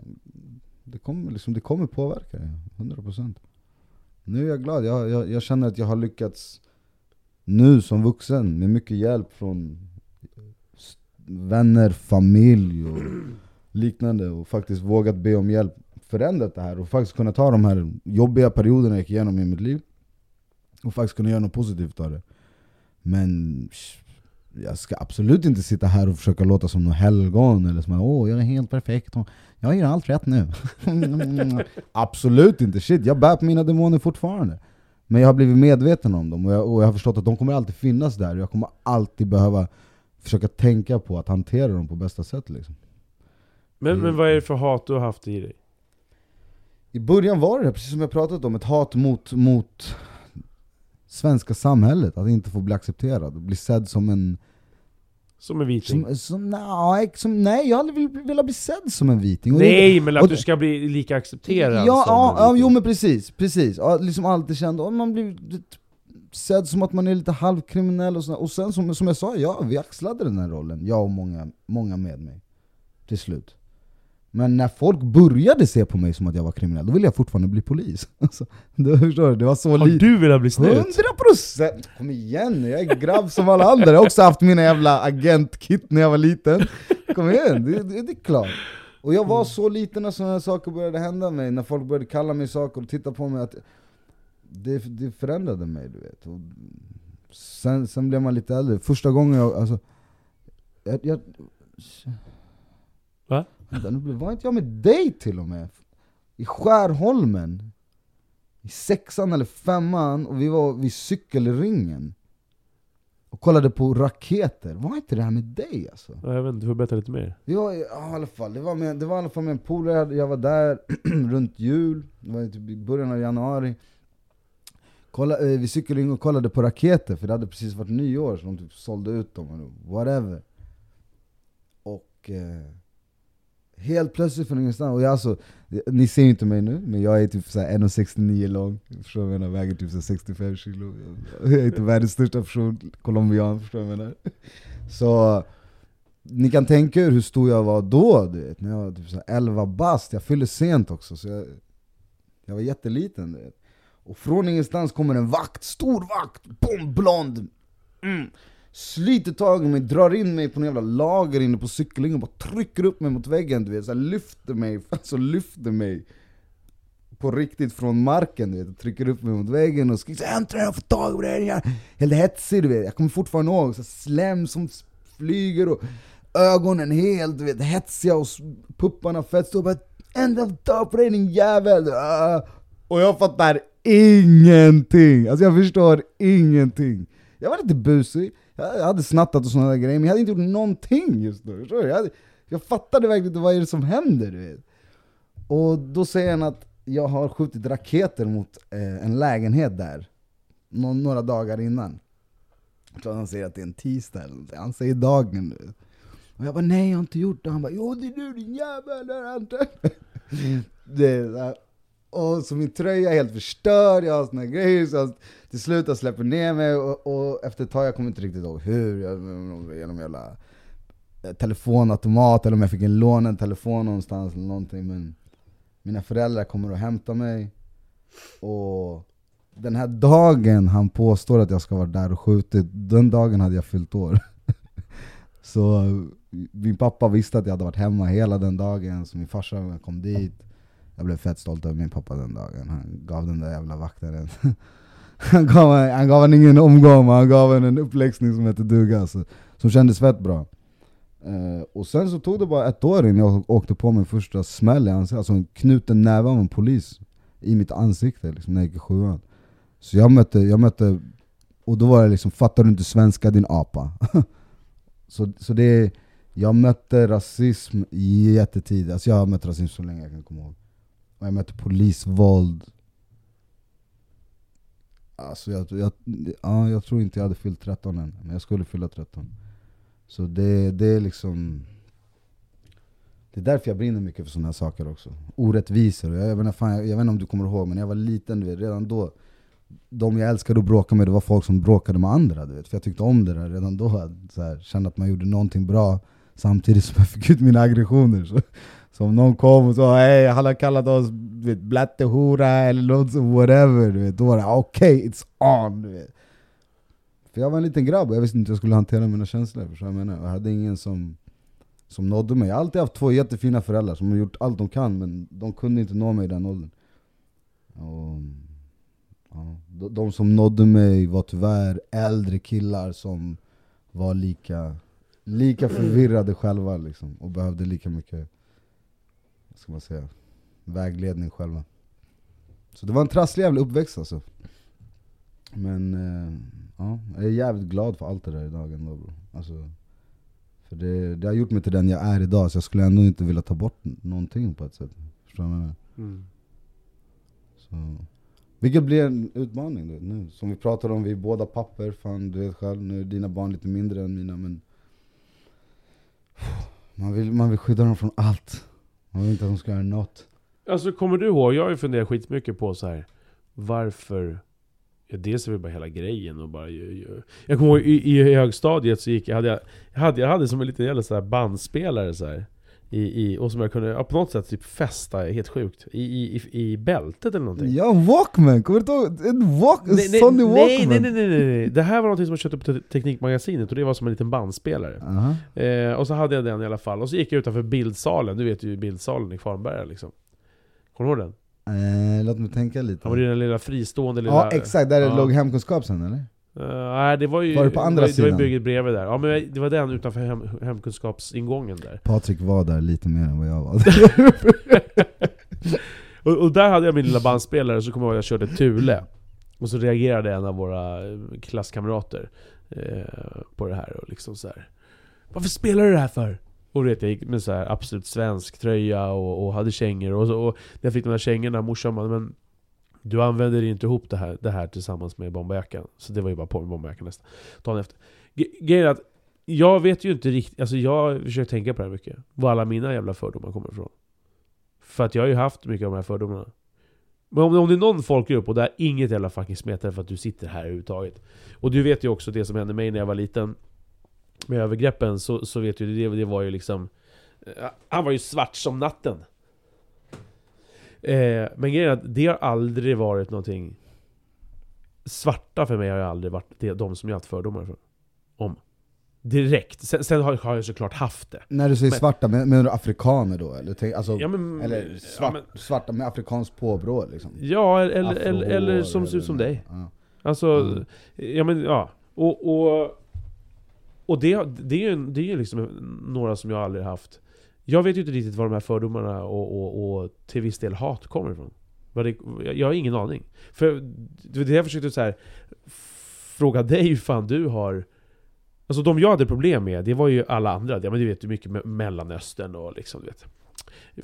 det kommer, liksom, det kommer påverka dig, 100% Nu är jag glad, jag, jag, jag känner att jag har lyckats nu som vuxen med mycket hjälp från vänner, familj och liknande och faktiskt vågat be om hjälp förändrat det här och faktiskt kunna ta de här jobbiga perioderna jag gick igenom i mitt liv och faktiskt kunna göra något positivt av det Men jag ska absolut inte sitta här och försöka låta som någon helgon eller som att åh, jag är helt perfekt och jag gör allt rätt nu. absolut inte, shit jag bär på mina demoner fortfarande. Men jag har blivit medveten om dem och jag, och jag har förstått att de kommer alltid finnas där. Jag kommer alltid behöva försöka tänka på att hantera dem på bästa sätt. Liksom. Men, men vad är det för hat du har haft i dig? I början var det precis som jag pratat om, ett hat mot, mot svenska samhället, att inte få bli accepterad, bli sedd som en som en viting? Som, som, nej, som, nej, jag hade velat bli sedd som en viting. Och nej, men att och, du ska bli lika accepterad ja, som ja, ja, jo men precis, precis. Liksom alltid och man blir sedd som att man är lite halvkriminell och så, och sen som, som jag sa, ja, vi axlade den här rollen, jag och många, många med mig. Till slut. Men när folk började se på mig som att jag var kriminell, då ville jag fortfarande bli polis. Alltså, du förstår, det var så Har du velat bli snut? 100%! Kom igen jag är grabb som alla andra, jag har också haft mina jävla agentkit när jag var liten. Kom igen, det, det, det är klart. Och jag var så liten när sådana saker började hända mig, när folk började kalla mig saker och titta på mig, att det, det förändrade mig du vet. Och sen, sen blev man lite äldre, första gången jag, alltså, jag, jag Va? Nu var inte jag med dig till och med? I Skärholmen? I sexan eller femman, och vi var vid cykelringen. Och kollade på raketer, var inte det här med dig alltså? Ja, jag vet inte, du får berätta lite mer. Vi var, ja, i alla fall, det var, med, det var i alla fall med en polare, jag var där runt jul, det var typ i början av januari Kolla, eh, Vi cykelringade och kollade på raketer, för det hade precis varit nyår så de typ sålde ut dem, whatever Och eh, Helt plötsligt från ingenstans, och jag alltså, ni ser inte mig nu, men jag är typ 1,69 lång, förstår du vad jag menar? Väger typ 65 kilo Jag är inte världens största person, colombian, förstår du vad jag menar? Så ni kan tänka er hur stor jag var då, du vet, när jag var typ så 11 bast, jag fyllde sent också, så jag, jag var jätteliten du vet. Och från ingenstans kommer en vakt, stor vakt, bom, blond! Mm. Sliter tag i mig, drar in mig på en jävla lager inne på cykelringen, bara trycker upp mig mot väggen du vet, så här, lyfter mig, alltså lyfter mig. På riktigt från marken du vet, trycker upp mig mot väggen och skriker 'Äntligen har jag fått tag på dig' Helt hetsig du vet, jag kommer fortfarande ihåg, så slem som flyger och ögonen helt du vet, hetsiga och pupparna fett stora, bara 'Äntligen har jag fått tag på dig din jävel' ah. Och jag fattar ingenting, alltså jag förstår ingenting Jag var lite busig, jag hade snattat och sådana grejer, men jag hade inte gjort någonting just då. Jag, hade, jag fattade verkligen inte vad är det som händer. Du vet. Och då säger han att jag har skjutit raketer mot eh, en lägenhet där, Nå några dagar innan. Jag tror han säger att det är en tisdag eller något. Han säger dagen nu. Och jag bara nej jag har inte gjort det. Han bara jo det är du din jävel, det det, och så min tröja är helt förstörd, jag har såna grejer, så till slut jag släpper ner mig och, och, efter ett tag, jag kommer inte riktigt ihåg hur, jag, genom jävla telefonautomat eller om jag fick en lånad telefon någonstans eller någonting men Mina föräldrar kommer och hämtar mig och den här dagen han påstår att jag ska vara där och skjutit, den dagen hade jag fyllt år Så min pappa visste att jag hade varit hemma hela den dagen, så min farsa kom dit. Jag blev fett stolt över min pappa den dagen. Han gav den där jävla vakten han, gav, han gav en ingen omgång, men han gav en en uppläxning som hette duga, alltså, som kändes fett bra. Uh, och sen så tog det bara ett år innan jag åkte på min första smäll i ansiktet, alltså en knuten näve av en polis i mitt ansikte liksom, när jag gick i sjuan. Så jag mötte, jag mötte, och då var det liksom 'fattar du inte svenska din apa' Så, så det, jag mötte rasism jättetidigt, alltså jag har mött rasism så länge jag kan komma ihåg. Och jag mötte polisvåld. Alltså jag, jag, ja, jag tror inte jag hade fyllt 13 än, men jag skulle fylla 13. Så det, det är liksom... Det är därför jag brinner mycket för sådana här saker också. Orättvisor. Jag, jag, vet, fan, jag, jag vet inte om du kommer ihåg, men när jag var liten, du vet, redan då de jag älskade att bråka med, det var folk som bråkade med andra. Du vet. För jag tyckte om det där redan då. Så här, kände att man gjorde någonting bra samtidigt som jag fick ut mina aggressioner. Så, så om någon kom och sa hej, han har kallat oss blattehora eller något så whatever, du vet, då var det ah, okej, okay, it's on. Du vet. För jag var en liten grabb och jag visste inte hur jag skulle hantera mina känslor. För jag, menar. jag hade ingen som, som nådde mig. Jag har alltid haft två jättefina föräldrar som har gjort allt de kan, men de kunde inte nå mig i den åldern. Och, ja, de som nådde mig var tyvärr äldre killar som var lika, lika förvirrade själva liksom, och behövde lika mycket vad ska man säga, vägledning själva. Så det var en trasslig jävla uppväxt alltså. Men eh, ja, jag är jävligt glad för allt det där idag ändå bro. Alltså, för det, det har gjort mig till den jag är idag, så jag skulle ändå inte vilja ta bort någonting på ett sätt. Förstår du vad jag menar? Mm. Så. Vilket blir en utmaning då, nu. Som vi pratade om, vi är båda papper, fan du vet själv, nu är dina barn lite mindre än mina men man vill, man vill skydda dem från allt. Jag vill inte att de ska göra något. Alltså kommer du ihåg, jag har ju funderat skitmycket på så här varför Ja, dels är det bara hela grejen och bara... Jag kommer ihåg i, i högstadiet så gick jag, hade jag, hade, jag hade som en liten jävla så här bandspelare så här, i, i, och som jag kunde på något sätt typ fästa, helt sjukt, i, i, i bältet eller någonting. Ja, Walkman! Kommer du ihåg? En, walk, en nej, Sony nej, Walkman! Nej, nej, nej, nej, nej, Det här var något som jag köpte på Teknikmagasinet och det var som en liten bandspelare. Uh -huh. eh, och så hade jag den i alla fall, och så gick jag utanför bildsalen, du vet ju bildsalen i Kvarnberga liksom. Kommer du ihåg den? Eh, låt mig tänka lite. Ja, var det den lilla fristående lilla... Ja exakt, där ja. låg hemkunskap sen eller? Uh, nej det var ju... Var det på andra det sidan? Det var bygget bredvid där. Ja men det var den utanför hem, hemkunskapsingången där. Patrik var där lite mer än vad jag var. och, och, där hade jag min lilla bandspelare, så kommer jag ihåg att jag körde Thule. Och så reagerade en av våra eh, klasskamrater eh, på det här och liksom så här. Varför spelar du det här för? Och vet, jag gick med så här absolut svensk tröja och, och hade kängor och, så, och när jag fick de här kängorna, morsan bara, men du använder inte ihop det här, det här tillsammans med bomberjackan. Så det var ju bara på med bomberjackan nästan. Dagen efter. Grejen är att jag vet ju inte riktigt, alltså jag försöker tänka på det här mycket. Var alla mina jävla fördomar kommer ifrån. För att jag har ju haft mycket av de här fördomarna. Men om, om det är någon folkgrupp och det är inget jävla fucking smetare för att du sitter här överhuvudtaget. Och du vet ju också det som hände mig när jag var liten med övergreppen så, så vet du, det, det var ju liksom... Eh, han var ju svart som natten. Eh, men grejen är att det har aldrig varit någonting... Svarta för mig har ju aldrig varit det, de som jag haft fördomar för. om. Direkt. Sen, sen har, har, jag såklart haft det. När du säger men, svarta, menar du afrikaner då? Eller, alltså, ja, men, eller svart, ja, men, svarta med afrikanskt påbrå liksom? Ja, eller, eller, eller som ser ut som dig. Ja. Alltså, mm. ja men ja. Och, och och det, det är ju det är liksom några som jag aldrig haft. Jag vet ju inte riktigt var de här fördomarna och, och, och till viss del hat kommer ifrån. Jag har ingen aning. För det jag försökte så här, fråga dig hur fan du har... Alltså de jag hade problem med, det var ju alla andra. Ja, men du vet ju mycket med Mellanöstern och liksom, du vet.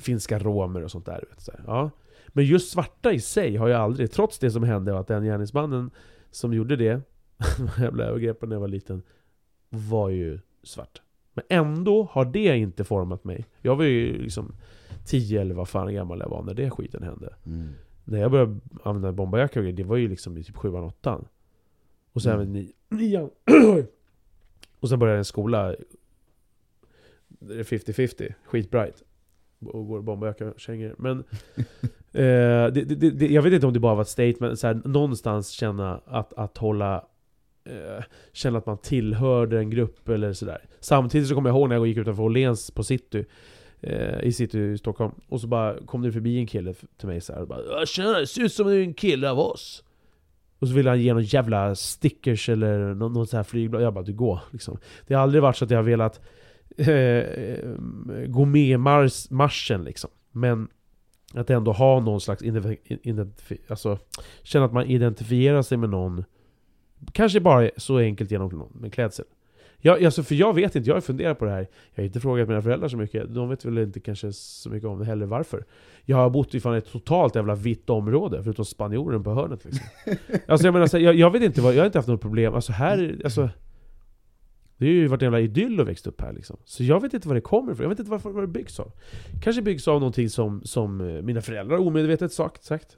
Finska romer och sånt där. Vet, så här. Ja. Men just svarta i sig har jag aldrig, trots det som hände, att den gärningsmannen som gjorde det, jävla övergreppen när jag var liten, var ju svart. Men ändå har det inte format mig. Jag var ju liksom 10 eller vad fan gammal jag var när det skiten hände. Mm. När jag började använda bombarjacka och det var ju liksom i typ 7 8 Och sen mm. nian. och sen började jag en skola. Det är 50-50, skitbright. Och går och kängor. Men eh, det, det, det, jag vet inte om det bara var ett statement, så här, någonstans känna att, att hålla eh, känna att man tillhörde en grupp eller sådär. Samtidigt så kommer jag ihåg när jag gick utanför Åhléns på city, eh, i city i Stockholm, och så bara kom det förbi en kille till mig så här, och bara 'Tjena, det ser ut som en kille av oss' Och så ville han ge någon jävla stickers eller något, någon sån här flygblad. Jag bara, du går liksom. Det har aldrig varit så att jag har velat eh, eh, gå med i mars, marschen liksom. Men att ändå ha någon slags identifi alltså, känna att man identifierar sig med någon Kanske bara så enkelt genom med klädsel jag, alltså, för jag vet inte, jag har funderat på det här Jag har inte frågat mina föräldrar så mycket De vet väl inte kanske så mycket om det heller, varför Jag har bott i fan ett totalt jävla vitt område Förutom spanjoren på hörnet liksom Alltså jag menar, så, jag, jag vet inte vad, jag har inte haft något problem Alltså här, alltså det har ju varit en jävla idyll att växa upp här liksom. Så jag vet inte var det kommer ifrån, jag vet inte varför vad det byggs av. Kanske byggs av någonting som, som eh, mina föräldrar omedvetet sagt. sagt.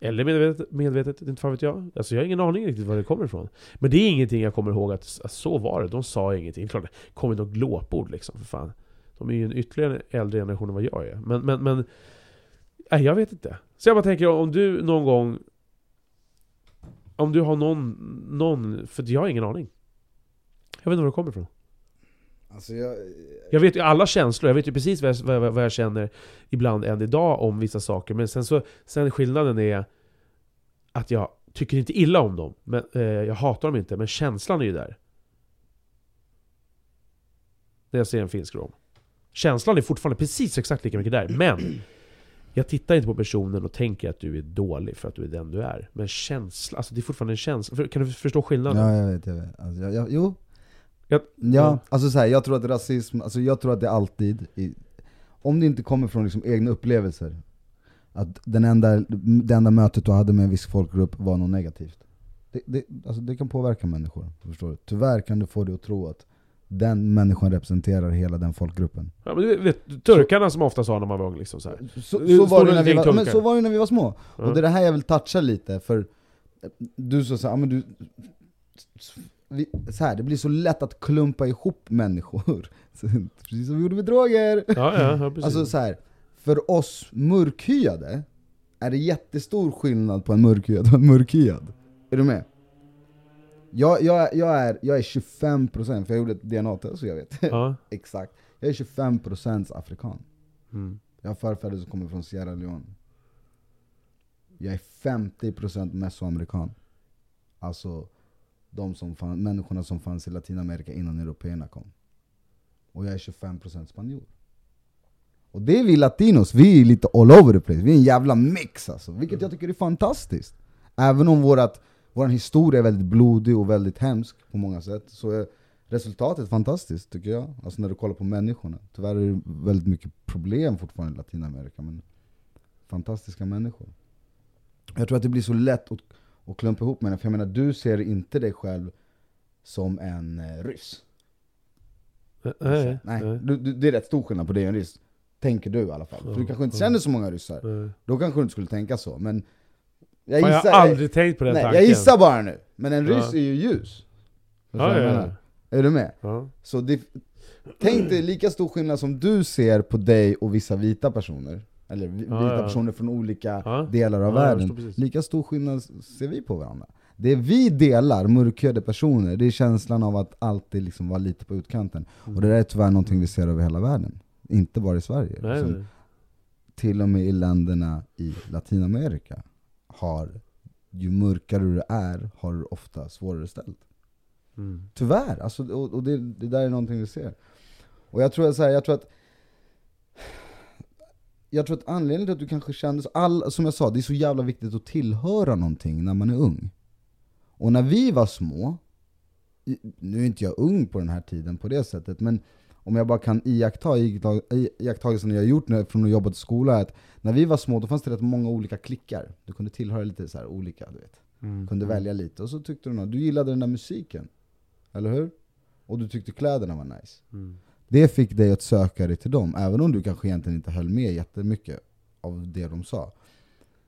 Eller medvetet, medvetet, inte fan vet jag. Alltså jag har ingen aning riktigt var det kommer ifrån. Men det är ingenting jag kommer ihåg att, att så var det. De sa ingenting. Klart det kommer något glåpord liksom, för fan. De är ju en ytterligare äldre generation än vad jag är. Men, men, men... Nej, jag vet inte. Så jag bara tänker, om du någon gång... Om du har någon... någon för jag har ingen aning. Jag vet inte var det kommer ifrån. Alltså jag... jag vet ju alla känslor, jag vet ju precis vad jag, vad, vad jag känner ibland än idag om vissa saker. Men sen, så, sen skillnaden är att jag tycker inte illa om dem. Men, eh, jag hatar dem inte, men känslan är ju där. När jag ser en finsk rom. Känslan är fortfarande precis exakt lika mycket där, men jag tittar inte på personen och tänker att du är dålig för att du är den du är. Men känsla, alltså det är fortfarande en känsla. Kan du förstå skillnaden? Ja, jag vet, jag vet. Alltså, jag, jag, jo, jag, ja, alltså så här, jag tror att rasism, alltså jag tror att det alltid, i, om det inte kommer från liksom egna upplevelser, att den enda, det enda mötet du hade med en viss folkgrupp var något negativt. Det, det, alltså det kan påverka människor, förstår du? Tyvärr kan du få dig att tro att den människan representerar hela den folkgruppen. Ja, men du vet, turkarna så, som ofta sa när man var ung liksom så, här. så, så, var det när vi var, men så var det när vi var små. Ja. Och det är det här jag vill toucha lite, för du sa såhär, men du vi, så här, det blir så lätt att klumpa ihop människor. precis som vi gjorde med droger. Ja, ja, ja, precis. Alltså så här, för oss mörkhyade är det jättestor skillnad på en mörkhyad och en mörkhyad. Är du med? Jag, jag, jag, är, jag är 25%, för jag gjorde ett DNA-test så jag vet ja. exakt. Jag är 25% afrikan. Mm. Jag har förfäder som kommer från Sierra Leone. Jag är 50% mesoamerikan. Alltså de som fann, människorna som fanns i Latinamerika innan européerna kom. Och jag är 25% spanjor. Och det är vi latinos, vi är lite all over the place, vi är en jävla mix alltså. Vilket jag tycker är fantastiskt. Även om vårat, vår historia är väldigt blodig och väldigt hemsk på många sätt, så är resultatet fantastiskt tycker jag. Alltså när du kollar på människorna. Tyvärr är det väldigt mycket problem fortfarande i Latinamerika, men fantastiska människor. Jag tror att det blir så lätt att och klumpa ihop med den. För jag menar, du ser inte dig själv som en eh, ryss. Nej, nej, nej. Du, du, det är rätt stor skillnad på dig och en ryss. Tänker du i alla fall. För du kanske inte känner så många ryssar. Då kanske du inte skulle tänka så. Men jag, gissar, jag har aldrig tänkt på den nej, tanken. Jag gissar bara nu. Men en ryss ja. är ju ljus. Ja, ja, är du med? Så det, tänk dig lika stor skillnad som du ser på dig och vissa vita personer eller vita ja, ja. personer från olika ja. delar av världen. Lika stor skillnad ser vi på varandra. Det vi delar, mörkhyade personer, det är känslan av att alltid liksom vara lite på utkanten. Mm. Och det är tyvärr någonting vi ser över hela världen. Inte bara i Sverige. Nej, nej. Till och med i länderna i Latinamerika har, ju mörkare du är, har du ofta svårare ställt. Mm. Tyvärr, alltså, och, och det, det där är någonting vi ser. Och jag tror, så här, jag tror att jag tror att anledningen till att du kanske kände så, all, som jag sa, det är så jävla viktigt att tillhöra någonting när man är ung. Och när vi var små, nu är inte jag ung på den här tiden på det sättet, men om jag bara kan iaktta iakttagelsen jag har gjort när, från att jobba i skola, att när vi var små då fanns det rätt många olika klickar. Du kunde tillhöra lite så olika, du vet. Mm. Kunde mm. välja lite, och så tyckte du något. Du gillade den där musiken, eller hur? Och du tyckte kläderna var nice. Mm. Det fick dig att söka dig till dem, även om du kanske egentligen inte höll med jättemycket av det de sa.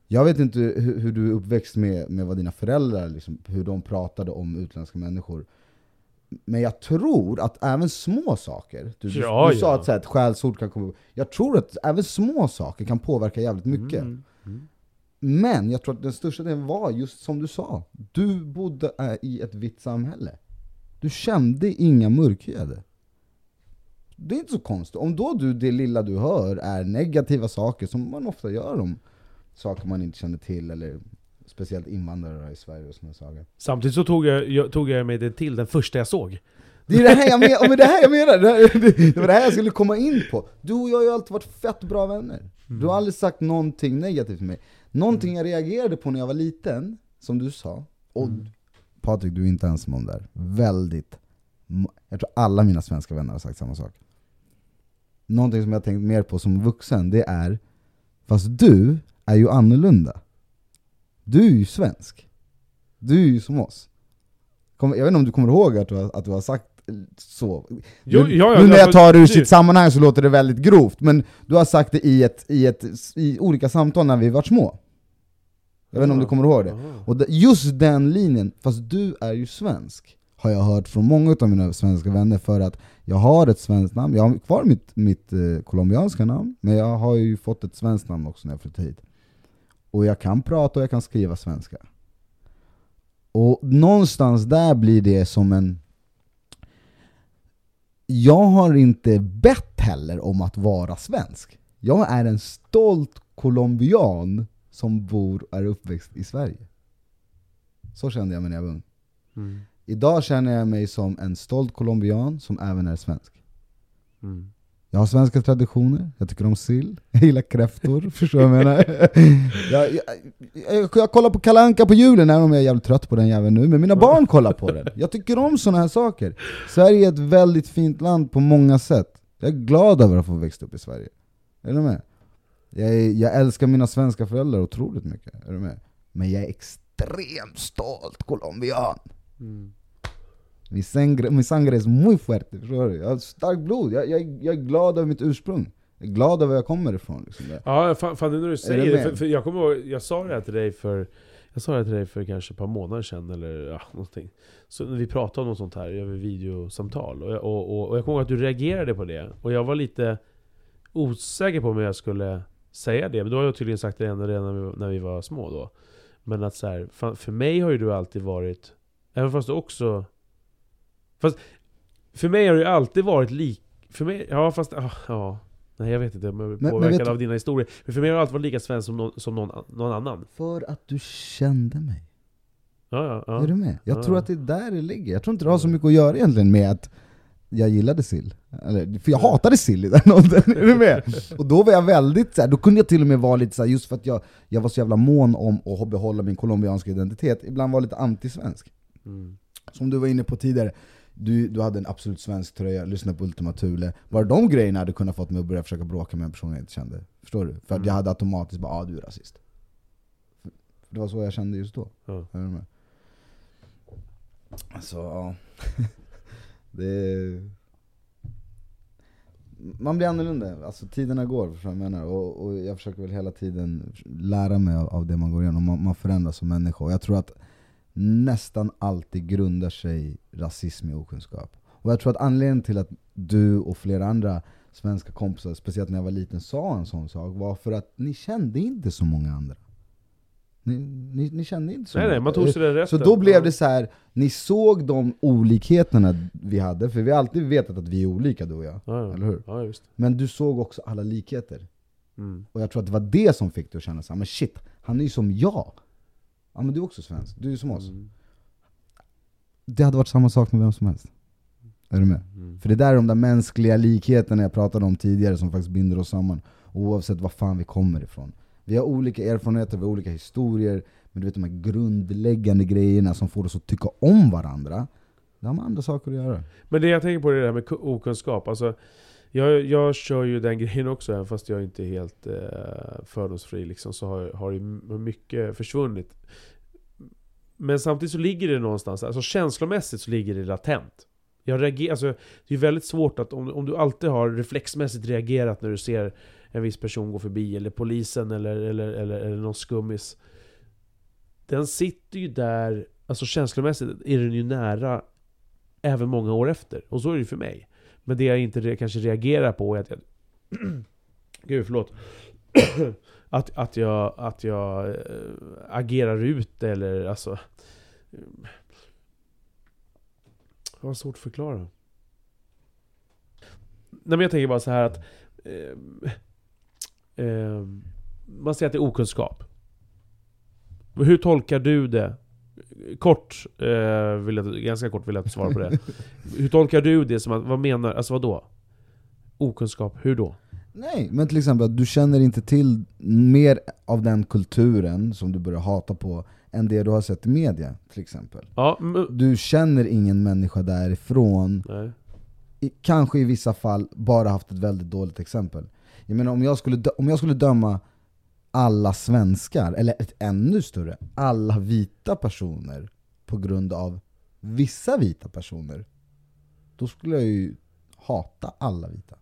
Jag vet inte hur, hur du är uppväxt med, med vad dina föräldrar, liksom, hur de pratade om utländska människor. Men jag tror att även små saker, du, ja, du, du sa att så här, ett skällsord kan komma Jag tror att även små saker kan påverka jävligt mycket. Mm, mm. Men jag tror att den största delen var just som du sa, Du bodde äh, i ett vitt samhälle. Du kände inga mörkhyade. Det är inte så konstigt. Om då du, det lilla du hör är negativa saker, som man ofta gör om saker man inte känner till, eller speciellt invandrare i Sverige och sådana saker. Samtidigt så tog jag, jag, tog jag mig det till den första jag såg. Det är det här jag menar, men det här jag menar! Det, här, det, det var det här jag skulle komma in på. Du och jag har ju alltid varit fett bra vänner. Du har aldrig sagt någonting negativt till mig. Någonting jag reagerade på när jag var liten, som du sa, och Patrik du är inte ensam om det här. Väldigt, jag tror alla mina svenska vänner har sagt samma sak. Någonting som jag tänkt mer på som vuxen, det är, fast du är ju annorlunda. Du är ju svensk. Du är ju som oss. Kom, jag vet inte om du kommer ihåg att du har, att du har sagt så. Jo, nu, ja, ja, nu när ja, jag tar det ur sitt sammanhang så låter det väldigt grovt, men du har sagt det i, ett, i, ett, i olika samtal när vi varit små. Jag vet inte om du kommer ihåg det? Och just den linjen, fast du är ju svensk, har jag hört från många av mina svenska vänner för att jag har ett svenskt namn, jag har kvar mitt, mitt eh, colombianska namn, men jag har ju fått ett svenskt namn också när jag flyttade hit. Och jag kan prata och jag kan skriva svenska. Och någonstans där blir det som en... Jag har inte bett heller om att vara svensk. Jag är en stolt colombian som bor och är uppväxt i Sverige. Så kände jag mig när jag var ung. Mm. Idag känner jag mig som en stolt colombian som även är svensk. Mm. Jag har svenska traditioner, jag tycker om sill, jag gillar kräftor, förstår du vad jag menar? Jag, jag, jag, jag kollar på Kalanka på julen, även om jag är jävligt trött på den jäveln nu, men mina barn kollar på den. Jag tycker om sådana här saker. Sverige är ett väldigt fint land på många sätt. Jag är glad över att få växa upp i Sverige. Är du med? Jag, jag älskar mina svenska föräldrar otroligt mycket, är du med? Men jag är extremt stolt colombian. Mm. Mi sangre, mi sangre es muy fuerte, förstår du? Jag har starkt blod, jag, jag, jag är glad över mitt ursprung. Jag är glad över var jag kommer ifrån. Liksom. Ja, fan, fan när du säger det, med? för, för jag kommer ihåg, jag sa det här till dig för jag sa det till dig för kanske ett par månader sedan, eller ja, någonting. Så när vi pratade om något sånt här över videosamtal, och jag, och, och, och jag kommer ihåg att du reagerade på det. Och jag var lite osäker på om jag skulle säga det, men då har jag tydligen sagt det redan, redan när, vi, när vi var små då. Men att så här, för mig har ju du alltid varit, även fast du också... Fast för mig har du ju alltid varit lik... För mig, ja fast, ja, ja. Nej jag vet inte, om jag men påverkad av dina historier. Men för mig har du alltid varit lika svensk som någon, som någon, någon annan. För att du kände mig. Ja, ja, ja. Är du med? Jag Ja. tror att det är där det ligger. Jag tror inte det har så mycket att göra egentligen med att jag gillade sill. Eller, för jag hatade sill i den åldern, är du med? Och då var jag väldigt så här, då kunde jag till och med vara lite så här, just för att jag, jag var så jävla mån om att behålla min colombianska identitet, ibland var lite antisvensk. Mm. Som du var inne på tidigare, du, du hade en absolut svensk tröja, lyssnade på Ultima Thule. Bara de grejerna hade kunnat fått mig att börja försöka bråka med en person jag inte kände. Förstår du? För att Mm. jag hade automatiskt bara ah, du är rasist. För det var så jag kände just då. Ja. Är du med? Alltså, ja. det är... Man blir annorlunda, alltså tiderna går, förstår jag menar? Och, och jag försöker väl hela tiden lära mig av, av det man går igenom, man, man förändras som människa. Och jag tror att nästan alltid grundar sig rasism i okunskap. Och jag tror att anledningen till att du och flera andra svenska kompisar, speciellt när jag var liten, sa en sån sak var för att ni kände inte så många andra. Ni, ni, ni kände inte så Nej många. nej, man tog sig den rätten. Så då blev det så här. ni såg de olikheterna vi hade, för vi har alltid vetat att vi är olika du och jag. Ja. Eller hur? Ja, just. Men du såg också alla likheter. Mm. Och jag tror att det var det som fick dig att känna så här, men shit, han är ju som jag. Ja men du är också svensk, du är som oss. Mm. Det hade varit samma sak med vem som helst. Är du med? Mm. För det där är de där mänskliga likheterna jag pratade om tidigare som faktiskt binder oss samman. Oavsett var fan vi kommer ifrån. Vi har olika erfarenheter, vi har olika historier, men du vet de här grundläggande grejerna som får oss att tycka om varandra, det har med andra saker att göra. Men det jag tänker på är det där med ku- okunskap. Alltså, jag, jag kör ju den grejen också, även fast jag inte är helt eh, fördomsfri. Liksom, så har, har ju mycket försvunnit. Men samtidigt så ligger det någonstans, alltså känslomässigt så ligger det latent. Jag reagerar, alltså, det är väldigt svårt att, om, om du alltid har reflexmässigt reagerat när du ser en viss person gå förbi, eller polisen, eller, eller, eller, eller någon skummis. Den sitter ju där, alltså känslomässigt är den ju nära även många år efter. Och så är det ju för mig. Men det jag inte re- kanske reagerar på är att jag... Gud, förlåt. att, att jag, att jag äh, agerar ut eller alltså... Jag har svårt att förklara. Nej men jag tänker bara så här att... Eh, eh, man säger att det är okunskap. Hur tolkar du det? Kort, eh, vill jag, ganska kort vill jag svara på det. Hur tolkar du det som att, vad menar, alltså vad då? Okunskap, hur då? Nej, men till exempel att du känner inte till mer av den kulturen som du börjar hata på än det du har sett i media till exempel. Ja, Du känner ingen människa därifrån, nej. i, kanske i vissa fall bara haft ett väldigt dåligt exempel. Jag menar om jag skulle, om jag skulle döma alla svenskar, eller ett ännu större, alla vita personer på grund av vissa vita personer, då skulle jag ju hata alla vita.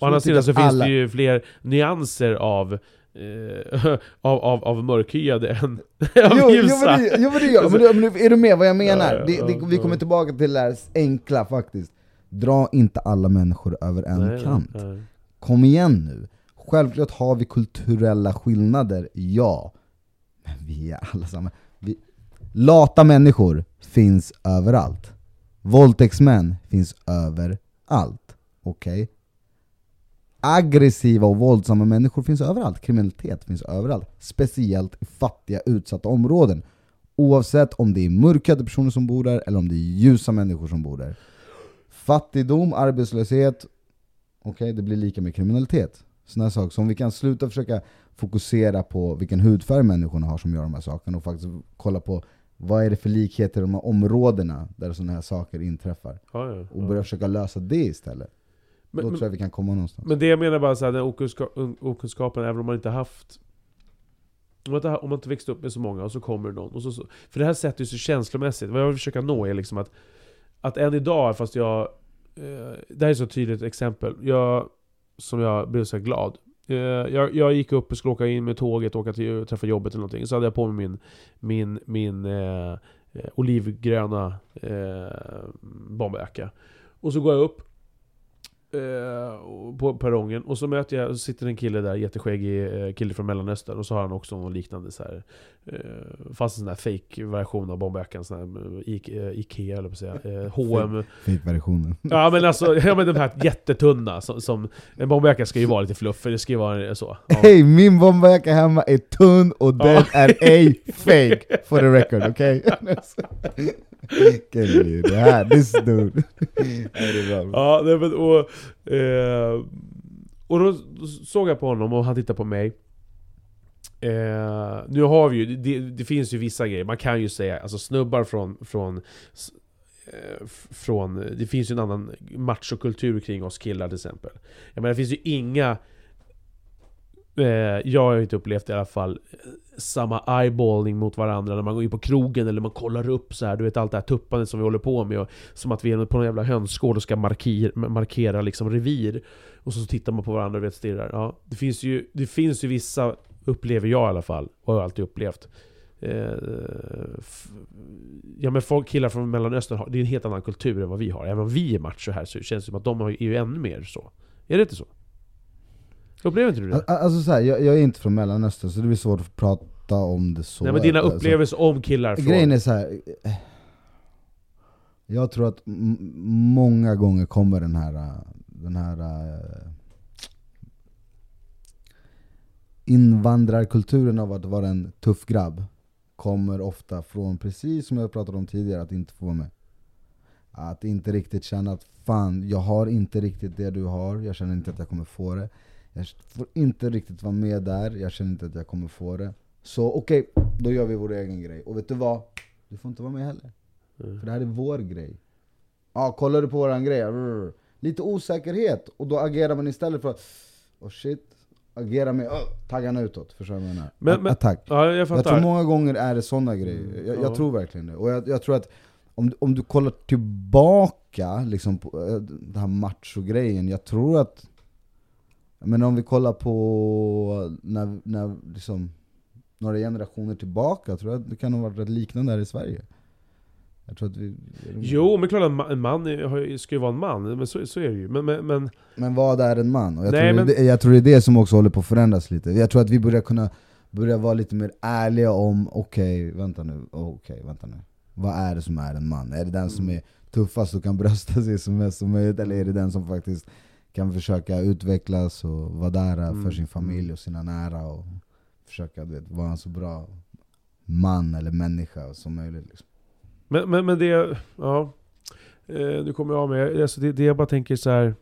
Å andra sidan så finns alla- det ju fler nyanser av, eh, av, av, av mörkhyade än av Jo, jo, ljusa. men det, jo men det men, det- men är du med vad jag menar? Ja, ja, det, vi kommer tillbaka till det här enkla faktiskt. Dra inte alla människor över en nej, kant. nej. Kom igen nu. Självklart har vi kulturella skillnader, ja. Men vi är alla samma. Vi, lata människor finns överallt. Våldtäktsmän finns överallt. Okej? Aggressiva och våldsamma människor finns överallt. Kriminalitet finns överallt. Speciellt i fattiga, utsatta områden. Oavsett om det är mörkhyade personer som bor där eller om det är ljusa människor som bor där. Fattigdom, arbetslöshet, okej det blir lika med kriminalitet. Här saker. Så om vi kan sluta försöka fokusera på vilken hudfärg människorna har som gör de här sakerna och faktiskt kolla på vad är det för likheter i de här områdena där sådana här saker inträffar. Ja, ja, Och ja. börja försöka lösa det istället. Men, Då tror jag vi kan komma någonstans. men det jag menar bara så här, den okunska, un- okunskapen, även om man inte haft om man, inte, om man inte växt upp med så många och så kommer det någon och så, så För det här sätter ju sig känslomässigt, vad jag vill försöka nå är liksom att Att än idag, fast jag eh, Det här är så tydligt exempel, jag som jag blev så här glad. Eh, jag, jag gick upp och skulle åka in med tåget, åka till träffa jobbet eller någonting. Så hade jag på mig min Min, min eh, eh olivgröna eh, bomberjacka. Och så går jag upp på perrongen och så möter jag, så sitter en kille där, jätteskäggig eh, kille från mellanöstern och så har han också någon liknande så här, eh, Fast en sån här fake version av bomberjackan, sån här eh, eh, Ikea eller på säga, eh, H&M Fake-versionen. Ja men alltså, ja men de här jättetunna som, som En bomberjacka ska ju vara lite fluffig, det ska ju vara så ja. Hej, min bomberjacka hemma är tunn och den är ej fake for the record, okej? Kill you, det här, this dude. Är bra. Ja, nej, men, och, eh, och då såg jag på honom och han tittade på mig. Eh, nu har vi ju, det, det finns ju vissa grejer, man kan ju säga, alltså snubbar från, från eh, från, det finns ju en annan machokultur kring oss killar till exempel. Jag menar det finns ju inga eh, Jag har ju inte upplevt i alla fall samma eyeballing mot varandra när man går in på krogen eller man kollar upp så här. Du vet allt det här tuppandet som vi håller på med och, Som att vi är på någon jävla hönsgård och ska markera, markera liksom revir Och så tittar man på varandra och vet stirrar ja, det, finns ju, det finns ju vissa Upplever jag i alla fall, och har alltid upplevt eh, Ja men folk, killar från mellanöstern har, det är en helt annan kultur än vad vi har Även om vi är macho här så känns det som att de är ju ännu mer så Är det inte så? Upplever inte du det? Al- Alltså så här, jag, jag är inte från mellanöstern så det blir svårt att prata om det så. Nej men dina Alltså, upplevelser om killar från... Grejen är så här. eh, Jag tror att många gånger kommer den här, eh, den här eh, invandrarkulturen av att vara en tuff grabb kommer ofta från, precis som jag pratade om tidigare, att inte få vara med. Att inte riktigt känna att fan, jag har inte riktigt det du har, jag känner inte att jag kommer få det. Jag får inte riktigt vara med där, jag känner inte att jag kommer få det. Så okej, då gör vi vår egen grej. Och vet du vad? Du får inte vara med heller. Mm. För det här är vår grej. Ja, kollar du på våran grej? Rrr. Lite osäkerhet, och då agerar man istället för att oh shit, agera med oh, taggarna utåt. Förstår du vad jag menar? Men- men- Attack. Ja, jag Jag tror många gånger är det sådana grejer. Jag, Ja. jag tror verkligen det. Och jag, jag tror att om, du- om du kollar tillbaka liksom, på eh, den här macho-grejen, jag tror att men om vi kollar på när, när liksom, några generationer tillbaka, tror jag att det kan ha varit rätt liknande här i Sverige. Jag tror att vi... Jo, men klart att en ma- en man är- ska ju vara en man, men så, så är det ju. Men, men, men Men vad är en man? Och jag, Nej, tror men- det, jag tror det är det som också håller på att förändras lite. Jag tror att vi börjar kunna börja vara lite mer ärliga om, okej, vänta nu, okej, vänta nu. Vad är det som är en man? Är det den som är tuffast och kan brösta sig så mest som möjligt? Eller är det den som faktiskt kan försöka utvecklas och vara där Mm. för sin familj och sina nära och försöka vet, vara en så bra man eller människa som möjligt liksom. Men, men, men det, ja. Eh, nu kommer jag av mig. Alltså det, det jag bara tänker så här.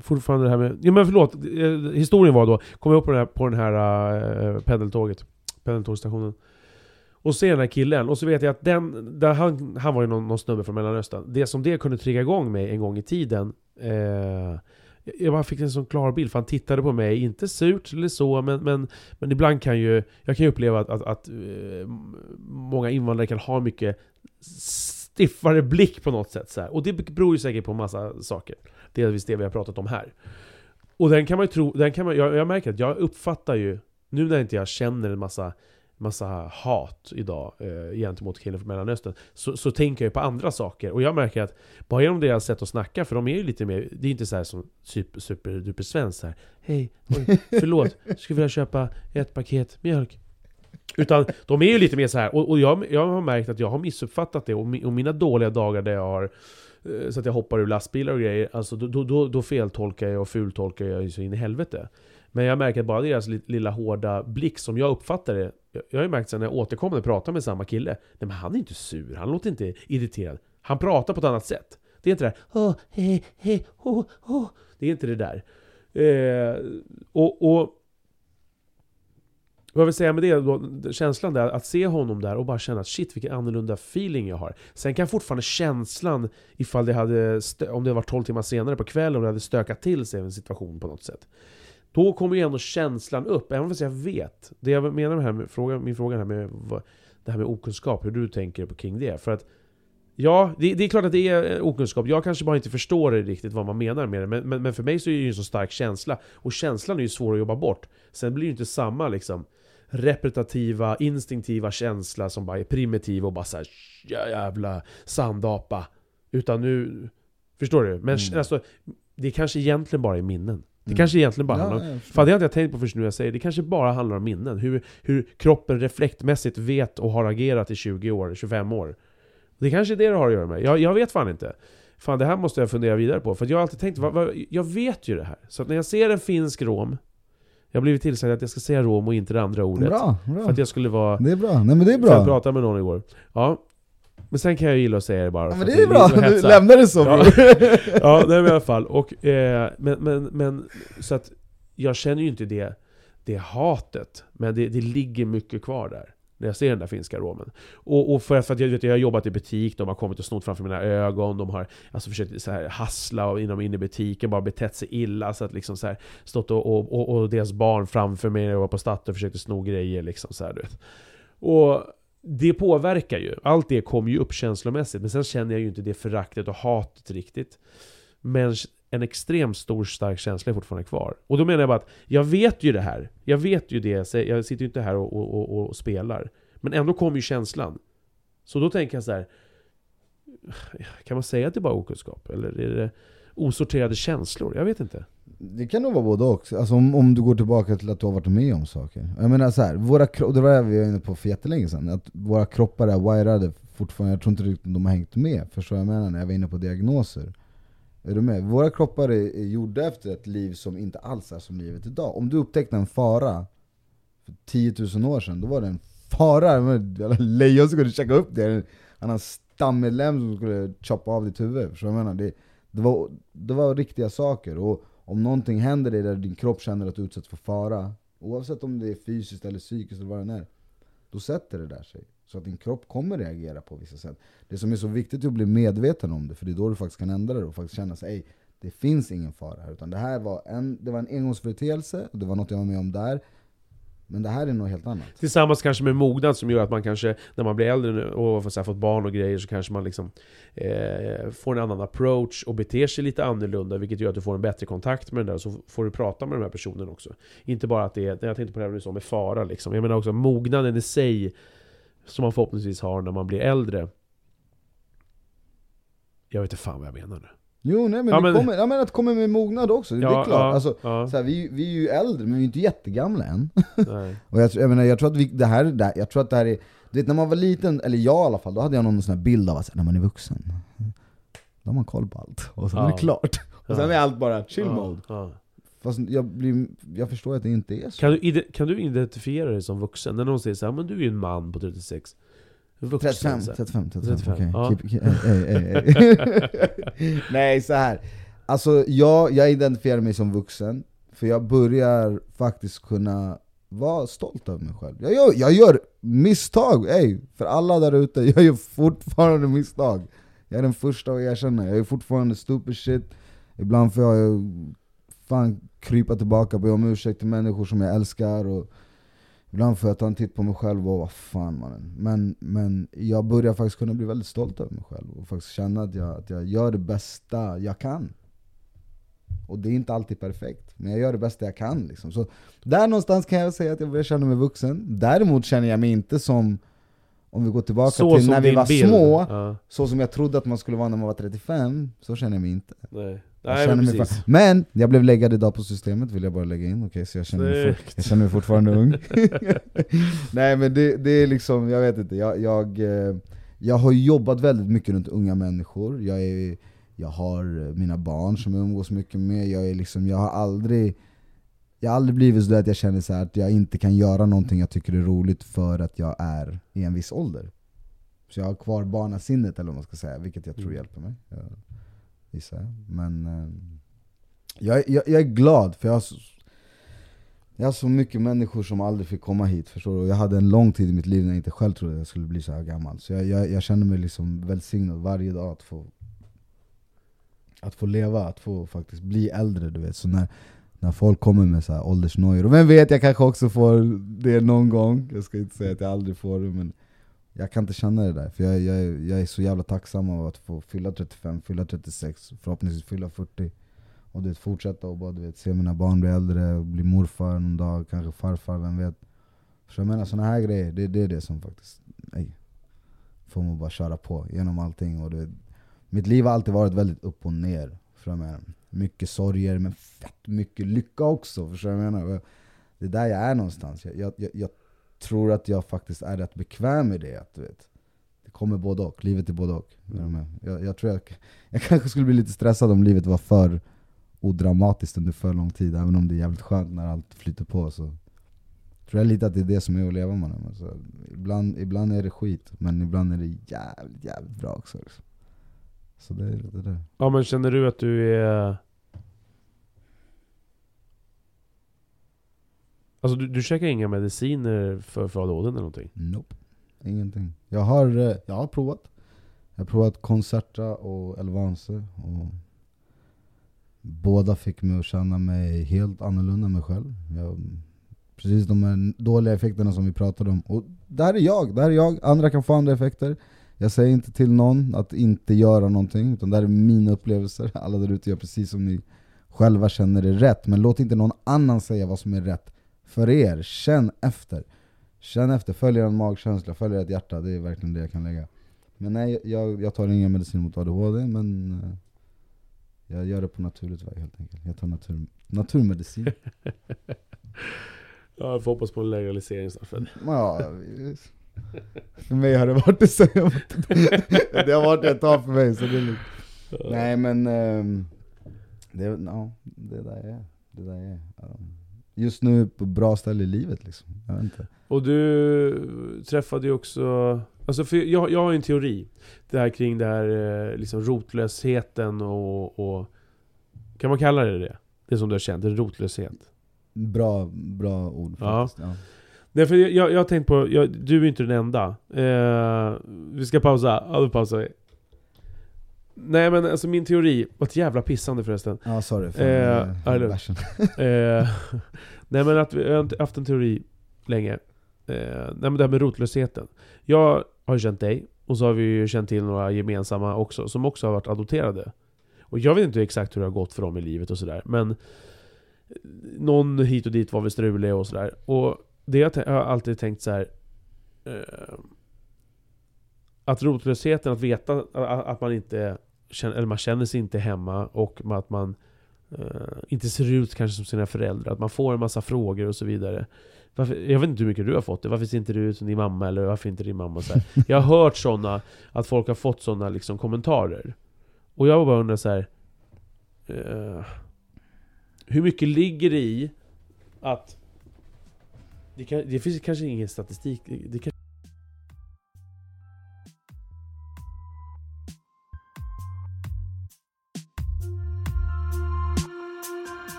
Fortfarande det här med... Ja men förlåt. Eh, Historien var då, kom jag upp på den här, på den här uh, pendeltåget. Pendeltågsstationen. Och ser den här killen, och så vet jag att den, där han, han var ju någon, någon snubbe från Mellanöstern. Det som det kunde trigga igång mig en gång i tiden. Eh, jag bara fick en sån klar bild, för han tittade på mig, inte surt eller så, men, men, men ibland kan ju, jag kan ju uppleva att, att, att eh, många invandrare kan ha mycket stiffare blick på något sätt. Så här. Och det beror ju säkert på massa saker. Delvis det vi har pratat om här. Och den kan man ju tro, den kan man, jag, jag märker att jag uppfattar ju, nu när inte jag känner en massa massa hat idag eh, gentemot killen från Mellanöstern så, så tänker jag ju på andra saker. Och jag märker att bara genom deras sätt att snacka, för de är ju lite mer, det är inte så här som super, superduper svenskt här. Hej, oj, förlåt, skulle vilja köpa ett paket mjölk. Utan de är ju lite mer så här och, och jag, jag har märkt att jag har missuppfattat det, och, mi, och mina dåliga dagar där jag har eh, så att jag hoppar ur lastbilar och grejer, alltså då, då, då, feltolkar jag och fultolkar jag så in i helvete. Men jag märker att bara deras lilla hårda blick som jag uppfattar det Jag har ju märkt sen när jag återkommande pratar med samma kille Nej men han är inte sur, han låter inte irriterad Han pratar på ett annat sätt Det är inte det där oh, he, he, oh, oh. Det är inte det där eh, och, och vad jag vill säga med det då, känslan där, att se honom där och bara känna att shit vilken annorlunda feeling jag har. Sen kan fortfarande känslan, ifall det hade, om det var 12 timmar senare på kvällen och det hade stökat till sig en situation på något sätt. Då kommer ju ändå känslan upp, även fast jag vet. Det jag menar med, här med frågan, min fråga här med vad, det här med okunskap, hur du tänker på kring det. För att Ja, det, det är klart att det är eh, okunskap. Jag kanske bara inte förstår det riktigt vad man menar med det. Men, men, men för mig så är det ju en så stark känsla. Och känslan är ju svår att jobba bort. Sen blir det ju inte samma liksom repetitiva, instinktiva känsla som bara är primitiv och bara såhär jävla sandapa. Utan nu... Förstår du? Men Mm. alltså, det kanske egentligen bara är minnen. Det kanske egentligen bara handlar om... Fan det hade jag tänkt på först nu jag säger det. kanske bara handlar om minnen. Hur, hur kroppen reflektmässigt vet och har agerat i 20 år, 25 år. Det kanske är det det har att göra med. Jag, jag vet fan inte. Fan det här måste jag fundera vidare på. För jag har alltid tänkt, vad, vad, jag vet ju det här. Så när jag ser en finsk rom, jag har blivit tillsagd att jag ska säga rom och inte det andra ordet. Bra, bra. För att jag skulle vara... Det är bra, nej men det är För jag bra. pratade med någon igår. Ja. Men sen kan jag gilla att säga det bara. Ja, men det är bra, du lämnar det så Ja. Ja, nej, men i alla fall. Och, eh, men, men, men, så att jag känner ju inte det, det hatet. Men det, det ligger mycket kvar där. När jag ser den där finska romen. Och, och för, att- för att jag, vet, jag har jobbat i butik, de har kommit och snott framför mina ögon, de har alltså försökt så här, hassla inom in i butiken, bara betett sig illa. Så att liksom så här, stått och, och, och, och deras barn framför mig när jag var på Statoil och försökte sno grejer. Liksom, så här, du vet. Och det påverkar ju. Allt det kommer ju upp känslomässigt. Men sen känner jag ju inte det föraktet och hatet riktigt. Men en extremt stor stark känsla är fortfarande kvar. Och då menar jag bara att jag vet ju det här. Jag vet ju det. jag säger. Jag sitter ju inte här och, och, och, och spelar. Men ändå kommer ju känslan. Så då tänker jag så här. Kan man säga att det är bara okunskap? Eller är det osorterade känslor? Jag vet inte. Det kan nog vara både och, alltså om, om du går tillbaka till att du har varit med om saker. Jag menar så här, våra det var det vi var inne på för jättelänge sedan, att våra kroppar är wirade fortfarande, jag tror inte riktigt de har hängt med, förstår vad jag menar när jag var inne på diagnoser. Är du med? Våra kroppar är, är gjorda efter ett liv som inte alls är som livet idag. Om du upptäckte en fara för 10 000 år sedan, då var det en fara, men jävla lejon som kunde checka upp det, en annan stammedlem som skulle choppa av ditt huvud. Förstår du vad jag menar? Det, det, var, det var riktiga saker. Och om någonting händer dig där din kropp känner att du utsätts för fara, oavsett om det är fysiskt eller psykiskt eller vad det är, då sätter det där sig. Så att din kropp kommer reagera på vissa sätt. Det som är så viktigt är att bli medveten om det, för det är då du faktiskt kan ändra det och faktiskt känna sig det finns ingen fara här. Utan det här var en, det var en engångsföreteelse, och det var något jag var med om där. Men det här är något helt annat. Tillsammans kanske med mognad som gör att man kanske, när man blir äldre nu och här, fått barn och grejer, så kanske man liksom eh, får en annan approach och beter sig lite annorlunda, vilket gör att du får en bättre kontakt med den där, och så får du prata med de här personerna också. Inte bara att det är, jag tänkte på det här med, med fara liksom. Jag menar också mognaden i sig, som man förhoppningsvis har när man blir äldre. Jag vet inte fan vad jag menar nu. Jo nej men, Ja, men- Kommer, ja, men att kommer med mognad också, det är klart. ja, Alltså, ja, så här, vi, vi är ju äldre, men vi är inte jättegamla än. Och jag, jag, menar, jag tror att vi, det här, det här, jag tror att det här är, du vet när man var liten, eller jag i alla fall, då hade jag någon sån här bild av att när man är vuxen, då har man koll på allt. Och sen är Ja. det klart. Och sen Ja. är allt bara chill Ja, mode. ja. Fast jag, blir, jag förstår att det inte är så. Kan, du, kan du identifiera dig som vuxen? När någon säger så här, men du är ju en man på 36. Vuxen, 35, så här. 35, 35, 35, okej. ja. Keep- keep- ey, ey, ey. Nej, så här. Alltså jag, jag identifierar mig som vuxen, för jag börjar faktiskt kunna vara stolt över mig själv. Jag gör, jag gör misstag, ey, för alla där ute, jag gör fortfarande misstag. Jag är den första att erkänna, jag är fortfarande stupid shit. Ibland får jag fan krypa tillbaka och be om ursäkt till människor som jag älskar. Och Ibland får jag ta en titt på mig själv och vad fan mannen. Men, men jag börjar faktiskt kunna bli väldigt stolt över mig själv och faktiskt känna att jag, att jag gör det bästa jag kan. Och det är inte alltid perfekt, men jag gör det bästa jag kan. Liksom. Så där någonstans kan jag säga att jag börjar känna mig vuxen. Däremot känner jag mig inte som, om vi går tillbaka Så till när vi var bild. små, Ja, så som jag trodde att man skulle vara när man var 35, så känner jag mig inte. nej. Jag Nej, men mig men jag blev läggad idag på systemet, vill jag bara lägga in. Okej, så jag känner, mig jag känner mig fortfarande ung. Nej men det, det är liksom, jag vet inte. Jag, jag, eh, jag har jobbat väldigt mycket runt unga människor. Jag, är, jag har eh, mina barn som jag umgås mycket med. Jag, är liksom, jag har aldrig jag har aldrig blivit så att jag känner så här att jag inte kan göra någonting jag tycker är roligt för att jag är i en viss ålder. Så jag har kvar barnasinnet eller vad man ska säga, vilket jag tror Mm. hjälper mig. Jag, gissar. Men eh, jag, jag, jag är glad för jag har, så, jag har så mycket människor som aldrig fick komma hit, förstår du? Och Jag hade en lång tid i mitt liv när jag inte själv trodde att jag skulle bli så här gammal. Så jag, jag, jag känner mig liksom välsignad varje dag att få att få leva, att få faktiskt bli äldre du vet. Så när, när folk kommer med så här åldersnojor, och vem vet, jag kanske också får det någon gång. Jag ska inte säga att jag aldrig får det, men jag kan inte känna det där. För jag, jag, är- jag är så jävla tacksam av att få fylla 35, fylla 36, förhoppningsvis fylla 40. Och du vet, fortsätta och bara du vet, se mina barn bli äldre, bli morfar någon dag, kanske farfar, vem vet. Så jag menar sådana här grejer, det, det är det som faktiskt nej, får mig bara köra på genom allting. Och du vet, mitt liv har alltid varit väldigt upp och ner. För jag menar, mycket sorger, men fett mycket lycka också. För jag menar, det är där jag är någonstans. Jag, jag, jag, tror att jag faktiskt är rätt bekväm med det. Att, du vet, det kommer både och, livet är både och. Mm. Jag, jag tror jag, jag kanske skulle bli lite stressad om livet var för odramatiskt under för lång tid, även om det är jävligt skönt när allt flyter på. Så tror jag lite att det är det som är att leva med. Alltså, ibland, ibland är det skit, men ibland är det jävligt, jävligt bra också. Liksom. Så det är det där. Ja men känner du att du är... Alltså du, du käkar inga mediciner för, för ADHD eller någonting? Nope. Ingenting. Jag har, eh, jag har provat. Jag har provat Concerta och Elvanse. Och båda fick mig att känna mig helt annorlunda än mig själv. Jag, precis de här dåliga effekterna som vi pratade om. Och där är jag, där är jag. Andra kan få andra effekter. Jag säger inte till någon att inte göra någonting, utan det här är mina upplevelser. Alla där ute gör precis som ni själva känner är rätt. Men låt inte någon annan säga vad som är rätt för er. Känn efter. Känn efter, följ er magkänsla, följ ert hjärta, det är verkligen det jag kan lägga. Men nej, jag, jag tar inga mediciner mot ADHD, men eh, jag gör det på naturligt väg helt enkelt. Jag tar natur, naturmedicin. Ja, jag får hoppas på en legalisering snart ja. För mig har det varit det så Det har varit ett tag för mig, så det är lugnt. Nej men, ehm, det, ja, det där är det där är. Um, Just nu på bra ställe i livet liksom, jag vet inte. Och du träffade ju också... Alltså för jag, jag har ju en teori. Det här kring det här eh, liksom rotlösheten och, och... Kan man kalla det det? Det som du har känt, en rotlöshet. Bra, bra ord Ja. faktiskt. Ja. Nej för jag, jag, har tänkt på, jag, du är inte den enda. Eh, vi ska pausa, ja då pausar vi. Nej men alltså min teori, var ett jävla pissande förresten. Ja, sorry för Eh, eh, bärsen. Eh, nej men att vi jag har inte haft en teori länge. Eh, nej men det här med rotlösheten. Jag har känt dig, och så har vi ju känt till några gemensamma också, som också har varit adopterade. Och jag vet inte exakt hur det har gått för dem i livet och sådär, men någon hit och dit var väl strulig och sådär. Och det jag, jag har alltid tänkt så här. Eh, att rotlösheten, att veta att att man inte känner, eller man känner sig inte hemma och att man eh, inte ser ut kanske som sina föräldrar. Att man får en massa frågor och så vidare. Varför, jag vet inte hur mycket du har fått det. Varför ser inte du ut som din mamma? Eller varför inte din mamma? Så här. Jag har hört sådana, att folk har fått sådana liksom, kommentarer. Och jag bara undrar så här. eh, hur mycket ligger det i att det, kan, det finns kanske ingen statistik, det kan,